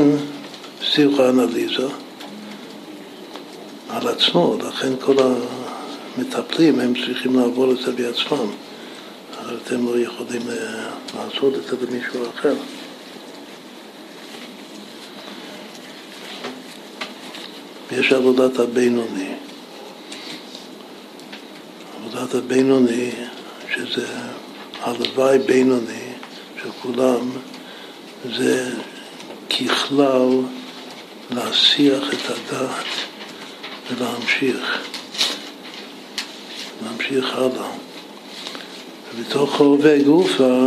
Speaker 1: פסיכואנליזה על עצמו, לכן כל מטפלים, הם צריכים לעבור את זה בעצמם. אחרת הם לא יכולים לעשות את זה למישהו אחר. יש עבודת הבינוני. עבודת הבינוני, שזה הלוואי בינוני של כולם, זה ככלל להסיח את הדעת ולהמשיך, להמשיך הלאה. ובתוך הווה גופה,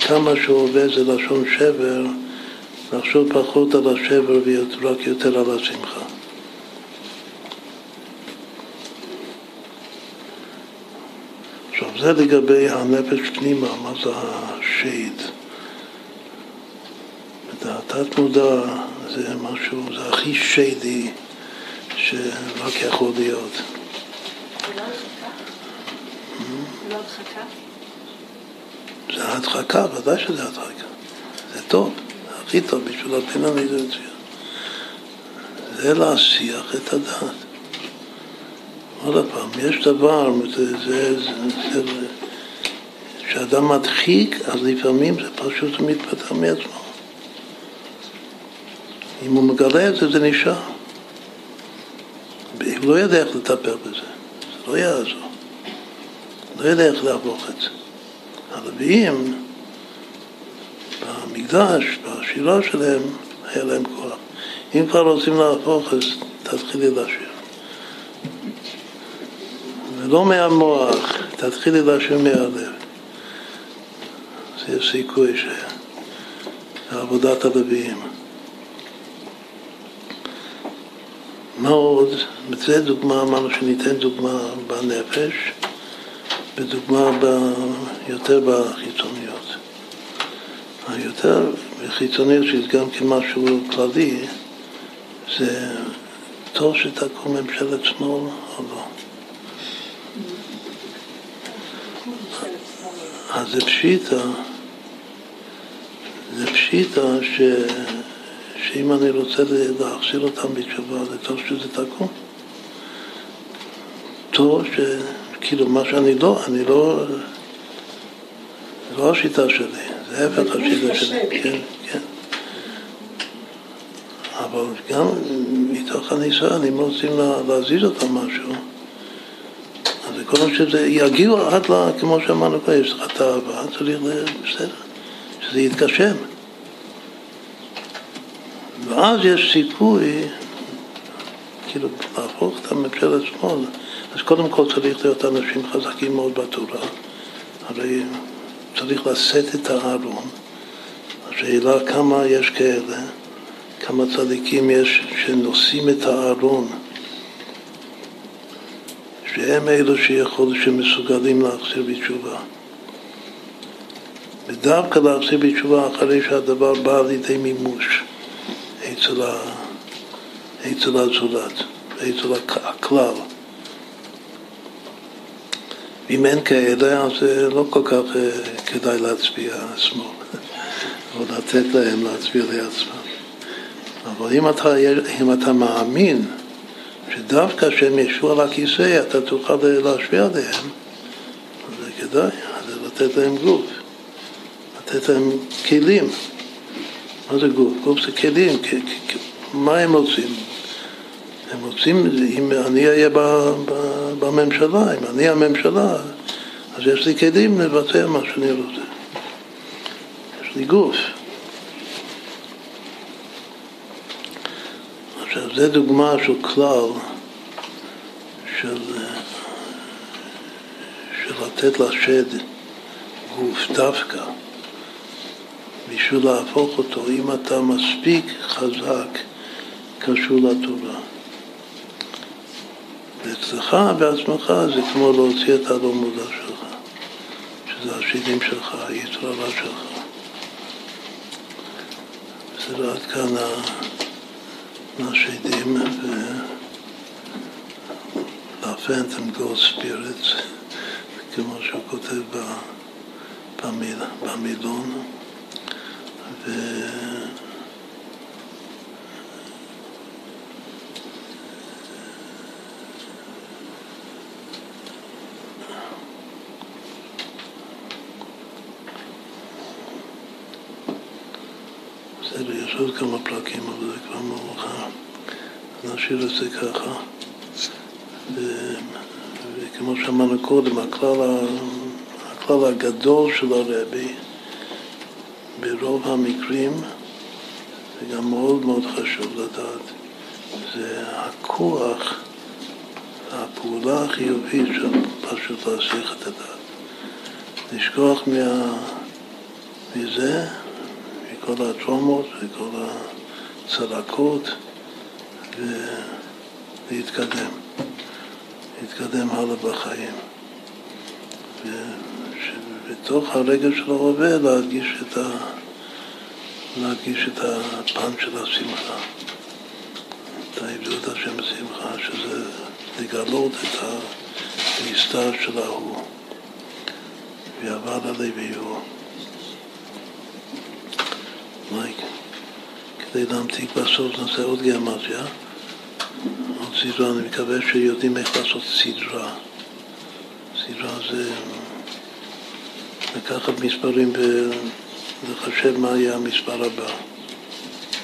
Speaker 1: כמה שהווה זה לשון שבר, לחשוב פחות על השבר ורק יותר על השמחה. עכשיו זה לגבי הנפש פנימה, מה זה השייד. התת מודע זה משהו, זה הכי שיידי שרק יכול להיות. זה הדחקה, ודאי שזה הדחקה. זה טוב, זה הכי טוב בשביל זה מצוין. זה להסיח את הדעת. עוד פעם, יש דבר, זה, זה, זה, זה, כשאדם מדחיק, אז לפעמים זה פשוט מתפתח מעצמו. אם הוא מגלה את זה, זה נשאר. הוא לא יודע איך לטפל בזה, זה לא יעזור. לא יודע איך להפוך את זה. הלוויים, במקדש, בשירה שלהם, היה להם כוח. אם כבר רוצים להפוך, אז תתחילי לשיר. ולא מהמוח, תתחילי לשיר מהלב. זה סיכוי שעבודת הלוויים. מה עוד? זה דוגמה, אמרנו שניתן דוגמה בנפש ודוגמה ב, יותר בחיצוניות. היותר בחיצוניות, שזה גם כמשהו כללי, זה טוב שתקום ממשלת שמאל או לא. אז זה פשיטה, זה פשיטה ש... שאם אני רוצה להחזיר אותם בתשובה, זה טוב שזה תקום. טוב ש... כאילו, מה שאני לא, אני לא... זה לא השיטה שלי, זה ההפך השיטה שלי, כן, כן. אבל גם מתוך הניסיון, אם רוצים להזיז אותם משהו, אז כל שזה יגיעו עד ל... כמו שאמרנו כבר, יש לך תאווה, צריך, בסדר, שזה יתגשם. ואז יש סיכוי, כאילו, להפוך את הממשלת שמאל. אז קודם כל צריך להיות אנשים חזקים מאוד בתורה. הרי צריך לשאת את הארון. השאלה כמה יש כאלה, כמה צדיקים יש שנושאים את הארון, שהם אלו שיכול, שמסוגלים להחזיר בתשובה. ודווקא להחזיר בתשובה אחרי שהדבר בא לידי מימוש. אצל, ה... אצל הזולת, אצל הכלל. אם אין כאלה, אז לא כל כך אה, כדאי להצביע שמאל, [laughs] או לתת להם להצביע לעצמם. אבל אם אתה, אם אתה מאמין שדווקא כשהם ישבו על הכיסא אתה תוכל להשפיע עליהם, אז זה כדאי, אז לתת להם גוף, לתת להם כלים. מה זה גוף? גוף זה כלים, מה הם רוצים? הם רוצים, אם אני אהיה בממשלה, אם אני הממשלה, אז יש לי כלים לבצע מה שאני רוצה. יש לי גוף. עכשיו, זו דוגמה של כלל של, של לתת לשד גוף דווקא. בשביל להפוך אותו, אם אתה מספיק חזק, קשור לתורה. ואצלך בעצמך זה כמו להוציא את הלא מודע שלך, שזה השירים שלך, היצררה שלך. בסדר, עד כאן השדים, ו-The Ghost Spirits, כמו שהוא כותב במילון. ו... יש עוד כמה פרקים, אבל זה כבר מאוחר. נשאיר את זה ככה. ו... וכמו שאמרנו קודם, הכלל, הכלל הגדול של הרבי, ברוב המקרים, וגם מאוד מאוד חשוב לדעת, זה הכוח, הפעולה החיובית של פשוט להסיח את הדעת. לשכוח מה, מזה, מכל הטראומות וכל הצלקות, ולהתקדם, להתקדם הלאה בחיים. ובתוך הרגע של ההווה להרגיש את, ה... להרגיש את הפן של השמחה, את העבדות השם שמחה, שזה לגלות את הנסתר של ההוא. ועבד הלוויו. כדי להמתיק בסוף נעשה עוד גיאמטריה, עוד סדרה, אני מקווה שיודעים איך לעשות סדרה. סדרה זה לקחת מספרים ולחשב מה יהיה המספר הבא,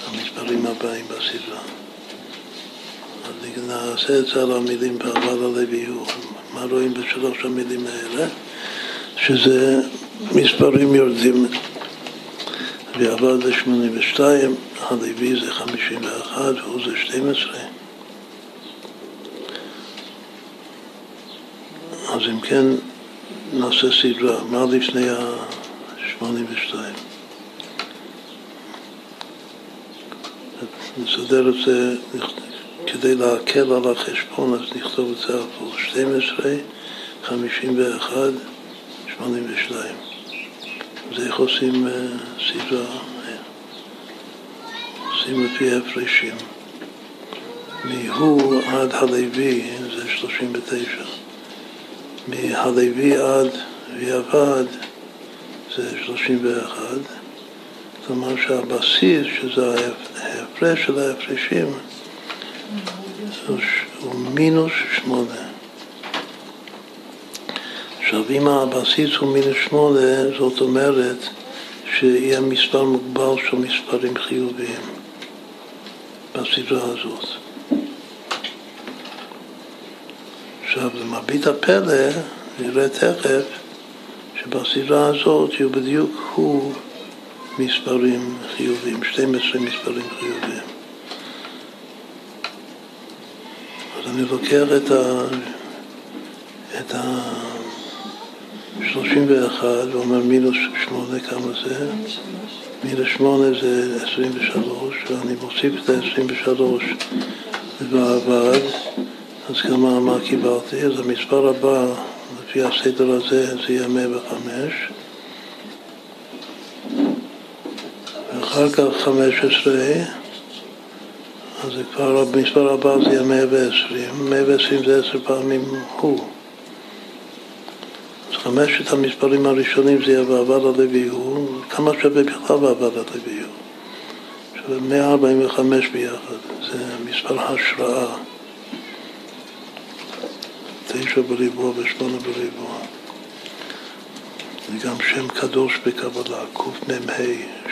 Speaker 1: המספרים הבאים בסדרה. אז נעשה את זה על המילים בעבר הלוויו. מה רואים בשלוש המילים האלה? שזה מספרים יורדים. ועבד זה 82, הלוי זה 51 והוא זה 12. אז אם כן, נעשה סדרה. מה לפני ה-82? נסדר את זה כדי להקל על החשבון, אז נכתוב את זה על 12, 51, 82. זה איך עושים אה, סדרה, עושים לפי הפרשים. מהוא עד הלוי זה 39. מהלוי עד ויעבד זה 31. כלומר שהבסיס, שזה ההפרש של ההפרשים, הוא מינוס שמונה. עכשיו, אם הבסיס הוא מינוס שמונה, זאת אומרת שיהיה מספר מוגבל של מספרים חיוביים בסדרה הזאת. עכשיו, למרבית הפלא, נראה תכף שבסדרה הזאת יהיו בדיוק הוא מספרים חיוביים, 12 מספרים חיוביים. אז אני לוקח את ה... את ה... 31 ואומר מינוס 8, כמה זה? מינוס 8 זה 23, ואני מוסיף את ה-23 ועבד, אז כמה מה קיבלתי? אז המספר הבא, לפי הסדר הזה, זה יהיה 105. ואחר כך 15, אז כבר, המספר הבא זה יהיה 120. 120 זה עשר פעמים הוא. חמשת המספרים הראשונים זה יהיה בעבר הלוי הוא, כמה שווה בכלל בעבר הלוי הוא? שווה 145 ביחד, זה מספר השראה. תשע בריבוע ושמונה בריבוע. זה גם שם קדוש בקבלה, קמ"ה,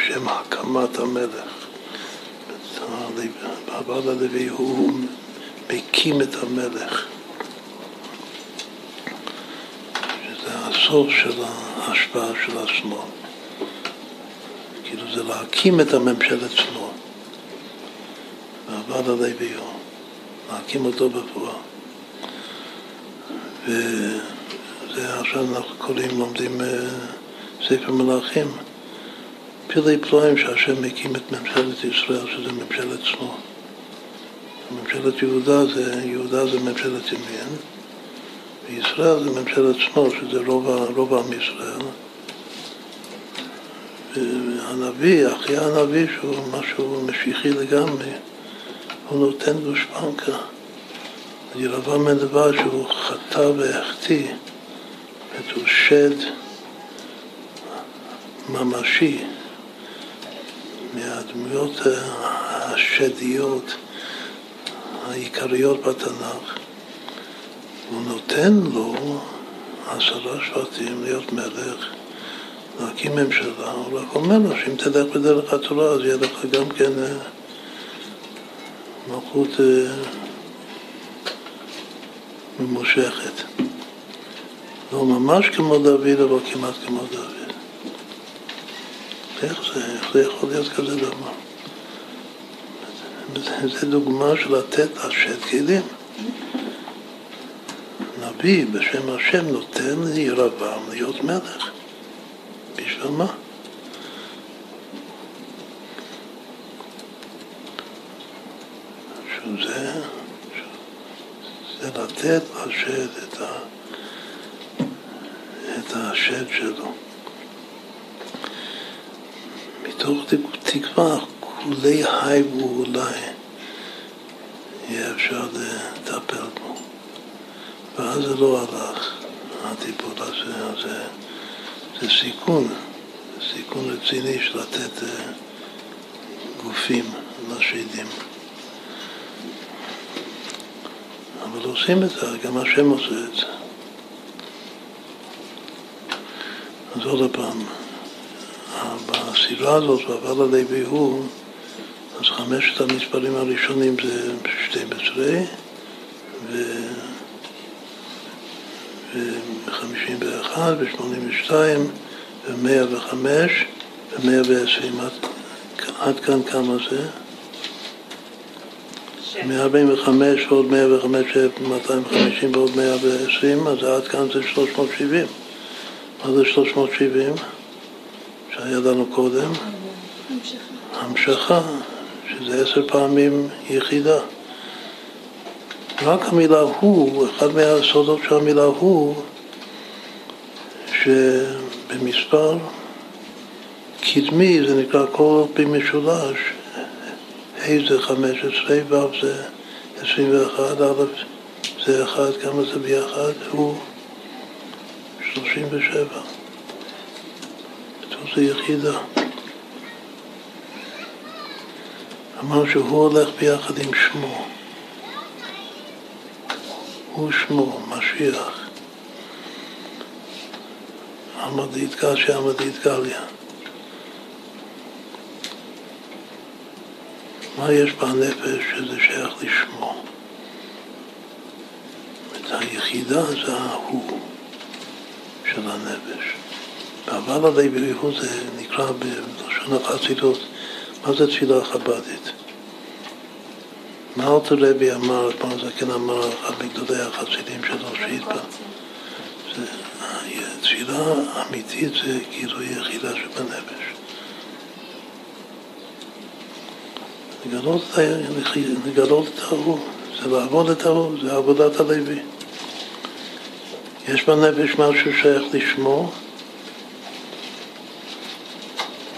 Speaker 1: שם הקמת המלך. בעבר הלוי הוא מקים את המלך. הסוף של ההשפעה של השמאל. כאילו זה להקים את הממשלת שמאל. ועבד הלוויו, להקים אותו בפועל. וזה עכשיו אנחנו קוראים, לומדים אה, ספר מלאכים, פלאי פלואים שהשם מקים את ממשלת ישראל, שזה ממשלת שמאל. ממשלת יהודה זה, יהודה זה ממשלת ימין, בישראל זה ממשלת שמאל, שזה רוב, עם ישראל. והנביא, אחי הנביא, שהוא משהו משיחי לגמרי, הוא נותן גושפנקה. ירבעם בן דבר שהוא חטא והחטיא, הוא שד ממשי מהדמויות השדיות העיקריות בתנ"ך. הוא נותן לו עשרה שבטים להיות מלך, להקים ממשלה, הוא רק אומר לו שאם תלך בדרך התורה אז יהיה לך גם כן אה, מלכות אה, ממושכת. לא ממש כמו דוד, אבל כמעט כמו דוד. איך זה, איך זה יכול להיות כזה דבר? זה דוגמה של לתת השד כלים. נביא בשם השם נותן לירבעם להיות מלך. בשביל מה? שזה זה לתת לשד את, את השד שלו. מתוך תקווה, כולי היי ואולי יהיה אפשר לטפל בו. ואז זה לא הלך, הטיפול הזה, זה, זה סיכון, סיכון רציני של לתת אה, גופים לשדים. אבל עושים את זה, גם השם עושה את זה. אז עוד פעם, בסדרה הזאת, ועבר הלוי הוא, אז חמשת המספרים הראשונים זה 12 ו... ו-51 ו-82 ו-105 ו-120 עד, עד כאן כמה זה? 145 ועוד 105, 250 ועוד 120, אז עד כאן זה 370. מה זה 370? שהיה לנו קודם? המשכה, שזה עשר פעמים יחידה. רק המילה הוא, אחד מהסודות של המילה הוא, שבמספר קדמי זה נקרא כל פי משולש, ה' זה 15, ו' זה 21, א' זה אחד, כמה זה ביחד? הוא 37. זה יחידה. אמר שהוא הולך ביחד עם שמו. הוא שמו, משיח. עמדית קשיא, עמדית גליה. מה יש בנפש שזה שייך לשמו? את היחידה זה ההוא של הנפש. אבל הלוי הוא זה נקרא בלשון החסידות, מה זה תפילה חב"דית? מה אלתר רבי אמר, כמו זקן אמר, אחד מגדולי החסידים שלו שהתפעל. תפילה אמיתית זה גילוי יחידה שבנפש. לגלות, לגלות את ההוא, זה לעבוד את ההוא, זה עבודת הלוי. יש בנפש משהו שייך לשמו,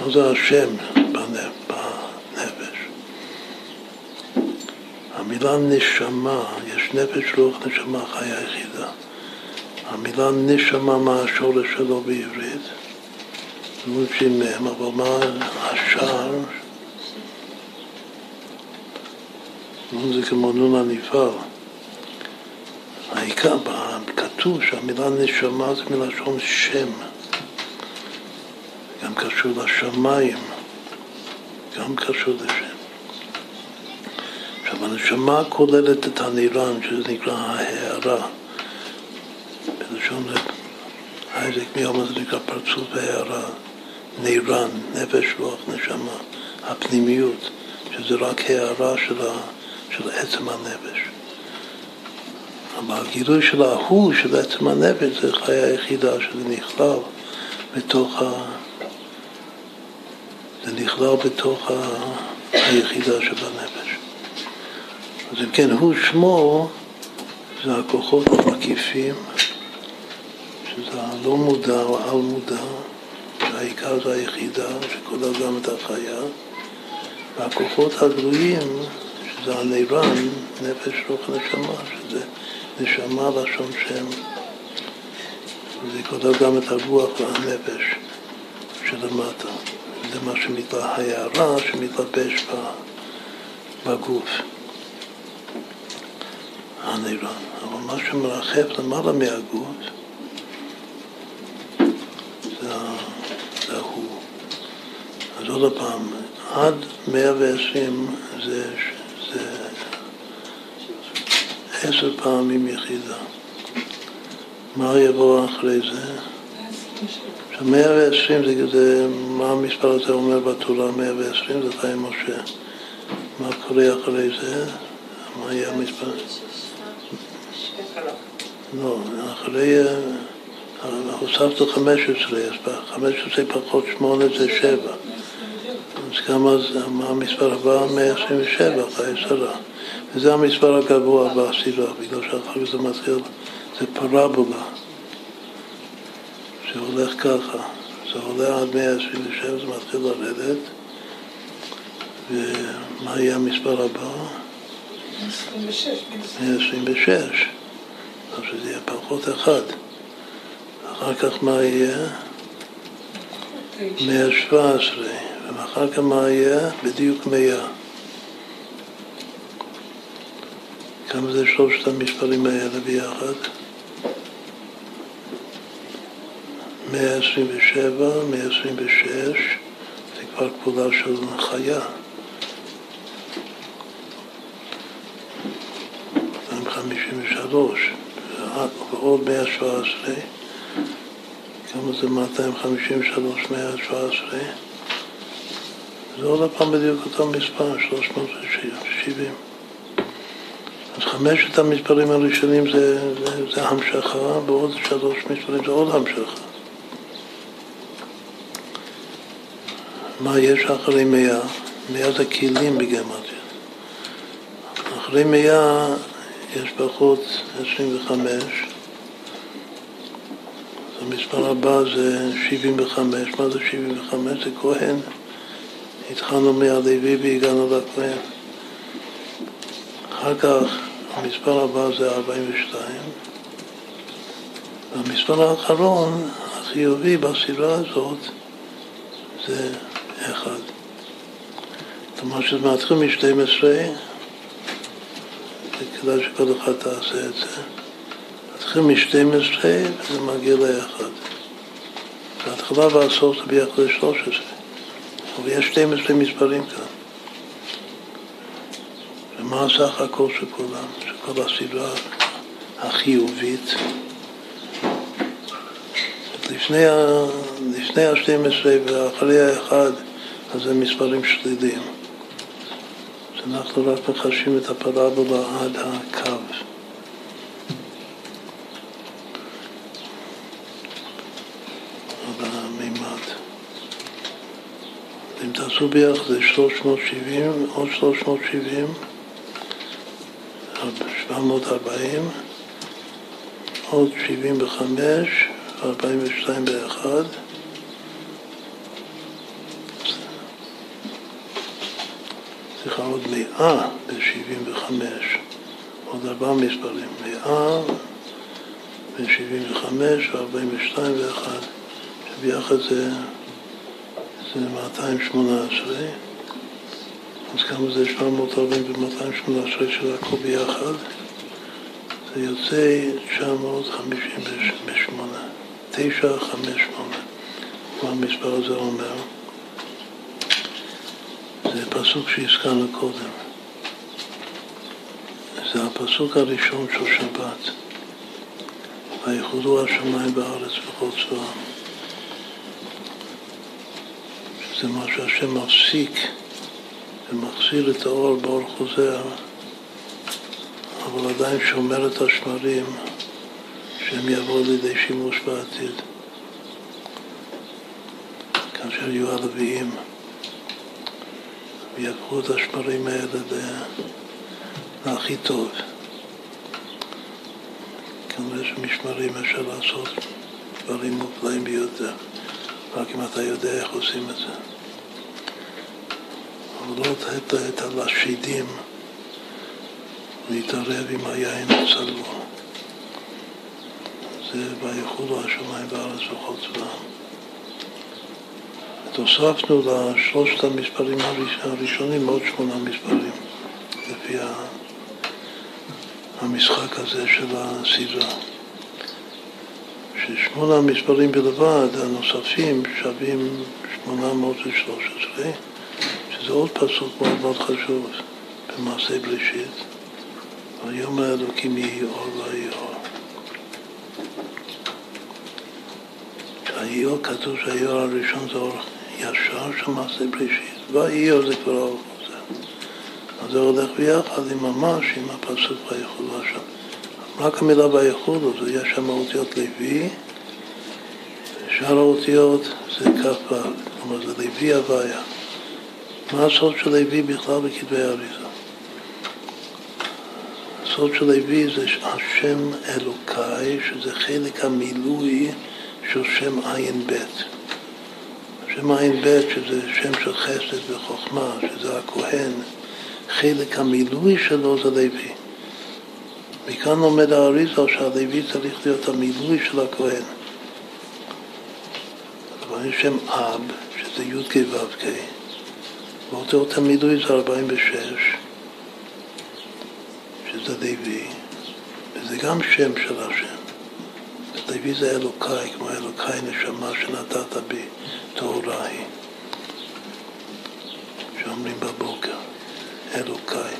Speaker 1: מה זה השם בנפש? המילה נשמה, יש נפש, רוח, נשמה, חיה יחידה. המילה נשמה, מה השורש שלו בעברית? מבין מהם, אבל מה השער? זה כמו נון הנפעל. העיקר, כתוב שהמילה נשמה זה מלשון שם. גם קשור לשמיים, גם קשור לשם. עכשיו, הנשמה כוללת את הנירן, שזה נקרא ההערה. בלשון אייזק מיום זה נקרא פרצוף ההערה, נירן, נפש, רוח, נשמה, הפנימיות, שזה רק הערה של, ה, של עצם הנפש. אבל הגילוי של ההוא, של עצם הנפש, זה חיה היחידה שזה נכלל בתוך ה... זה נכלל בתוך היחידה שבנפש. אז אם כן, הוא שמו, זה הכוחות המקיפים, שזה הלא מודע או על מודע, והעיקר זה היחידה שכולל גם את החיה, והכוחות הגלויים, שזה הנירן, נפש, רוח, נשמה, שזה נשמה לשון שם, וזה כולל גם את הרוח והנפש שלמטה. זה מה שמתלבש, ההערה שמתלבש בגוף, הנירון. אבל מה שמרחף למעלה מהגוף זה עוד פעם, עד 120 זה, זה עשר פעמים יחידה. מה יבוא אחרי זה? עכשיו 120 זה, זה, מה המספר הזה אומר בתורה 120? זה חיי משה. מה קורה אחרי זה? מה יהיה המספר? לא, אחרי... הוספת 15, אז 15 פחות 8 זה 7. אז כמה, מה המספר הבא? 127, חיי שרה. וזה המספר הגבוה בסדרה, בגלל שאחר כך זה מתחיל, זה פרבולה, שהולך ככה. זה עולה עד 127, זה מתחיל לרדת. ומה יהיה המספר הבא?
Speaker 2: 26.
Speaker 1: 126. אז שזה יהיה פחות אחד. אחר כך מה יהיה? 117. ואחר כך מה יהיה? בדיוק 100. כמה זה שלושת המספרים האלה ביחד? 127, 126, זה כבר כפולה של חיה. 253, ועוד 117, כמה זה 253, 117? זה עוד פעם בדיוק אותו מספר, 370. אז חמשת המספרים הראשונים זה, זה, זה המשכה, ועוד שלוש מספרים זה עוד המשכה. מה יש אחרי מאה? מאה זה כלים בגמטיה. אחרי מאה יש פחות 25, אז המספר הבא זה 75. מה זה 75? זה כהן. התחלנו מהלוי והגענו לכהן. אחר כך המספר הבא זה 42, והמספר האחרון, החיובי בסדרה הזאת, זה אחד. כלומר שזה מתחיל מ-12, וכדאי שכל אחד תעשה את זה. מתחיל מ-12 וזה מגיע ל-1. בהתחלה והסוף זה ביחד ל-13. אבל יש 12 מספרים כאן. ומה הסך הכל של כולם, של כל הסדרה החיובית? לפני, לפני ה-12 ואחרי האחד, אז זה מספרים שליליים. אז אנחנו רק מחשים את הפרבולה עד הקו. עד המימד. ביחד זה 370, עוד 370, 740, עוד 75, 42 באחד. סליחה, עוד מאה ב-75, עוד ארבעה מספרים, מאה ב-75 ו-42 ואחד, שביחד זה, זה 218, אז כמה זה 740 ו-218 של הכל ביחד? זה יוצא 958, 958, מה המספר הזה אומר? זה פסוק שהזכרנו קודם. זה הפסוק הראשון של שבת. ויחודו השמיים בארץ וכל צבאם. מה שהשם מפסיק ומחזיר את האור באור חוזר, אבל עדיין שומר את השמרים שהם יבואו לידי שימוש בעתיד. כאשר יהיו הלוויים. ויהפכו את השמרים האלה להכי טוב. כנראה שמשמרים אפשר לעשות דברים מופלאים ביותר, רק אם אתה יודע איך עושים את זה. לא לתת את הלשידים להתערב עם היין הצלו. זה ויחולו השמיים בארץ וכל צבאם. הוספנו לשלושת המספרים הראשונים עוד שמונה מספרים, לפי המשחק הזה של הסדרה. ששמונה המספרים בלבד, הנוספים, שווים 813, שזה עוד פסוק מאוד מאוד חשוב במעשה בראשית. ויאמר אלוקים יהי אור לא יהי אור. שהיאור כתוב שהיאור הראשון זה אור ישר של מעשה בראשית, ויהי אור זה כבר אור חוזר. אז זה הולך ביחד עם ממש עם הפסוק ויחוד השם. רק המילה ויחוד, אז יש שם אותיות לוי, שאר האותיות זה כ"ו, כלומר זה לוי הוויה. מה הסוד של לוי בכלל בכתבי האריזה? הסוד של לוי זה השם אלוקאי, שזה חלק המילוי של שם עין בית. שם עין בית, שזה שם של חסד וחוכמה, שזה הכהן, חלק המילוי שלו זה לוי. מכאן לומד האריזה שהלוי צריך להיות המילוי של הכהן. אבל יש שם אב, שזה י"ק ו"ק, ואותו המילוי זה 46, שזה לוי, וזה גם שם של השם. לוי זה אלוקאי, כמו אלוקאי נשמה שנתת בי, טהורה היא. שאומרים בבוקר, אלוקאי.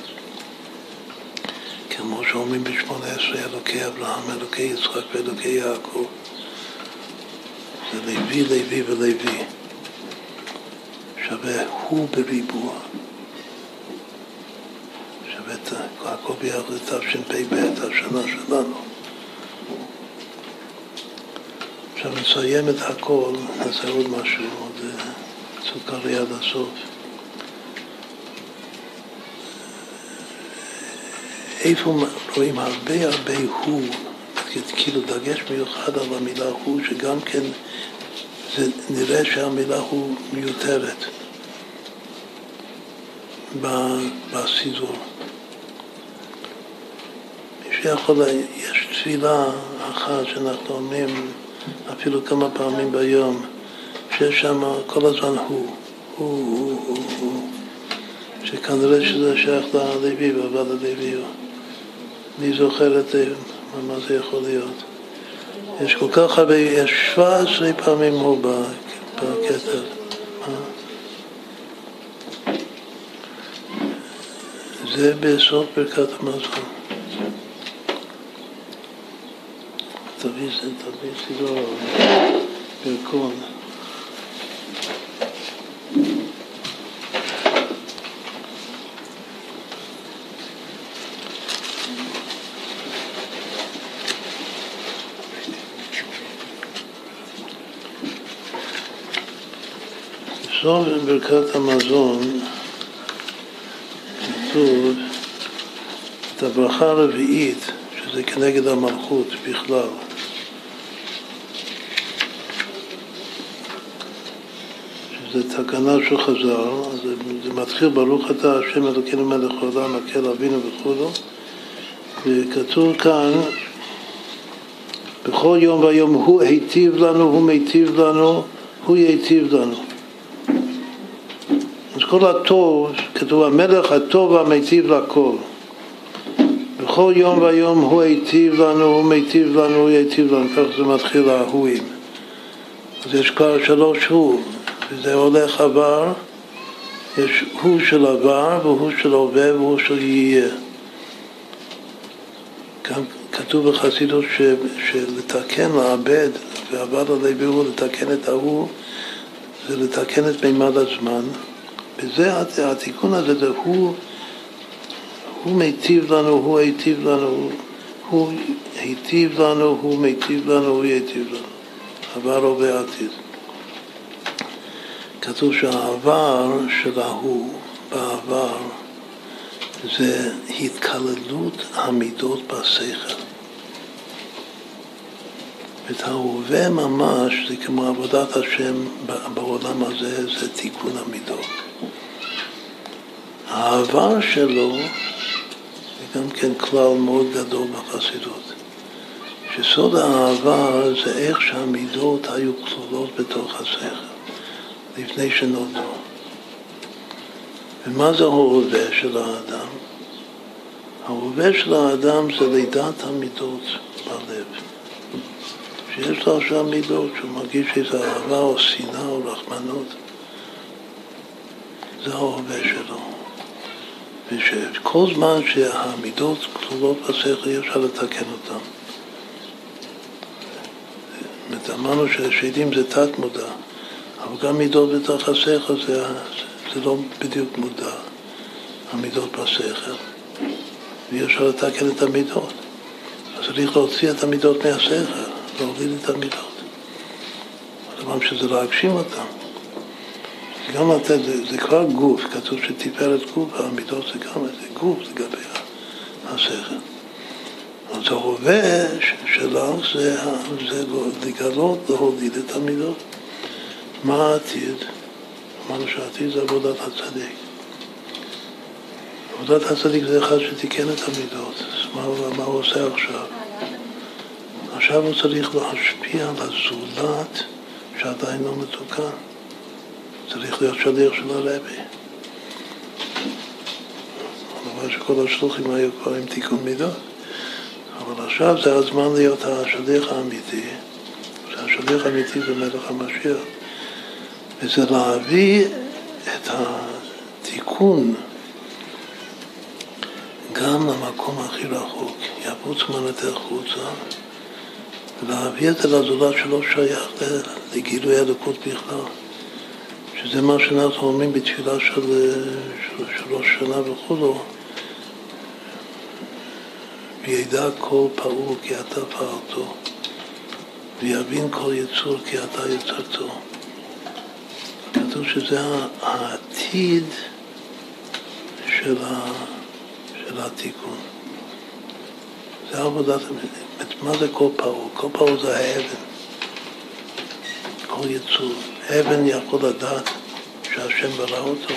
Speaker 1: כמו שאומרים בשמונה עשרה, אלוקי אברהם, אלוקי יצחק ואלוקי יעקב. זה לוי, לוי ולוי. שווה הוא בריבוע. שווה את הכל ביחד תשפ"ב, השנה שלנו. עכשיו נסיים את הכל, נעשה עוד משהו, עוד סוכרי עד הסוף. איפה רואים הרבה הרבה הוא, כאילו דגש מיוחד על המילה הוא, שגם כן זה נראה שהמילה הוא מיותרת בסידור. מי שיכול, יש תפילה אחת שאנחנו אומרים אפילו כמה פעמים ביום, שיש שם כל הזמן הוא, הוא, הוא, הוא, הוא, שכנראה שזה שייך ללוי, ועבד הלוי. אני זוכר את זה, מה זה יכול להיות. יש כל כך הרבה, יש 17 פעמים הוא בקטע. זה בסוף ברכת המזון. תביא סידור, ברכון. בסוף ברכת המזון כתוב הברכה הרביעית, שזה כנגד המלכות בכלל. שזה תקנה של חז"ל, זה, זה מתחיל ברוך אתה השם אלוקינו מלך העולם, מקל אבינו וכולו, וכתוב כאן בכל יום ויום הוא היטיב לנו, הוא מיטיב לנו, הוא ייטיב לנו. אז כל הטוב, כתוב המלך הטוב והמיטיב לכל. בכל יום ויום הוא היטיב לנו, הוא מיטיב לנו, הוא ייטיב לנו, כך זה מתחיל ההואים. אז יש כבר שלוש הוא, וזה הולך עבר, יש הוא של עבר והוא של הווה והוא של יהיה. גם כתוב בחסידות שלתקן, לעבד, ועבד הלוי הוא לתקן את ההוא, זה לתקן את מימד הזמן. וזה התיקון הזה, זה הוא, הוא מיטיב לנו, הוא היטיב לנו, הוא היטיב לנו, הוא מיטיב לנו, הוא ייטיב לנו. עבר הווה עתיד. כתוב שהעבר של ההוא בעבר זה התקללות המידות בשכל. את ההווה ממש זה כמו עבודת השם בעולם הזה, זה תיקון המידות. העבר שלו גם כן כלל מאוד גדול בחסידות. שסוד האהבה זה איך שהמידות היו כלולות בתוך השכל לפני שנולדו. ומה זה ההווה של האדם? ההווה של האדם זה לידת המידות בלב. שיש לו עכשיו מידות, שהוא מרגיש איזו אהבה או שנאה או רחמנות. זה ההווה שלו. וכל זמן שהמידות כלולות בשכל אי אפשר לתקן אותן. אמרנו שהשדים זה תת מודע, אבל גם מידות בתוך השכל זה, זה לא בדיוק מודע, המידות בשכל, ואי אפשר לתקן את המידות. אז צריך להוציא את המידות מהשכל, להוריד את המידות. כלומר שזה להגשים אותם. גם לתת, זה, זה כבר גוף, כתוב שתפארת גוף, המידות זה גם זה גוף לגבי השכל. אז ההווה שלך זה, זה לגלות, להוליד את המידות. מה העתיד? אמרנו שהעתיד זה עבודת הצדיק. עבודת הצדיק זה אחד שתיקן את המידות. מה, מה הוא עושה עכשיו? עכשיו הוא צריך להשפיע על הזולת שעדיין לא מתוקן. צריך להיות שליח של הרבי. כלומר שכל השלוחים היו כבר עם תיקון מידות. אבל עכשיו זה הזמן להיות השליח האמיתי, שהשליח האמיתי זה מלך המשיח. וזה להביא את התיקון גם למקום הכי רחוק, יבוץ מנתך חוצה, ולהביא את זה לזולת שלא שייך לגילוי הלקות בכלל. שזה מה שאנחנו אומרים בתפילה של, של, של ראש שנה וכולו, וידע כל פעול כי אתה פעלתו, ויבין כל יצור כי אתה יצרתו. כתוב שזה העתיד של, ה, של התיקון. זה עבודת, מה זה כל פעול? כל פעול זה האבן, כל יצור. אבן יכול לדעת שהשם ברא אותו.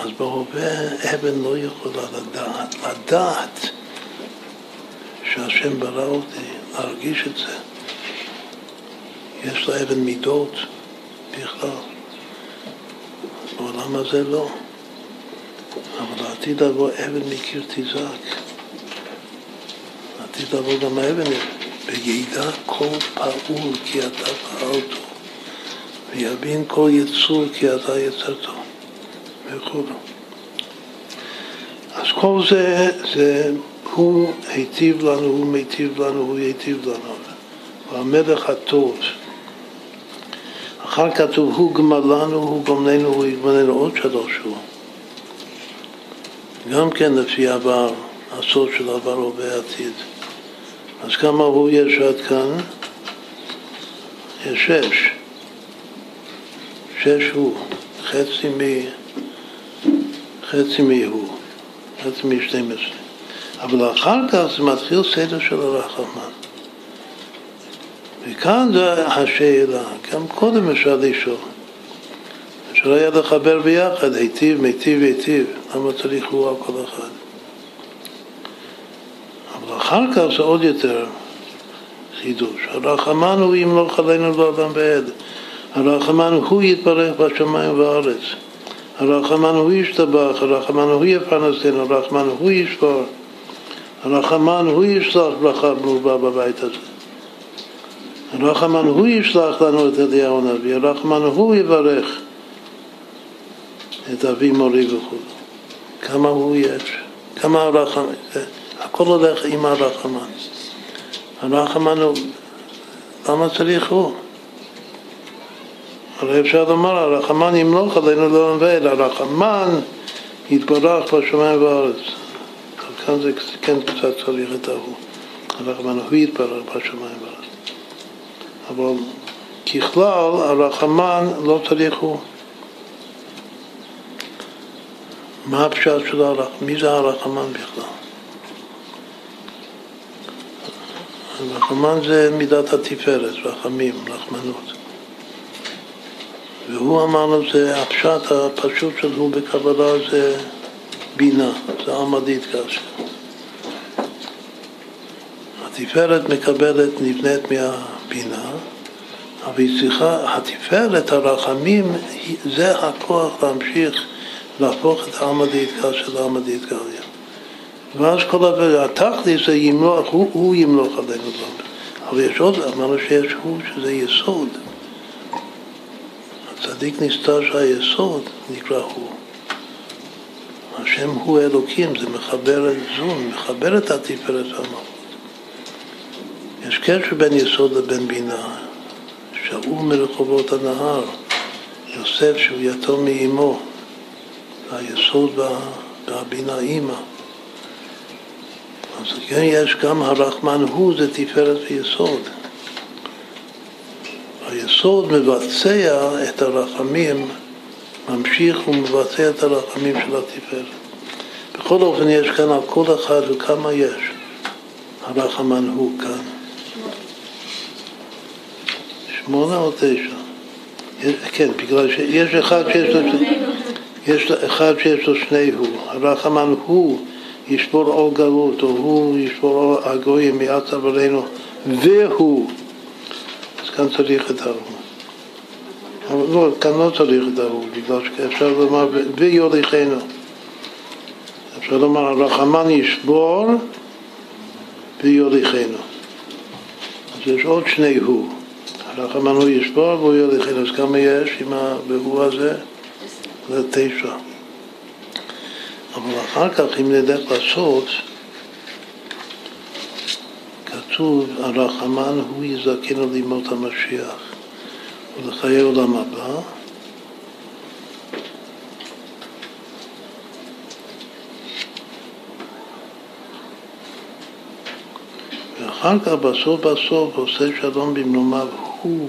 Speaker 1: אז בהווה אבן לא יכולה לדעת, לדעת שהשם ברא אותי, להרגיש את זה. יש לאבן מידות בכלל. בעולם הזה לא. אבל לעתיד לבוא אבן מקיר תזעק. לעתיד לבוא גם האבן וידע כל פעול כי אתה פעלתו, ויבין כל יצור כי אתה יצרתו, וכו'. אז כל זה, זה הוא היטיב לנו, הוא מיטיב לנו, הוא ייטיב לנו. הוא המלך הטוב. אחר כתוב, הוא גמלנו, הוא גומלנו, הוא יגמלנו, עוד שלוש הוא. גם כן לפי עבר, הסוד של עבר ובעתיד. אז כמה הוא יש עד כאן? יש שש. שש הוא, חצי מ... חצי מהוא, חצי משתים עשרה. אבל אחר כך זה מתחיל סדר של הרחמן. וכאן זה השאלה, גם קודם אפשר לשאול. אפשר היה לחבר ביחד, היטיב, מיטיב, היטיב, למה צריך הוא על כל אחד? אחר כך זה עוד יותר חידוש. הרחמן הוא ימלוך עלינו לעולם ועד. הרחמן הוא יתברך בשמיים ובארץ. הרחמן הוא ישתבח, הרחמן הוא יפרנסנו, הרחמן הוא ישבור. הרחמן הוא ישלח ברכה מרובה בבית הזה. הרחמן הוא ישלח לנו את אליהו הנביא, הרחמן הוא יברך את אבי מורי וכו'. כמה הוא יש, כמה הרחמן. הכל הולך עם הרחמן. הרחמן הוא, למה צריך הוא? הרי אפשר לומר, הרחמן ימלוך עלינו לעולם ועד, הרחמן יתברך בשמיים ובארץ. כאן זה כן קצת צריך את ההוא. הרחמן הוא יתברך בשמיים ובארץ. אבל ככלל, הרחמן לא צריך הוא. מה הפשט של הרחמן? מי זה הרחמן בכלל? רחמן זה מידת התפארת, רחמים, רחמנות. והוא אמר לו, זה הפשט הפשוט שלו בקבלה זה בינה, זה עמדית כאשר. התפארת מקבלת, נבנית מהבינה, אבל היא צריכה, התפארת, הרחמים, זה הכוח להמשיך להפוך את העמדית כאשר לעמדית גליה. ואז כל התכלית זה ימלוך, הוא, הוא ימלוך עלינו גם. אבל יש עוד, אמרנו שיש הוא שזה יסוד. צדיק נסתר שהיסוד נקרא הוא. השם הוא אלוקים, זה מחבר את זון, מחבר את התפארת והמלכות. יש קשר בין יסוד לבין בינה. שאול מרחובות הנהר, יוסף שהוא יתום מאימו, היסוד והבינה אימא. אז כן יש גם הרחמן הוא זה תפארת ויסוד. היסוד מבצע את הרחמים, ממשיך ומבצע את הרחמים של התפארת. בכל אופן יש כאן על כל אחד וכמה יש הרחמן הוא כאן. שמונה או תשע? כן, בגלל שיש אחד שיש לו, יש אחד שיש לו שני הוא. הרחמן הוא ישבור עול גלות, או הוא ישבור עול הגויים מעט עברנו, והוא. אז כאן צריך את ההוא. אבל לא, כאן לא צריך את ההוא, בגלל שאפשר לומר ויוליכנו. אפשר לומר הרחמן ישבור ויוליכנו. אז יש עוד שני הוא. הרחמן הוא ישבור והוא יוליכנו. אז כמה יש עם ה"והו" הזה? זה תשע. אבל אחר כך, אם נלך לעשות, כתוב, הרחמן הוא יזכנו לימות המשיח ולחיי עולם הבא. ואחר כך, בסוף בסוף, עושה שלום במלומיו, הוא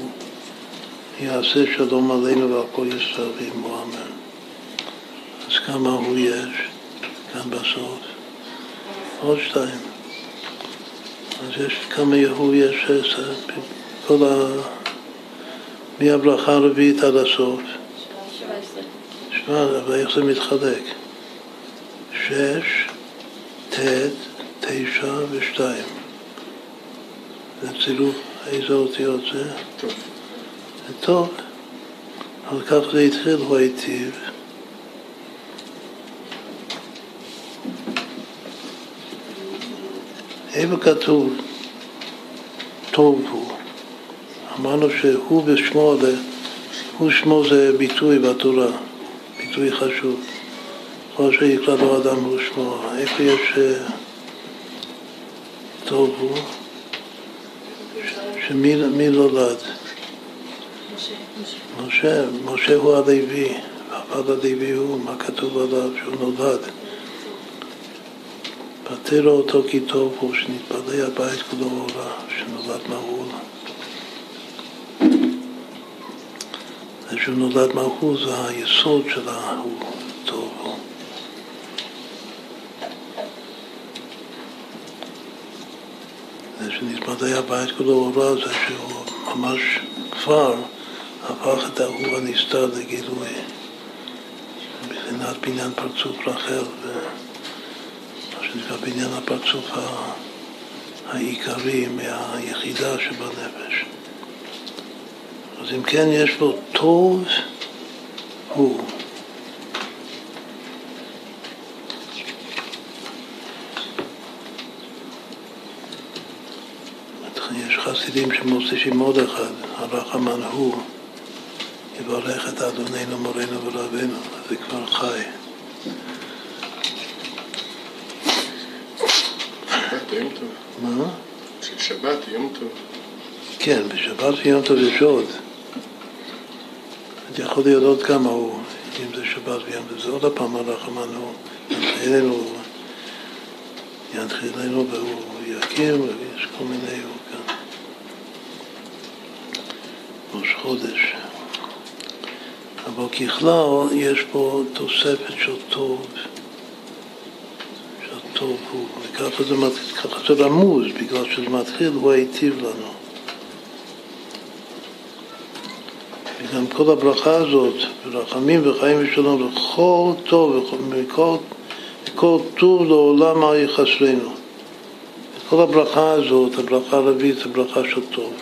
Speaker 1: יעשה שלום עלינו ועל כל ישראל ועמו אמן. אז כמה הוא יש? כאן בסוף. עוד שתיים. אז יש כמה יהוא יש כל ה... מהברכה הרביעית עד הסוף. שמע, אבל איך זה מתחלק? שש, ט', תשע ושתיים. זה צילוף, איזה אותיות זה? טוב. טוב. אבל כך זה התחיל, הוא היטיב. איפה כתוב טוב הוא? אמרנו שהוא בשמו, הוא שמו זה ביטוי בתורה, ביטוי חשוב. כל שיקרא לו אדם הוא שמו. איפה יש אה, טוב הוא? שמי נולד? משה. משה הוא הלוי, אבל הלוי הוא, מה כתוב עליו שהוא נולד? פטר אותו כי טוב הוא שנתפלא הבית כולו אורה, שנולד מהול. שהוא נולד מהול זה היסוד של ההוא, טוב הוא. זה שנתפלא הבית כולו אורה זה שהוא ממש כבר הפך את ההוא הנסתר לגילוי. מבחינת בניין פרצוף רחל. שנקרא בניין הפרצוף העיקרי מהיחידה שבנפש. אז אם כן יש לו טוב הוא. יש חסידים שמוסיפים עוד אחד, הרחמן הוא, יברך את אדוננו מורנו ורבנו, זה כבר חי.
Speaker 3: יום טוב.
Speaker 1: מה?
Speaker 3: של שבת, יום טוב.
Speaker 1: כן, בשבת ויום טוב יש עוד. זה יכול להיות עוד כמה הוא, אם זה שבת ויום טוב. זה עוד הפעם הרחמן הוא. ינחילנו, ינחילנו והוא יקים, ויש כל מיני הוא כאן. ראש חודש. אבל ככלל יש פה תוספת של טוב. הוא, וככה זה, ככה זה רמוז, בגלל שזה מתחיל, הוא היטיב לנו. וגם כל הברכה הזאת, ורחמים וחיים ושלום, וכל טוב, וכל, וכל טוב לעולם מה יחסרנו. כל הברכה הזאת, הברכה הרביעית, זה ברכה של טוב.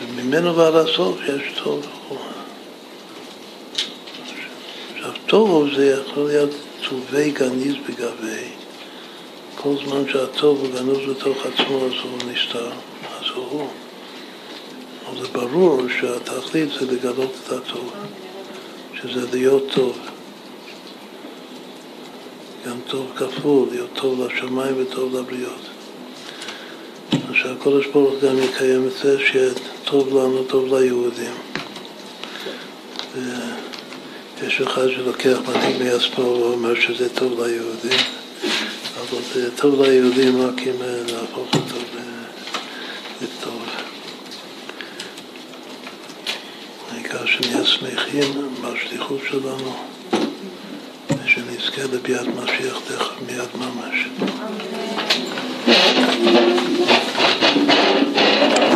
Speaker 1: וממנו ועד הסוף יש טוב. עכשיו, טוב זה יכול להיות טובי גניז בגבי, כל זמן שהטוב הוא גנוז בתוך עצמו אז הוא נסתר, אז הוא. אבל זה ברור שהתכלית זה לגלות את הטוב, שזה להיות טוב. גם טוב כפול, להיות טוב לשמיים וטוב לבריות. שהקדוש ברוך הוא גם יקיים את זה שטוב לנו, טוב ליהודים. יש אחד שלוקח מתאים מעצמו ואומר שזה טוב ליהודים, אבל זה טוב ליהודים רק אם להפוך אותו לטוב. העיקר שנהיה שמחים בשליחות שלנו ושנזכה לביאת משיח תכף מיד ממש. Thank you.